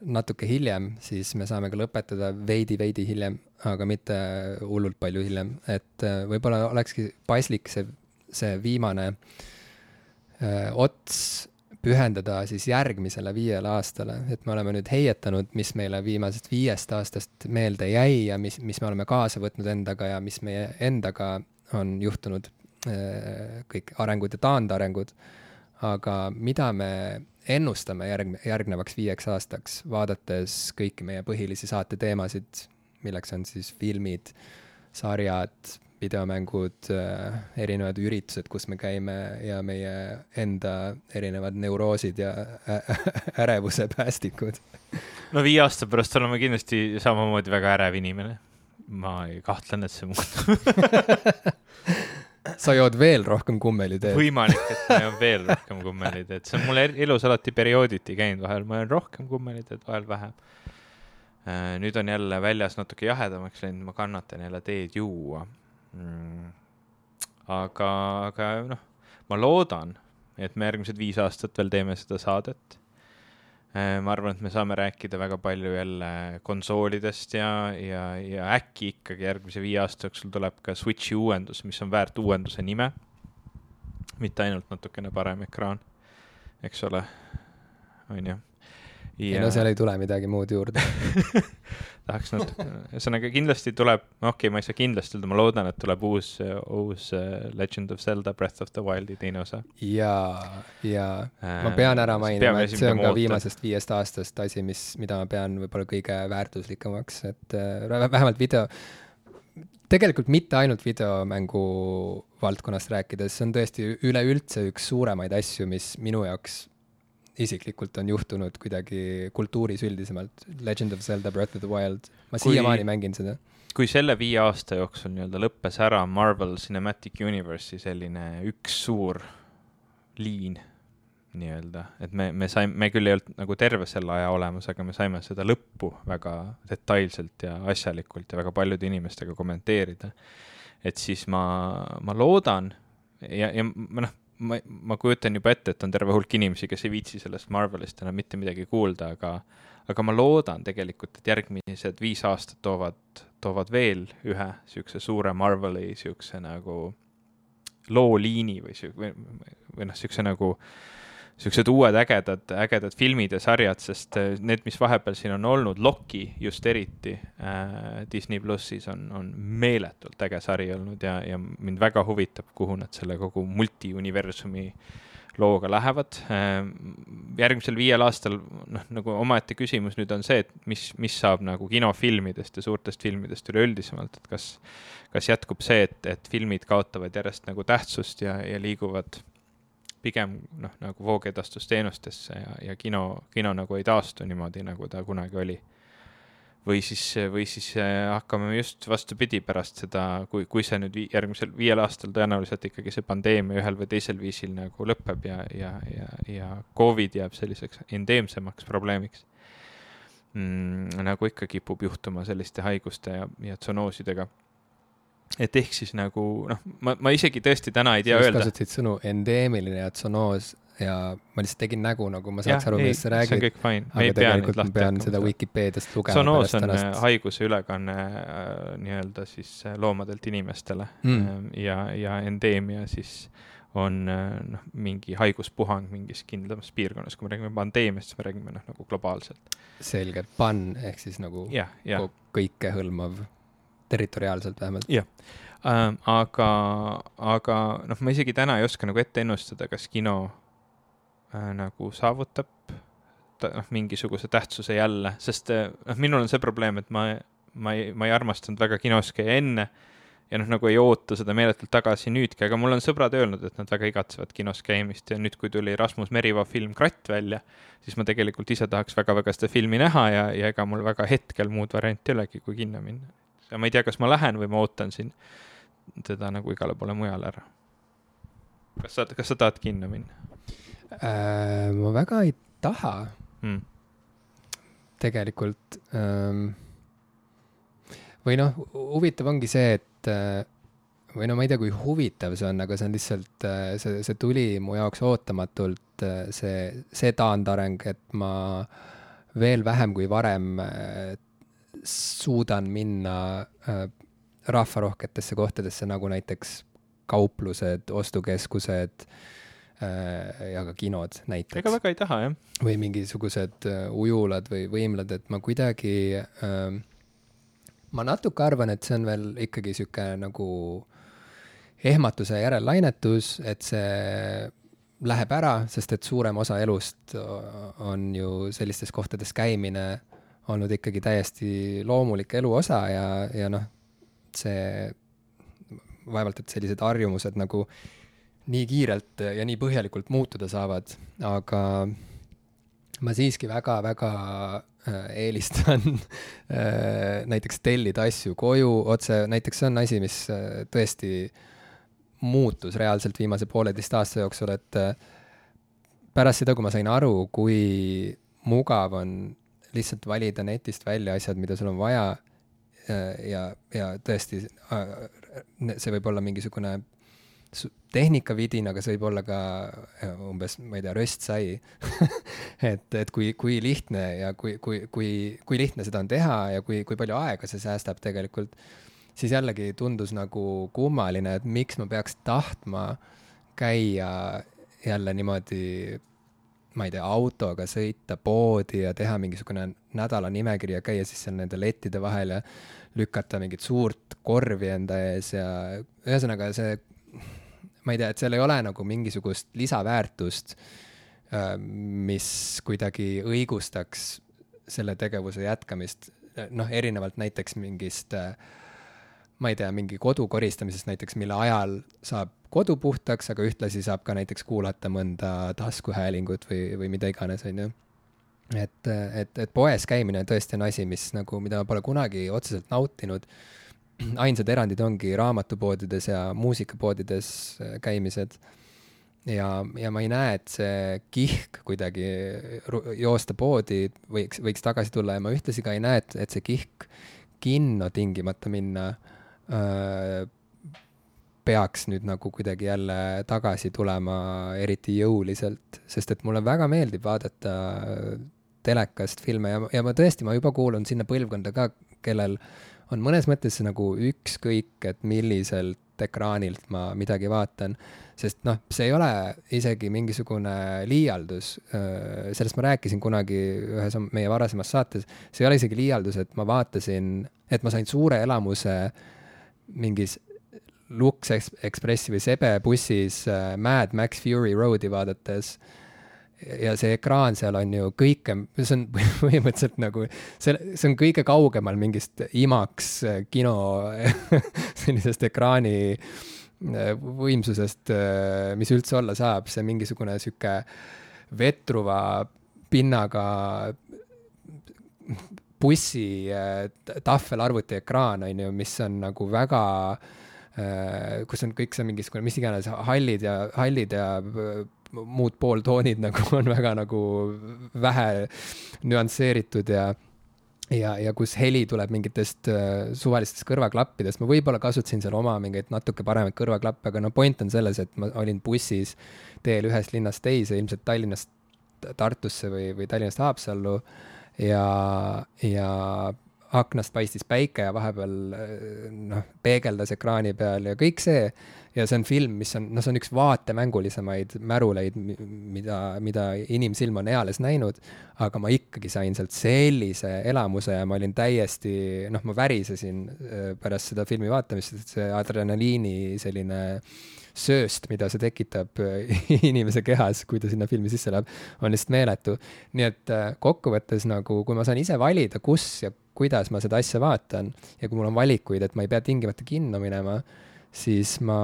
natuke hiljem, siis me saame ka lõpetada veidi-veidi hiljem, aga mitte hullult palju hiljem, et äh, võib-olla olekski paslik see, see viimane öö, äh, ots pühendada siis järgmisele viiele aastale, et me oleme nüüd heietanud, mis meile viimasest viiest aastast meelde jäi ja mis, mis me oleme kaasa võtnud endaga ja mis meie endaga on juhtunud, äh, kõik arengud ja taandarengud. aga mida me ennustame järg-, järgnevaks viieks aastaks, vaadates kõiki meie põhilisi saate teemasid, milleks on siis filmid, sarjad, videomängud, äh, erinevad üritused, kus me käime ja meie enda erinevad neuroosid ja ärevuse päästikud. no viie aasta pärast oleme kindlasti samamoodi väga ärev inimene. ma kahtlen, et see muutub sa jood veel rohkem kummeliteed? võimalik, et ma joon veel rohkem kummeliteed, see on mul elus alati periooditi käinud, vahel ma joon rohkem kummeliteed, vahel vähem. Äh, nüüd on jälle väljas natuke jahedamaks läinud, ma kannatan jälle teed juua. Aga, aga noh, ma loodan, et me järgmised viis aastat veel teeme seda saadet. Äh, ma arvan, et me saame rääkida väga palju jälle konsoolidest ja, ja, ja äkki ikkagi järgmise viie aasta jooksul tuleb ka Switchi uuendus, mis on väärt uuenduse nime. mitte ainult natukene parem ekraan, eks ole, on ju ja no seal ei tule midagi muud juurde. Tahaks natuke, ühesõnaga kindlasti tuleb, okei okay,, ma ei saa kindlasti öelda, ma loodan, et tuleb uus, uus äh, Legend of Zelda Breath of the Wildi teine osa. ja, ja äh, ma pean ära mainima, et see on ka viimasest viiest aastast asi, mis, mida ma pean võib-olla kõige väärtuslikumaks, et äh, vähemalt video, tegelikult mitte ainult videomängu valdkonnast rääkides, see on tõesti üleüldse üks suuremaid asju, mis minu jaoks isiklikult on juhtunud kuidagi kultuuris üldisemalt. Legend of Zelda Breath of the Wild, ma siiamaani mängin seda. kui selle viie aasta jooksul nii-öelda lõppes ära Marvel Cinematic Universe'i selline üks suur liin nii-öelda, et me, me saime, me küll ei olnud nagu terve selle aja olemas, aga me saime seda lõppu väga detailselt ja asjalikult ja väga paljude inimestega kommenteerida. et siis ma, ma loodan ja, ja noh ma, ma kujutan juba ette, et on terve hulk inimesi, kes ei viitsi sellest Marvelist enam mitte midagi kuulda, aga, aga ma loodan tegelikult, et järgmised viis aastat toovad, toovad veel ühe niisuguse suure Marveli niisuguse nagu looliini või sihuke, või, või noh, niisuguse nagu äh, siuksed uued ägedad, ägedad filmid ja sarjad, sest äh, need, mis vahepeal siin on olnud, Loki just eriti äh, Disney plussis on, on meeletult äge sari olnud ja, ja mind väga huvitab, kuhu nad selle kogu multiuniversumi looga lähevad äh,. järgmisel viiel aastal, noh, nagu omaette küsimus nüüd on see, et mis, mis saab nagu kinofilmidest ja suurtest filmidest üleüldisemalt, et kas, kas jätkub see, et, et filmid kaotavad järjest nagu tähtsust ja, ja liiguvad pigem noh, nagu voogedastusteenustesse ja, ja kino, kino nagu ei taastu niimoodi, nagu ta kunagi oli. või siis, või siis äh, hakkame just vastupidi pärast seda, kui, kui see nüüd järgmisel viiel aastal tõenäoliselt ikkagi see pandeemia ühel või teisel viisil nagu lõpeb ja, ja, ja, ja Covid jääb selliseks endeemsemaks probleemiks mm,. nagu ikka kipub juhtuma selliste haiguste ja, ja tsoonoosidega et ehk siis nagu noh, ma, ma isegi tõesti täna ei tea öelda. kasutasid sõnu endeemiline ja tsonoos ja ma lihtsalt tegin nägu, nagu ma saaks aru, millest sa räägid. see on kõik fine. aga tegelikult ma pean seda Vikipeediast lugema. tsonoos on tänast... Äh, haiguse ülekanne äh, nii-öelda siis äh, loomadelt inimestele mm. ja, ja endeemia siis on noh, mingi haiguspuhang mingis kindlamas piirkonnas, kui me räägime pandeemiast, siis me räägime noh, nagu globaalselt. selge, pan ehk siis nagu ja, ja. kõikehõlmav territoriaalselt vähemalt. jah ähm,, aga, aga noh, ma isegi täna ei oska nagu ette ennustada, kas kino äh, nagu saavutab ta, noh, mingisuguse tähtsuse jälle, sest äh, noh, minul on see probleem, et ma, ma ei, ma ei armastanud väga kinos käia enne ja noh, nagu ei oota seda meeletult tagasi nüüdki, aga mul on sõbrad öelnud, et nad väga igatsevad kinos käimist ja nüüd, kui tuli Rasmus Merivaa film Kratt välja, siis ma tegelikult ise tahaks väga-väga seda filmi näha ja, ja ega mul väga hetkel muud varianti ei olegi, kui kinno minna ja ma ei tea, kas ma lähen või ma ootan siin teda nagu igale poole mujale ära. kas sa, kas sa tahad kinno minna äh,? ma väga ei taha hmm.. tegelikult ähm, või noh, huvitav ongi see, et äh, või no ma ei tea, kui huvitav see on, aga see on lihtsalt, äh, see, see tuli mu jaoks ootamatult, äh, see, see taandareng, et ma veel vähem kui varem suudan minna äh, rahvarohketesse kohtadesse, nagu näiteks kauplused, ostukeskused äh, ja ka kinod näiteks. ega väga ei taha, jah. või mingisugused äh, ujulad või võimlad, et ma kuidagi äh,, ma natuke arvan, et see on veel ikkagi sihuke nagu ehmatuse järellainetus, et see läheb ära, sest et suurem osa elust on ju sellistes kohtades käimine olnud ikkagi täiesti loomulik elu osa ja, ja noh, see vaevalt, et sellised harjumused nagu nii kiirelt ja nii põhjalikult muutuda saavad, aga ma siiski väga-väga äh, eelistan äh, näiteks tellida asju koju otse, näiteks see on asi, mis äh, tõesti muutus reaalselt viimase pooleteist aasta jooksul, et pärast seda, kui ma sain aru, kui mugav on lihtsalt valida netist välja asjad, mida sul on vaja. ja, ja tõesti, see võib olla mingisugune tehnikavidin, aga see võib olla ka umbes, ma ei tea, röstsai et, et kui, kui lihtne ja kui, kui, kui, kui lihtne seda on teha ja kui, kui palju aega see säästab tegelikult, siis jällegi tundus nagu kummaline, et miks ma peaks tahtma käia jälle niimoodi ma ei tea, autoga sõita poodi ja teha mingisugune nädala nimekiri ja käia siis seal nende lettide vahel ja lükata mingit suurt korvi enda ees ja ühesõnaga see, ma ei tea, et seal ei ole nagu mingisugust lisaväärtust, äh, mis kuidagi õigustaks selle tegevuse jätkamist, noh, erinevalt näiteks mingist äh, ma ei tea, mingi kodu koristamisest näiteks, mille ajal saab kodu puhtaks, aga ühtlasi saab ka näiteks kuulata mõnda taskuhäälingut või, või mida iganes, on ju. et, et, et poes käimine tõesti on asi, mis nagu, mida ma pole kunagi otseselt nautinud. ainsad erandid ongi raamatupoodides ja muusikapoodides käimised ja, ja ma ei näe, et see kihk kuidagi joosta poodi võiks, võiks tagasi tulla ja ma ühtlasi ka ei näe, et, et see kihk kinno tingimata minna öö, peaks nüüd nagu kuidagi jälle tagasi tulema eriti jõuliselt, sest et mulle väga meeldib vaadata telekast filme ja, ja ma tõesti, ma juba kuulun sinna põlvkonda ka, kellel on mõnes mõttes nagu ükskõik, et milliselt ekraanilt ma midagi vaatan, sest noh, see ei ole isegi mingisugune liialdus. sellest ma rääkisin kunagi ühes meie varasemas saates, see ei ole isegi liialdus, et ma vaatasin, et ma sain suure elamuse mingis Lux Expressi või Sebe bussis äh, Mad Max Fury Road'i vaadates. Ja see ekraan seal on ju kõike, see on põhimõtteliselt nagu, see, see on kõige kaugemal mingist IMAX äh, kino sellisest ekraani äh, võimsusest, mis üldse olla saab, see mingisugune sihuke vetruva pinnaga bussi tahvelarvuti ekraan, on ju, mis on nagu väga äh, Äh, kus on kõik see mingisugune, mis iganes hallid ja, hallid ja äh, muud pooltoonid nagu on väga nagu vähe nüansseeritud ja ja, ja kus heli tuleb mingitest äh, suvalistest kõrvaklappidest, ma võib-olla kasutasin seal oma mingeid natuke paremaid kõrvaklappe, aga no point on selles, et ma olin bussis teel ühest linnast teise, ilmselt Tallinnast Tartusse või, või Tallinnast Haapsallu ja, ja aknast paistis päike ja vahepeal noh, peegeldas ekraani peal ja kõik see. ja see on film, mis on, noh, see on üks vaatemängulisemaid märuleid, mida, mida inimsilm on eales näinud. aga ma ikkagi sain sealt sellise elamuse ja ma olin täiesti, noh, ma värisesin äh, pärast seda filmi vaatamist, et see adrenaliini selline sööst, mida see tekitab äh, inimese kehas, kui ta sinna filmi sisse läheb, on lihtsalt meeletu. nii et äh, kokkuvõttes nagu, kui ma saan ise valida, kus ja kuidas ma seda asja vaatan ja kui mul on valikuid, et ma ei pea tingimata kinno minema, siis ma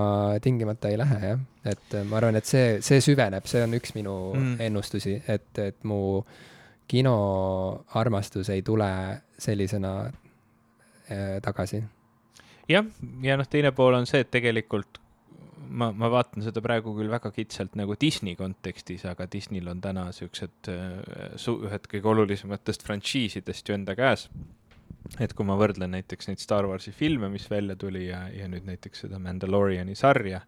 tingimata ei lähe, jah. et äh, ma arvan, et see, see süveneb, see on üks minu mm. ennustusi, et, et mu kinoarmastus ei tule sellisena tagasi. jah, ja noh, teine pool on see, et tegelikult ma, ma vaatan seda praegu küll väga kitsalt nagu Disney kontekstis, aga Disneyl on täna siuksed äh, ühed kõige olulisematest frantsiisidest ju enda käes. Et kui ma võrdlen näiteks neid Star Warsi filme, mis välja tuli ja, ja nüüd näiteks seda Mandaloriani sarja,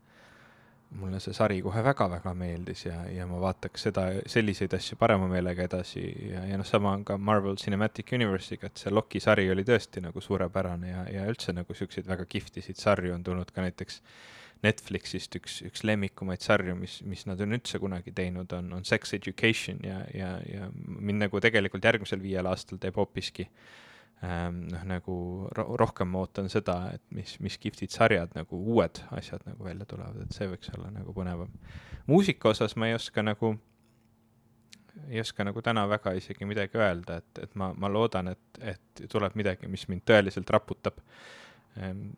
mulle see sari kohe väga-väga meeldis ja, ja ma vaataks seda, selliseid asju parema meelega edasi ja, ja noh, sama on ka Marvel Cinematic Universe'iga, et see Loki sari oli tõesti nagu suurepärane ja, ja üldse nagu siukseid väga kihvtisid sarju on tulnud ka näiteks Netflixist üks, üks lemmikumaid sarju, mis, mis nad on üldse kunagi teinud, on, on Sex Education ja, ja, ja mind nagu tegelikult järgmisel viiel aastal teeb hoopiski äh, noh, nagu ro rohkem ma ootan seda, et mis, mis kihvtid sarjad nagu uued asjad nagu välja tulevad, et see võiks olla nagu põnevam. muusika osas ma ei oska nagu, ei oska nagu täna väga isegi midagi öelda, et, et ma, ma loodan, et, et tuleb midagi, mis mind tõeliselt raputab. Ehm,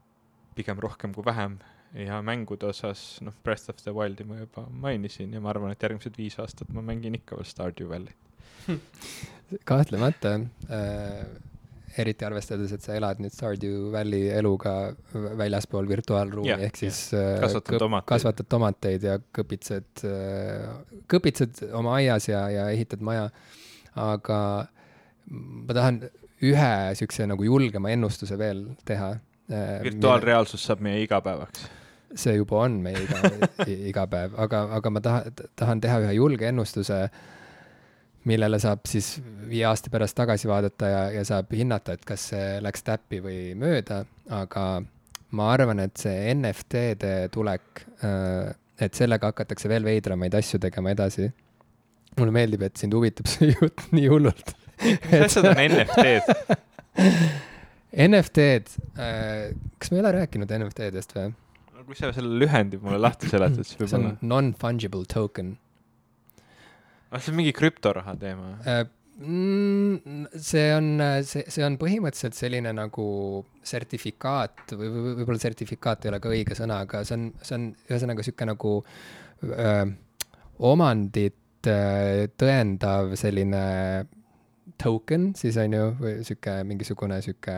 pigem rohkem kui vähem ja mängude osas, noh, Breath of the Wildi ma juba mainisin ja ma arvan, et järgmised viis aastat ma mängin ikka veel Stardew Valley't kahtlemata äh eriti arvestades, et sa elad nüüd Stardew Valley eluga väljaspool virtuaalruumi yeah,, ehk siis yeah. kasvatad, tomateid. kasvatad tomateid ja kõpitsed, kõpitsed oma aias ja, ja ehitad maja. aga ma tahan ühe siukse nagu julgema ennustuse veel teha. virtuaalreaalsus mille... saab meie igapäevaks see juba on meie iga, igapäev, aga, aga ma tahan, tahan teha ühe julge ennustuse äh, millele saab siis viie aasta pärast tagasi vaadata ja, ja saab hinnata, et kas see läks täppi või mööda, aga ma arvan, et see NFT-de tulek, äh, et sellega hakatakse veel veidramaid asju tegema edasi. mulle meeldib, et sind huvitab see jutt nii hullult. mis asjad on NFT-d? NFT-d, äh, kas me ei ole rääkinud NFT-dest või? kui sa selle lühendi mulle lahti seletad, siis võib-olla. see on non-fungible token ah, see on mingi krüptoraha teema äh,? mm,? see on, see, see on põhimõtteliselt selline nagu sertifikaat või, või võib-olla sertifikaat ei ole ka õige sõna, aga see on, see on ühesõnaga sihuke nagu öö, omandit öö, tõendav selline token siis on ju, või sihuke mingisugune sihuke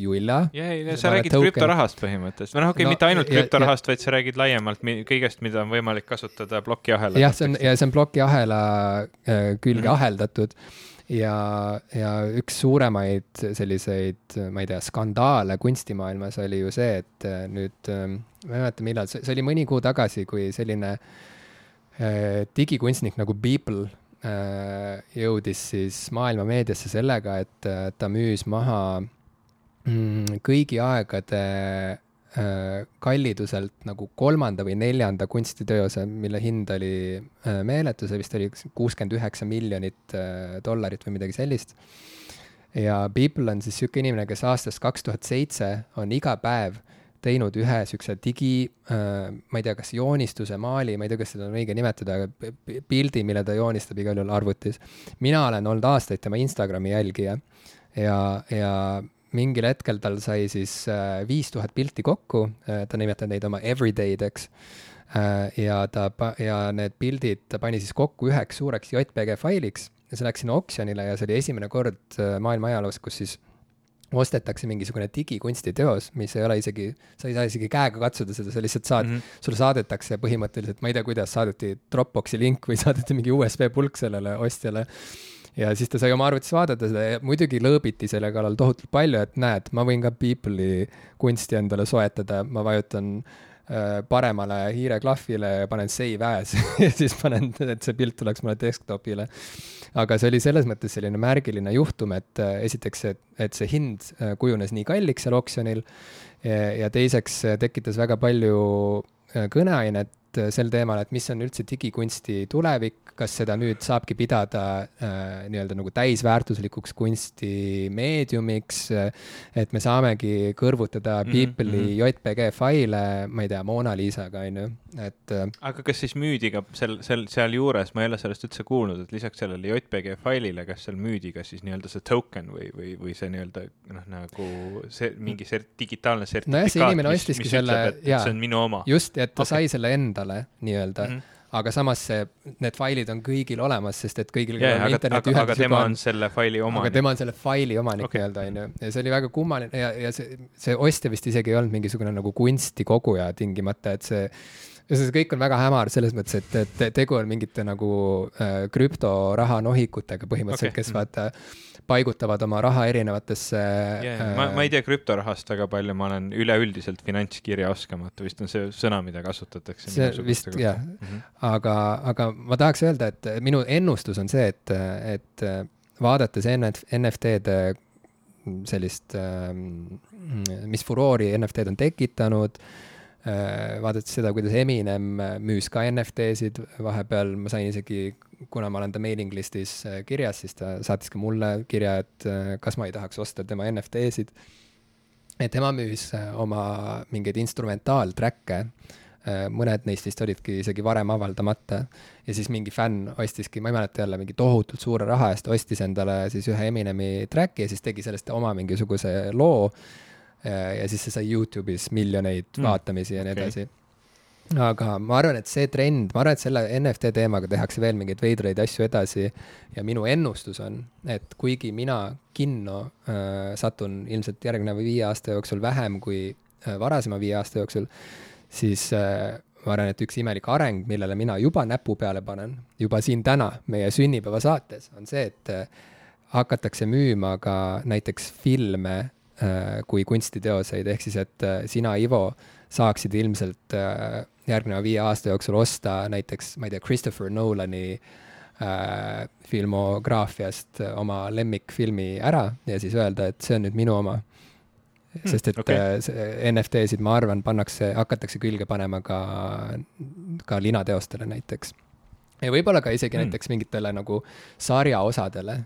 julla. ja, ja sa räägid token. krüptorahast põhimõtteliselt või noh, okei okay, no,, mitte ainult krüptorahast, vaid sa räägid laiemalt kõigest, mida on võimalik kasutada plokiahela. jah, see on, ja see on plokiahela äh, külge mm aheldatud ja, ja üks suuremaid selliseid, ma ei tea, skandaale kunstimaailmas oli ju see, et äh, nüüd äh,, ma ei mäleta, millal, see oli mõni kuu tagasi, kui selline digikunstnik nagu Beeple jõudis siis maailma meediasse sellega, et äh, ta müüs maha mm, kõigi aegade äh, kalliduselt nagu kolmanda või neljanda kunstiteose, mille hind oli meeletu, see vist oli kuuskümmend üheksa miljonit dollarit või midagi sellist. ja People on siis sihuke inimene, kes aastast kaks tuhat seitse on iga päev teinud ühe siukse digi äh,, ma ei tea, kas joonistuse, maali, ma ei tea, kas seda on õige nimetada, aga pildi, mille ta joonistab igal juhul arvutis. mina olen olnud aastaid tema Instagrami jälgija ja, ja mingil hetkel tal sai siis äh, viis tuhat pilti kokku äh,, ta nimetab neid oma everyday deks äh,. ja ta, ja need pildid ta pani siis kokku üheks suureks JPG failiks ja see läks sinna oksjonile ja see oli esimene kord maailma ajaloos, kus siis ostetakse mingisugune digikunstiteos, mis ei ole isegi, sa ei saa isegi käega katsuda seda, sa lihtsalt saad mm, -hmm. sulle saadetakse põhimõtteliselt, ma ei tea, kuidas saadeti Dropboxi link või saadeti mingi USB pulk sellele ostjale. ja siis ta sai oma arvutis vaadata seda ja muidugi lõõbiti selle kallal tohutult palju, et näed, ma võin ka People'i kunsti endale soetada, ma vajutan äh, paremale hiireklahvile ja panen save as ja siis panen, et see pilt tuleks mulle desktop'ile. Aga see oli selles mõttes selline märgiline juhtum, et äh, esiteks, et, et see hind äh, kujunes nii kalliks seal oksjonil ja, ja teiseks äh, tekitas väga palju kõneainet sel teemal, et mis on üldse digikunsti tulevik, kas seda nüüd saabki pidada äh, nii-öelda nagu täisväärtuslikuks kunstimeediumiks äh,, et me saamegi kõrvutada mm -hmm. JPG faile, ma ei tea, Mona Lisaga, on ju, et äh, aga kas siis müüdi ka sel, sel, sealjuures, ma ei ole sellest üldse kuulnud, et lisaks sellele JPG failile, kas seal müüdi ka siis nii-öelda see token või, või, või see nii-öelda noh, nagu see mingi sert-, digitaalne sertifikaat nojah, see inimene ostiski selle, jaa, see on minu oma. just, et ta okay. sai selle endale nii-öelda mm. -hmm aga samas see, need failid on kõigil olemas, sest et kõigil yeah, on internetiühendus aga tema on selle faili omanik. aga tema on selle faili omanik okay. nii-öelda, onju. ja see oli väga kummaline ja, ja see, see ostja vist isegi ei olnud mingisugune nagu kunstikoguja tingimata, et see see kõik on väga hämar selles mõttes, et, et tegu on mingite nagu äh, krüptoraha nohikutega põhimõtteliselt okay., kes mhm. vaata äh, paigutavad oma raha erinevatesse yeah,. Äh, ma, ma ei tea krüptorahast väga palju, ma olen üleüldiselt finantskirjaoskamatu, vist on see sõna, mida kasutatakse. see vist jah mm, -hmm. aga, aga ma tahaks öelda, et minu ennustus on see, et, et vaadates NF, NFT-de sellist, ähm, mis furoori NFT-d on tekitanud äh,, vaadates seda, kuidas Eminem müüs ka NFT-sid, vahepeal ma sain isegi kuna ma olen ta mailing list'is äh, kirjas, siis ta saatis ka mulle kirja, et äh, kas ma ei tahaks osta tema NFT-sid. et tema müüs äh, oma mingeid instrumentaaltrack'e, mõned neist vist olidki isegi varem avaldamata. ja siis mingi fänn ostiski, ma ei mäleta jälle, mingi tohutult suure raha eest ostis endale siis ühe Eminemi track'i ja siis tegi sellest oma mingisuguse loo. Ja siis see sai Youtube'is miljoneid mm. vaatamisi ja nii okay. edasi aga ma arvan, et see trend, ma arvan, et selle NFT teemaga tehakse veel mingeid veidraid asju edasi ja minu ennustus on, et kuigi mina kinno äh, satun ilmselt järgneva viie aasta jooksul vähem kui äh, varasema viie aasta jooksul, siis äh, ma arvan, et üks imelik areng, millele mina juba näpu peale panen, juba siin täna meie sünnipäeva saates, on see, et äh, hakatakse müüma ka näiteks filme äh, kui kunstiteoseid, ehk siis, et äh, sina, Ivo, saaksid ilmselt äh, järgneva viie aasta jooksul osta näiteks, ma ei tea, Christopher Nolani äh, filmograafiast oma lemmikfilmi ära ja siis öelda, et see on nüüd minu oma. Hmm, sest et okay. Äh, NFT-sid, ma arvan, pannakse, hakatakse külge panema ka, ka linateostele näiteks. ja võib-olla ka isegi mm. näiteks mingitele nagu sarjaosadele,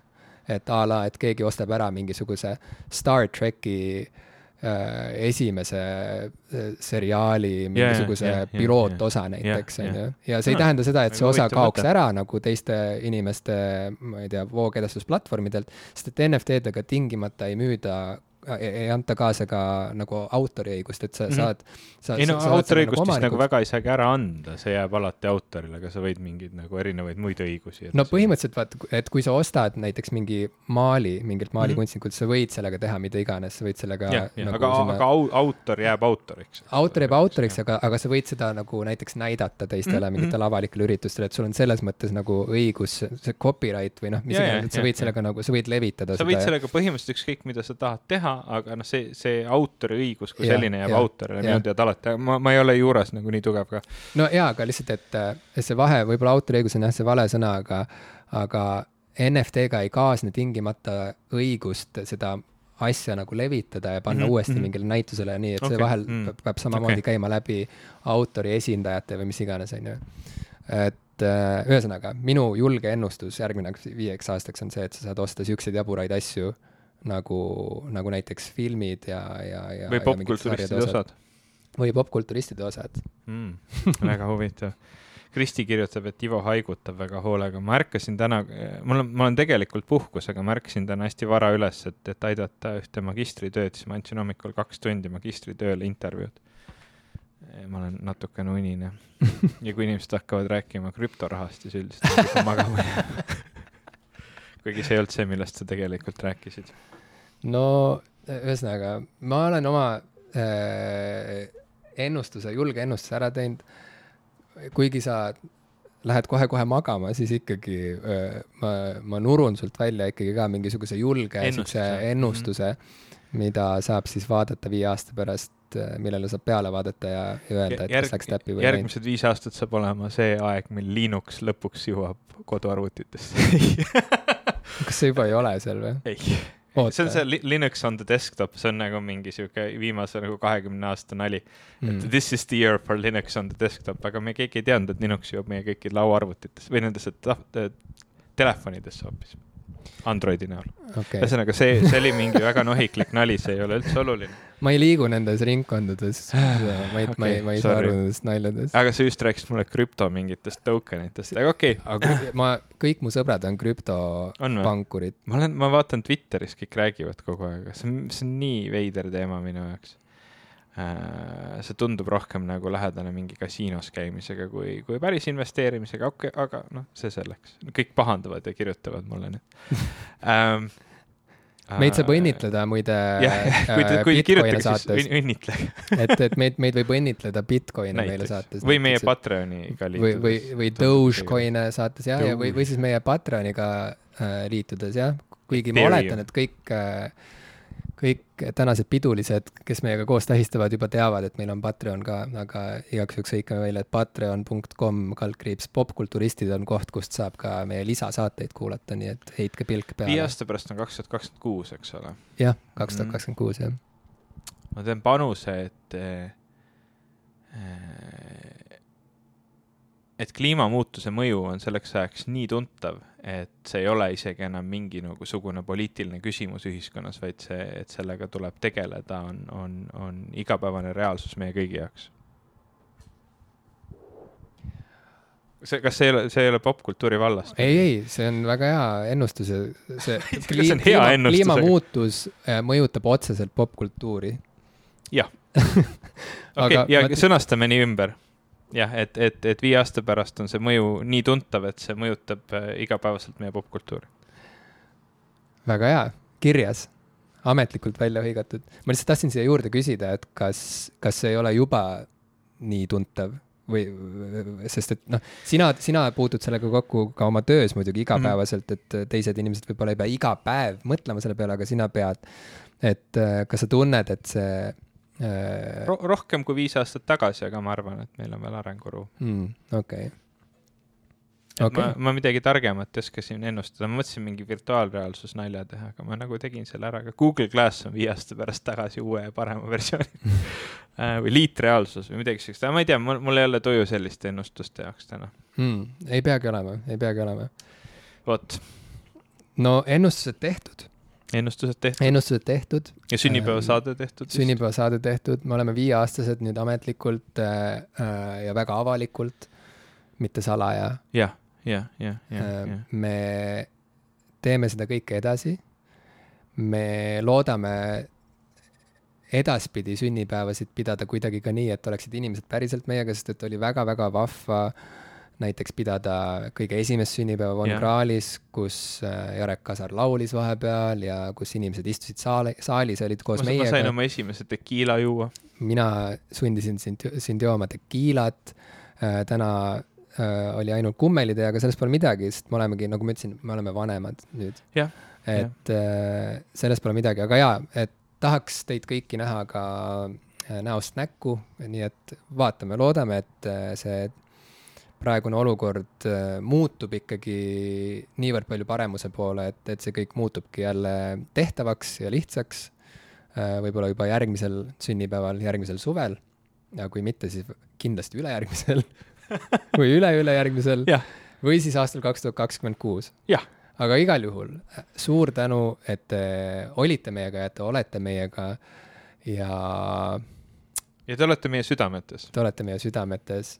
et a la, et keegi ostab ära mingisuguse Star tracki äh, esimese äh, seriaali mingisuguse yeah, yeah, pilootosa yeah, näiteks, on ju. ja see ei Ah, tähenda seda, et see osa kaoks mõte. ära nagu teiste inimeste, ma ei tea, voogedastusplatvormidelt, sest et NFT-dega tingimata ei müüda ei, ei anta kaasa ka nagu autoriõigust, et sa Mhm. saad sa, ei no autoriõigust vist nagu omanikuks. väga ei saagi ära anda, see jääb alati autorile, aga sa võid mingeid nagu erinevaid muid õigusi. no põhimõtteliselt vaata, et kui sa ostad näiteks mingi maali mingilt maalikunstnikult, sa võid sellega teha mida iganes, sa võid sellega nagu aga sinna- aga au, autor jääb autoriks. autor jääb autoriks, aga, aga sa võid seda nagu näiteks näidata teistele Mhm. mingitel avalikel üritustel, et sul on selles mõttes nagu õigus, see copyright või noh, mis iganes, et sa võid sellega nagu, sa võid levitada sa võid sellega põhimõtteliselt ükskõik, mida sa tahad teha, aga noh, see, see autoriõigus kui Jah, selline jääb jah, autorile minu teada alati, ma, ma ei ole juures nagu nii tugev ka. no jaa, aga lihtsalt, et see vahe, võib-olla autoriõigus on jah, see vale sõna, aga, aga NFT-ga ei kaasne tingimata õigust seda asja nagu levitada ja panna mm -hmm, uuesti mhm. mingile näitusele, nii et okay, see vahel mm. mm. peab samamoodi okay. käima läbi autori esindajate või mis iganes, on ju. et ühesõnaga, minu julge ennustus järgmiseks viieks aastaks on see, et sa saad osta siukseid jaburaid asju nagu, nagu näiteks filmid ja, ja, ja või popkulturistide sarjade osad või popkulturistide osad. mm,. väga huvitav. Kristi kirjutab, et Ivo haigutab väga hoolega. ma ärkasin täna, mul on, ma olen tegelikult puhkusega, ma ärkasin täna hästi vara üles, et, et aidata ühte magistritööd, siis ma andsin hommikul kaks tundi magistritööle intervjuud. ma olen natukene unine ja kui inimesed hakkavad rääkima krüptorahast, siis üldiselt ma magama jääma. kuigi see ei olnud see, millest sa tegelikult rääkisid. no ühesõnaga, ma olen oma äh, ennustuse, julge ennustuse ära teinud. kuigi sa lähed kohe-kohe magama, siis ikkagi äh, ma, ma nurun sult välja ikkagi ka mingisuguse julge Ennustuse. ennustuse, mida saab siis vaadata viie aasta pärast, millele saab peale vaadata ja, ja öelda, et kas läks täppi või järgmised viis aastat saab olema see aeg, mil Linux lõpuks jõuab koduarvutitesse. kas see juba ei ole seal või? ei, see on oota see, Li- Linux on the desktop, see on nagu mingi sihuke viimase nagu kahekümne aasta nali mm.. et this is the year for Linux on the desktop, aga me keegi ei teadnud, et Linux jõuab meie kõiki lauaarvutitesse või nendesse telefonidesse hoopis, Androidi näol. okei, ühesõnaga, see, see oli mingi väga nohiklik nali, see ei ole üldse oluline. ma ei liigu nendes ringkondades, ma ei, ma ei, ma ei saa aru nendest naljadest. aga sa just rääkisid mulle krüpto mingitest token itest, aga okei okay., aga ma, kõik mu sõbrad on krüptopankurid. ma olen, ma vaatan Twitteris kõik räägivad kogu aeg, see on, see on nii veider teema minu jaoks. See tundub rohkem nagu lähedane mingi kasiinos käimisega kui, kui päris investeerimisega, okei okay,, aga noh, see selleks. kõik pahandavad ja kirjutavad mulle nüüd. Ähm,. meid saab õnnitleda muide te, äh, kui Bitcoin'e kirjutage, siis saates, õn- õnnitlege. Et, et meid, meid võib õnnitleda Bitcoin'e meile näiteks. saates. või meie Patreoniga või, või, või Dogecoin'e saates jah, ja või, või siis meie Patreoniga äh, liitudes jah, kuigi ma oletan, et kõik äh, kõik tänased pidulised, kes meiega koos tähistavad, juba teavad, et meil on Patreon ka, aga igaks juhuks hõikame välja, et patreon.com kaldkriips popkulturistid on koht, kust saab ka meie lisasaateid kuulata, nii et heitke pilk viie peale. aasta pärast on kaks tuhat kakskümmend kuus, eks ole. jah, kaks tuhat kakskümmend kuus jah. ma teen panuse, et et kliimamuutuse mõju on selleks ajaks nii tuntav, et see ei ole isegi enam mingi mingisugune poliitiline küsimus ühiskonnas, vaid see, et sellega tuleb tegeleda, on, on, on igapäevane reaalsus meie kõigi jaoks. see, kas see ei ole, see ei ole popkultuuri vallast? ei, ei, see on väga hea ennustus ja see See aga- kliimamuutus äh, mõjutab otseselt popkultuuri. jah. okei Aga, ja ma- sõnastame nii ümber. jah, et, et, et viie aasta pärast on see mõju nii tuntav, et see mõjutab äh, igapäevaselt meie popkultuuri. väga hea, kirjas, ametlikult välja hõigatud. ma lihtsalt tahtsin siia juurde küsida, et kas, kas see ei ole juba nii tuntav või, sest et noh, sina, sina puutud sellega kokku ka oma töös muidugi igapäevaselt, et teised inimesed võib-olla ei pea iga päev mõtlema selle peale, aga sina pead. et äh, kas sa tunned, et see Ro rohkem kui viis aastat tagasi, aga ma arvan, et meil on veel arenguruum. mm,, okei. Ma, ma midagi targemat ei oska siin ennustada, ma mõtlesin mingi virtuaalreaalsus nalja teha, aga ma nagu tegin selle ära, aga Google Glass on viie aasta pärast tagasi uue ja parema versiooni Äh, või liitreaalsus või midagi sellist, aga ma ei tea, mul, mul ei ole tuju selliste ennustuste jaoks täna. mm,. ei peagi olema, ei peagi olema. vot, no ennustused tehtud ennustused tehtud ennustused tehtud ja sünnipäevasaade tehtud vist? sünnipäevasaade tehtud, me oleme viieaastased nüüd ametlikult äh, äh, ja väga avalikult, mitte salaja. jah, jah, jah, jah, Äh, jah. me teeme seda kõike edasi. me loodame edaspidi sünnipäevasid pidada kuidagi ka nii, et oleksid inimesed päriselt meiega, sest et oli väga-väga vahva näiteks pidada kõige esimest sünnipäeva Von Jah. Krahlis, kus äh, Jarek Kasar laulis vahepeal ja kus inimesed istusid saali, saalis olid koos ma, ma sain meiega. oma esimese tekiila juua. mina sundisin sind, sind jooma tekiilat äh,, täna äh, oli ainult kummelitee, aga sellest pole midagi, sest me olemegi, nagu ma ütlesin, me oleme vanemad nüüd. Jah, et äh, sellest pole midagi, aga jaa, et tahaks teid kõiki näha ka äh, näost näkku, nii et vaatame, loodame, et äh, see praegune olukord äh, muutub ikkagi niivõrd palju paremuse poole, et, et see kõik muutubki jälle tehtavaks ja lihtsaks. võib-olla juba järgmisel sünnipäeval, järgmisel suvel. Ja kui mitte, siis kindlasti ülejärgmisel või üle-ülejärgmisel või siis aastal kaks tuhat kakskümmend kuus. Aga igal juhul suur tänu, et te olite meiega ja et te olete meiega. Ja ja te olete meie südametes. Te olete meie südametes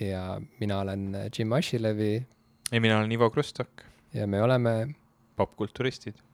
ja mina olen Jim Ashilevi. Ja mina olen Ivo Krustok, ja me oleme popkulturistid